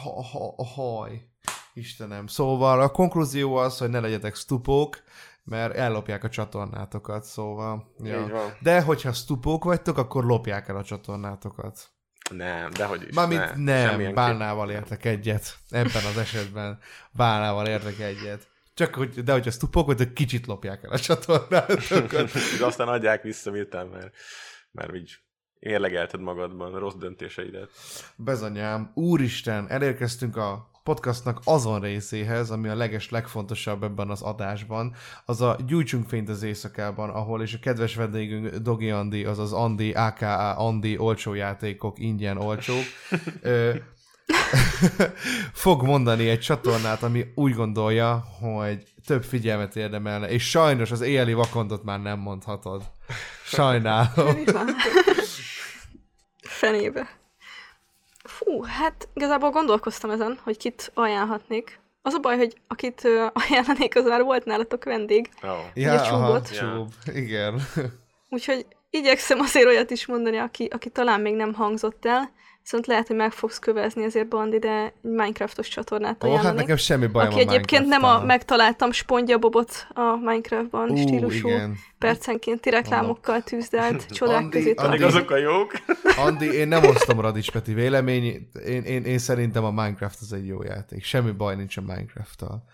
S1: Ha, haj. Istenem. Szóval a konklúzió az, hogy ne legyetek stupók, mert ellopják a csatornátokat, szóval. Ja. De hogyha stupók vagytok, akkor lopják el a csatornátokat.
S2: Nem, dehogy is.
S1: Mármint
S2: ne,
S1: nem, bálnával értek egyet. Ebben az esetben bálnával értek egyet. Csak hogy, de hogyha stupók vagytok, kicsit lopják el a csatornátokat.
S2: És aztán adják vissza miután, mert, mert így érlegelted magadban rossz döntéseidet.
S1: Bezanyám, úristen, elérkeztünk a podcastnak azon részéhez, ami a leges legfontosabb ebben az adásban, az a Gyújtsunk fényt az éjszakában, ahol és a kedves vendégünk Dogi Andi, azaz Andi, aka Andi, olcsó játékok, ingyen olcsók, fog mondani egy csatornát, ami úgy gondolja, hogy több figyelmet érdemelne, és sajnos az éjjeli vakondot már nem mondhatod. Sajnálom.
S3: Fenébe. Fú, hát igazából gondolkoztam ezen, hogy kit ajánlhatnék. Az a baj, hogy akit ajánlanék, az már volt nálatok vendég.
S2: Oh.
S1: Ja,
S3: Ugye
S1: aha, csúb. Igen.
S3: Úgyhogy igyekszem azért olyat is mondani, aki, aki talán még nem hangzott el. Viszont lehet, hogy meg fogsz kövezni azért Bandi, de egy Minecraftos csatornát
S1: Ó, hát nekem semmi bajom
S3: aki
S1: a
S3: egyébként nem a megtaláltam spondjabobot a Minecraftban
S1: Ú,
S3: stílusú
S1: igen.
S3: percenkénti reklámokkal tűzdelt csodák
S1: Andi-
S3: közé
S1: Andi-
S2: azok a jók.
S1: Andi, én nem osztom Radics Peti vélemény, én, én, én szerintem a Minecraft az egy jó játék. Semmi baj nincs a Minecraft-tal.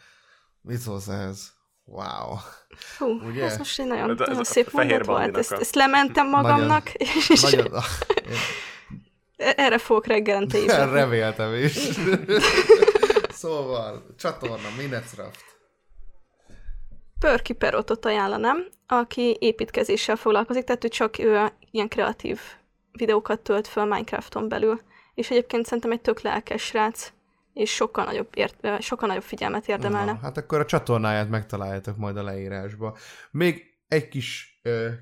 S1: Mit szólsz ehhez? Wow.
S3: Hú,
S1: Ugye?
S3: ez most egy nagyon,
S2: Ez
S3: nagyon szép mondat volt. Ezt, ezt lementem magamnak, és
S1: Nagyon...
S3: erre fogok reggelente ébredni.
S1: Reméltem is. szóval, csatorna, Minecraft.
S3: Pörki Perotot ajánlanám, aki építkezéssel foglalkozik, tehát ő csak ő ilyen kreatív videókat tölt föl Minecrafton belül. És egyébként szerintem egy tök lelkes srác, és sokkal nagyobb, ért, sokkal nagyobb figyelmet érdemelne.
S1: Na, hát akkor a csatornáját megtaláljátok majd a leírásba. Még egy kis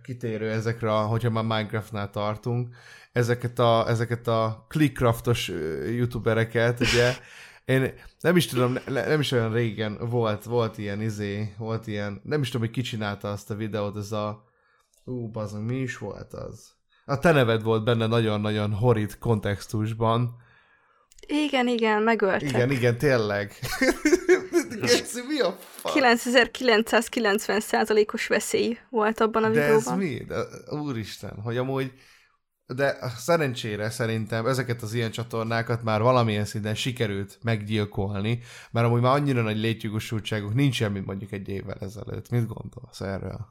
S1: kitérő ezekre, hogyha már Minecraftnál tartunk, ezeket a, ezeket a clickcraftos youtubereket, ugye, én nem is tudom, ne, nem is olyan régen volt, volt ilyen izé, volt ilyen, nem is tudom, hogy ki csinálta azt a videót, ez a, ú, bazd, mi is volt az? A te neved volt benne nagyon-nagyon horrid kontextusban.
S3: Igen, igen, megöltek.
S1: Igen, igen, tényleg. Geci, mi a fa?
S3: 9990%-os veszély volt abban a
S1: De ez
S3: videóban.
S1: mi? De, úristen, hogy amúgy de szerencsére szerintem ezeket az ilyen csatornákat már valamilyen szinten sikerült meggyilkolni, mert amúgy már annyira nagy létjogosultságuk nincsen, mint mondjuk egy évvel ezelőtt. Mit gondolsz erről?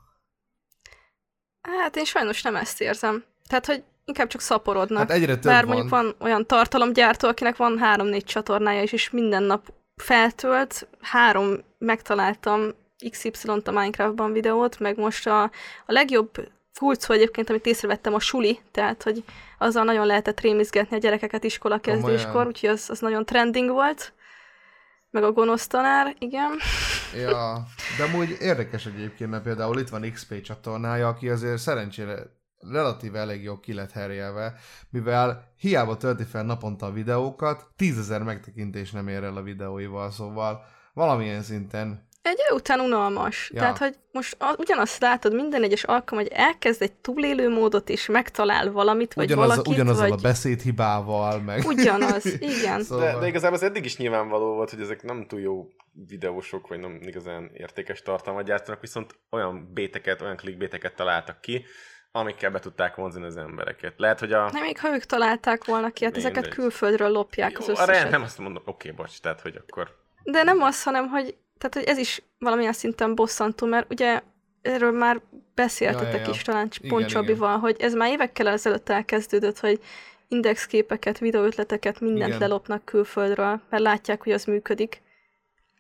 S3: Hát én sajnos nem ezt érzem. Tehát, hogy inkább csak szaporodnak.
S1: Hát egyre több
S3: Bár
S1: van.
S3: mondjuk van olyan tartalomgyártó, akinek van három-négy csatornája is, és minden nap feltölt. Három megtaláltam XY-t a Minecraftban videót, meg most a, a legjobb kulcó egyébként, amit észrevettem, a suli, tehát, hogy azzal nagyon lehetett rémizgetni a gyerekeket iskola kezdéskor, úgyhogy az, az nagyon trending volt. Meg a gonosz tanár, igen.
S1: Ja, de amúgy érdekes egyébként, mert például itt van XP csatornája, aki azért szerencsére relatíve elég jó ki lett herjelve, mivel hiába tölti fel naponta a videókat, tízezer megtekintés nem ér el a videóival, szóval valamilyen szinten
S3: Egy idő után unalmas.
S1: Ja.
S3: Tehát, hogy most a, ugyanazt látod minden egyes alkalom, hogy elkezd egy túlélő módot, és megtalál valamit, vagy
S1: ugyanaz,
S3: valakit,
S1: ugyanazzal
S3: vagy...
S1: a beszédhibával, meg...
S3: Ugyanaz, igen.
S1: Szóval...
S2: De, de igazából az eddig is nyilvánvaló volt, hogy ezek nem túl jó videósok, vagy nem igazán értékes tartalmat gyártanak, viszont olyan béteket, olyan clickbéteket találtak ki, amikkel be tudták vonzani az embereket. Lehet, hogy a...
S3: Nem, még ha ők találták volna ki, hát ezeket
S2: Mindegy.
S3: külföldről lopják az
S2: Jó, arra
S3: összeset.
S2: nem azt mondom, oké, bocs, tehát, hogy akkor...
S3: De nem az, hanem, hogy, tehát, hogy ez is valamilyen szinten bosszantó, mert ugye erről már beszéltetek
S1: Ja, ja, ja.
S3: is talán Pont Csabival, hogy ez már évekkel ezelőtt elkezdődött, hogy indexképeket, videóötleteket, mindent
S1: Igen.
S3: lelopnak külföldről, mert látják, hogy az működik.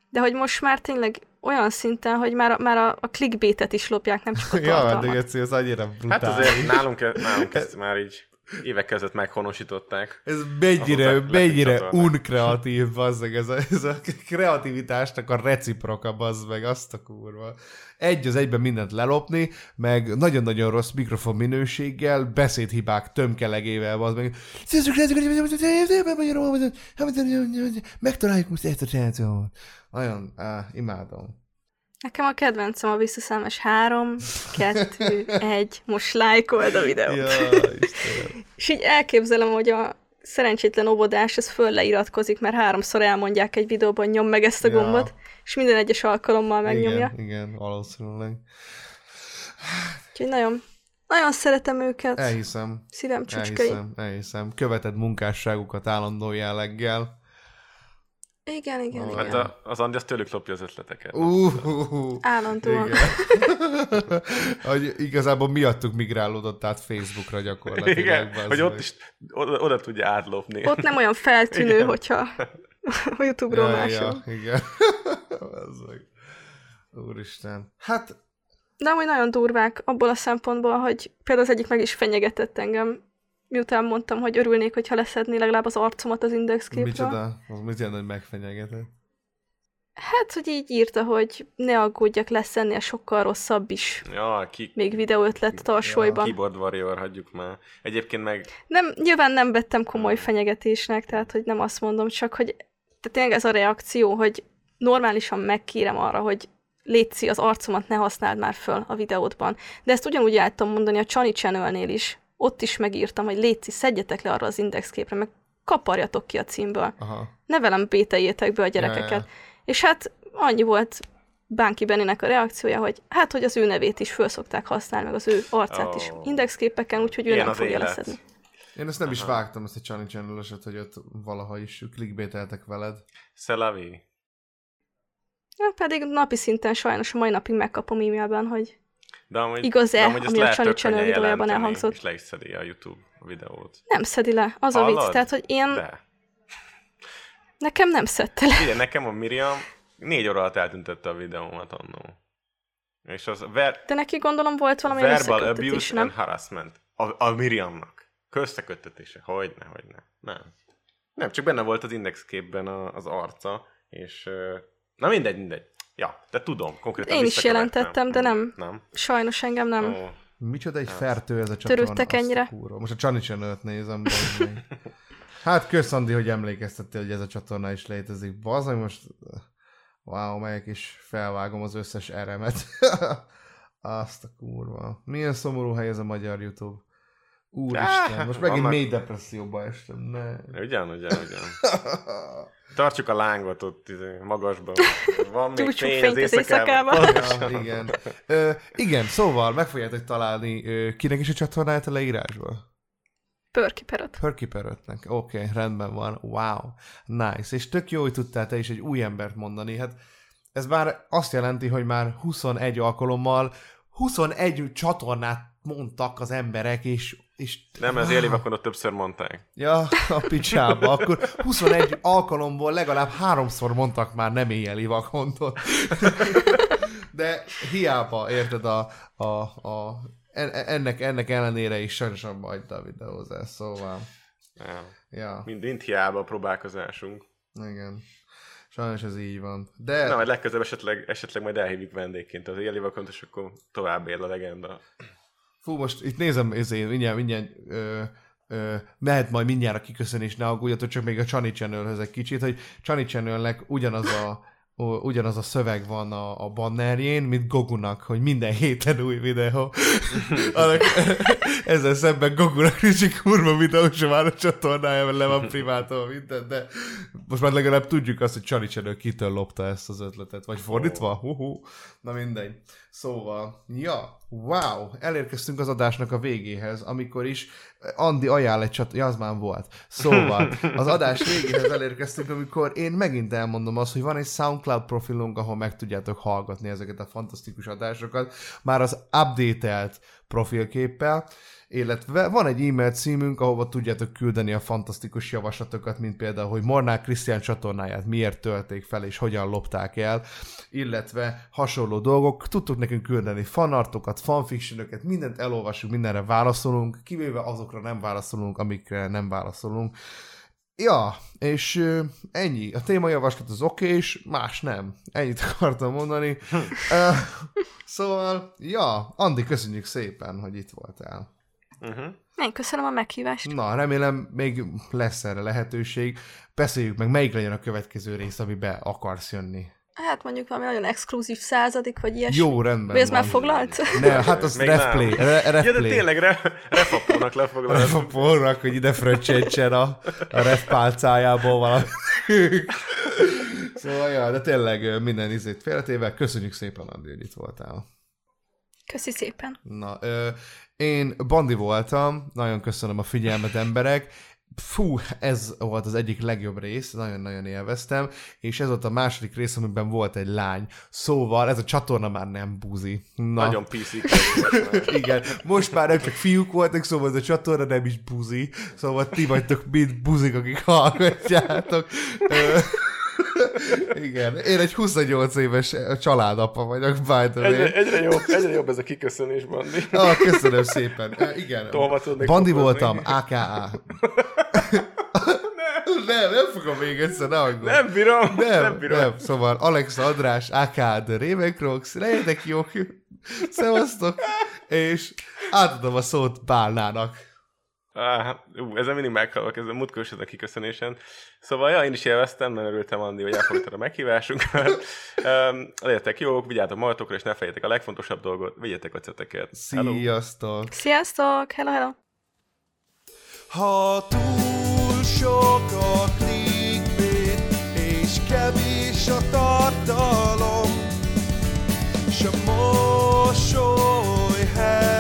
S3: De hogy most már tényleg olyan szinten, hogy már, már a, a clickbaitet is lopják, nem csak a
S1: Ja, de
S3: tartalmat.
S1: Geci, ez annyira
S2: Hát
S1: brutális.
S2: azért nálunk, nálunk ezt már így évek között meghonosították.
S1: Ez mennyire, mennyire unkreatív, bazzeg, ez a, ez a kreativitásnak a reciproka, bazd meg, azt a kurva. Egy az egyben mindent lelopni, meg nagyon-nagyon rossz mikrofon minőséggel, beszédhibák tömkelegével, bazd meg. Megtaláljuk most ezt a srácot. Nagyon, á, imádom.
S3: Nekem a kedvencem a visszaszámos 3, 2, 1, most lájkold a videót.
S1: Ja.
S3: És így elképzelem, hogy a szerencsétlen óvodás, ez föl leiratkozik, mert háromszor elmondják egy videóban, nyom meg ezt a
S1: Ja.
S3: gombot, és minden egyes alkalommal megnyomja.
S1: Igen, igen, valószínűleg.
S3: Úgyhogy nagyon, nagyon szeretem őket.
S1: Elhiszem.
S3: Szívem csücskei.
S1: Elhiszem, elhiszem. Követed munkásságukat állandó jelleggel.
S3: Igen, igen,
S1: Ó,
S3: igen.
S2: Hát a, az Andi az tőlük lopja az ötleteket.
S1: Uh, uh, uh.
S3: Állandóan.
S1: Igen. hogy igazából miattuk migrálódott át Facebookra gyakorlatilag.
S2: Igen, hogy
S1: meg.
S2: ott is oda, oda tudja átlopni.
S3: Ott nem olyan feltűnő,
S2: Igen.
S3: hogyha a Youtube-ról
S1: ja,
S3: máshol.
S1: ja, igen. Úristen. Hát,
S3: De amúgy nagyon durvák abból a szempontból, hogy például az egyik meg is fenyegetett engem, miután mondtam, hogy örülnék, hogyha leszedné legalább az arcomat az indexképről.
S1: micsoda? Az mit jelent, hogy megfenyegetett?
S3: Hát, hogy így írta, hogy ne aggódjak, lesz ennél sokkal rosszabb is.
S2: Ja, ki,
S3: Még videóötlet tarsolyban.
S2: keyboard warrior, hagyjuk már. Egyébként meg
S3: Nem, nyilván nem vettem komoly fenyegetésnek, tehát hogy nem azt mondom, csak hogy tehát tényleg ez a reakció, hogy normálisan megkérem arra, hogy létszi az arcomat, ne használd már föl a videódban. De ezt ugyanúgy tudom mondani a Csani Channelnél is. Ott is megírtam, hogy létszi, szedjetek le arra az indexképre, meg kaparjatok ki a címből.
S1: Aha.
S3: Ne velem bételjétek be a gyerekeket.
S1: Ja, ja.
S3: És hát annyi volt Bánki Benninek a reakciója, hogy hát, hogy az ő nevét is föl szokták használni, meg az ő arcát is
S2: Ó.
S3: indexképeken, úgyhogy ő
S2: Ilyen
S3: nem fogja
S2: élet.
S3: leszedni.
S1: Én ezt nem is vágtam, ezt a Channel channel hogy ott valaha is clickbaiteltek veled.
S2: Szelavi.
S3: Ja, pedig napi szinten sajnos a mai napig megkapom e-mailben, hogy
S2: De amúgy,
S3: Igaz-e,
S2: de amúgy
S3: ami a
S2: könnyen
S3: Channel videójában elhangzott?
S2: És le is szedi a YouTube videót.
S3: nem szedi le. Az a
S2: Hallod?
S3: vicc. Tehát, hogy én,
S2: De.
S3: nekem nem szedte le.
S2: Igen, nekem a Miriam négy óra alatt eltüntette a videómat annó. És az ver-
S3: De neki gondolom volt valami
S2: verbal abuse
S3: nem?
S2: and harassment. A, a Miriamnak. Közteköttetése. Hogyne, hogyne. Nem. Nem, csak benne volt az indexképben a, az arca, és... Na mindegy, mindegy. Ja, de tudom, konkrétan
S3: Én is jelentettem, de nem.
S2: Nem?
S3: Sajnos engem nem.
S2: Ó,
S1: Micsoda egy fertő ez a csatorna.
S3: Törődtek ennyire?
S1: kurva. Most a Csani channel nézem. Hát kösz Andi, hogy emlékeztettél, hogy ez a csatorna is létezik. Bazd most... Wow, melyek is felvágom az összes eremet. Azt a kurva. Milyen szomorú hely ez a magyar YouTube. Úristen,
S2: Á,
S1: most megint
S2: vannak-
S1: mély depresszióba estem. Ne.
S2: Ugyan, ugyan, ugyan. Tartsuk a lángot ott izé, magasban. Van még fény az éjszakában.
S3: éjszakában.
S1: Ja, igen. Ö, igen, szóval meg fogjátok találni ö, kinek is a csatornáját a leírásban?
S3: Pörki perot.
S1: Perkiperötnek. Oké, okay, rendben van. Wow. Nice. És tök jó, hogy tudtál te is egy új embert mondani. Hát ez már azt jelenti, hogy már 21 alkalommal 21 csatornát mondtak az emberek, és... és
S2: Nem, ez éli vakon ott többször mondták.
S1: Ja, a picsába. Akkor 21 alkalomból legalább háromszor mondtak már nem éjjeli vakontot. De hiába, érted, a, a, a, en- ennek, ennek ellenére is sajnos abba hagyta a videózás, szóval...
S2: Ja.
S1: Ja,
S2: Mind, mind hiába a próbálkozásunk.
S1: igen. Sajnos ez így van. De...
S2: Na, majd legközelebb esetleg, esetleg majd elhívjuk vendégként az éli vakont, és akkor tovább él a legenda.
S1: Fú, most itt nézem, ezért, mindjárt, mindjárt ö, ö, mehet majd mindjárt a kiköszönés, ne aggódjatok, csak még a Csani channel egy kicsit, hogy Csani channelnek ugyanaz a ugyanaz a szöveg van a, a bannerjén, mint Gogunak, hogy minden héten új videó. Annak, ezzel szemben Gogunak nincs egy kurva videó sem már a csatornája, mert le van privátolva minden, de most már legalább tudjuk azt, hogy Csani Channel kitől lopta ezt az ötletet, vagy fordítva, hú, na mindegy. Szóval, ja, wow, elérkeztünk az adásnak a végéhez, amikor is Andi ajánl egy csat, az már volt. Szóval, az adás végéhez elérkeztünk, amikor én megint elmondom azt, hogy van egy SoundCloud profilunk, ahol meg tudjátok hallgatni ezeket a fantasztikus adásokat, már az updatelt profilképpel, illetve van egy e-mail címünk, ahova tudjátok küldeni a fantasztikus javaslatokat, mint például, hogy Mornák Krisztián csatornáját miért tölték fel, és hogyan lopták el, illetve hasonló dolgok. Tudtok nekünk küldeni fanartokat, fanfictionöket, mindent elolvasunk, mindenre válaszolunk, kivéve azokra nem válaszolunk, amikre nem válaszolunk. Ja, és ennyi. A témajavaslat az oké, és más nem. Ennyit akartam mondani. Szóval, ja, Andi, köszönjük szépen, hogy itt voltál.
S2: Uh-huh.
S3: Én köszönöm a meghívást.
S1: Na, remélem még lesz erre lehetőség. Beszéljük meg, melyik legyen a következő rész, amibe akarsz jönni.
S3: Hát mondjuk valami nagyon exkluzív századik, vagy ilyesmi.
S1: Jó, rendben
S3: Vagy ez már foglalt?
S1: Ne, hát az refplay.
S2: nem.
S1: Re,
S2: Ja, de
S1: refplay.
S2: tényleg re, refapónak lefoglalom.
S1: Refapornak, hogy ide fröccsentsen a, a ref pálcájából valami. szóval, ja, de tényleg minden izét félretéve. Köszönjük szépen, Andi, hogy itt voltál.
S3: Köszi szépen.
S1: Na, ö, én Bandi voltam, nagyon köszönöm a figyelmet, emberek. Fú, ez volt az egyik legjobb rész, nagyon-nagyon élveztem, és ez volt a második rész, amiben volt egy lány. Szóval ez a csatorna már nem buzi. Na,
S2: Nagyon PC
S1: igen, most már nem csak fiúk voltak, szóval ez a csatorna nem is buzi, szóval ti vagytok mind buzik, akik hallgatjátok. Igen, én egy 28 éves családapa vagyok, by the way.
S2: Egyre, egyre, jobb, egyre jobb ez a kiköszönés, Bandi.
S1: Ah, köszönöm szépen. Ö, igen. Bandi voltam, AKA. nem, nem fogom még egyszer, ne aggódj.
S2: Nem bírom, nem,
S1: nem,
S2: nem bírom.
S1: nem. Szóval Alex András, AKA The Ravencrox, legyetek jók, szevasztok, és átadom a szót Bálnának.
S2: Á, ú, ezen mindig meghalok, ez a múltkor is ez a kiköszönésen. Szóval, ja, én is élveztem, nagyon örültem, Andi, hogy elfogadtad a meghívásunkat. um, legyetek jók, vigyázzatok magatokra, és ne felejétek a legfontosabb dolgot, vigyetek a ceteket.
S1: Sziasztok!
S3: Sziasztok! Hello, hello!
S1: Ha túl sok a clickbait, és kevés a tartalom. S a mosoly helyett,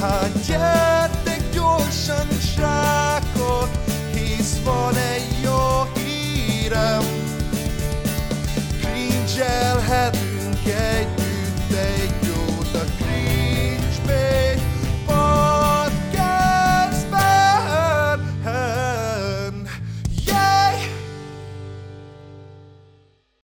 S1: Hány gyertek gyorsan srákot, hisz van egy jó hírem, Cringe-elhetünk egy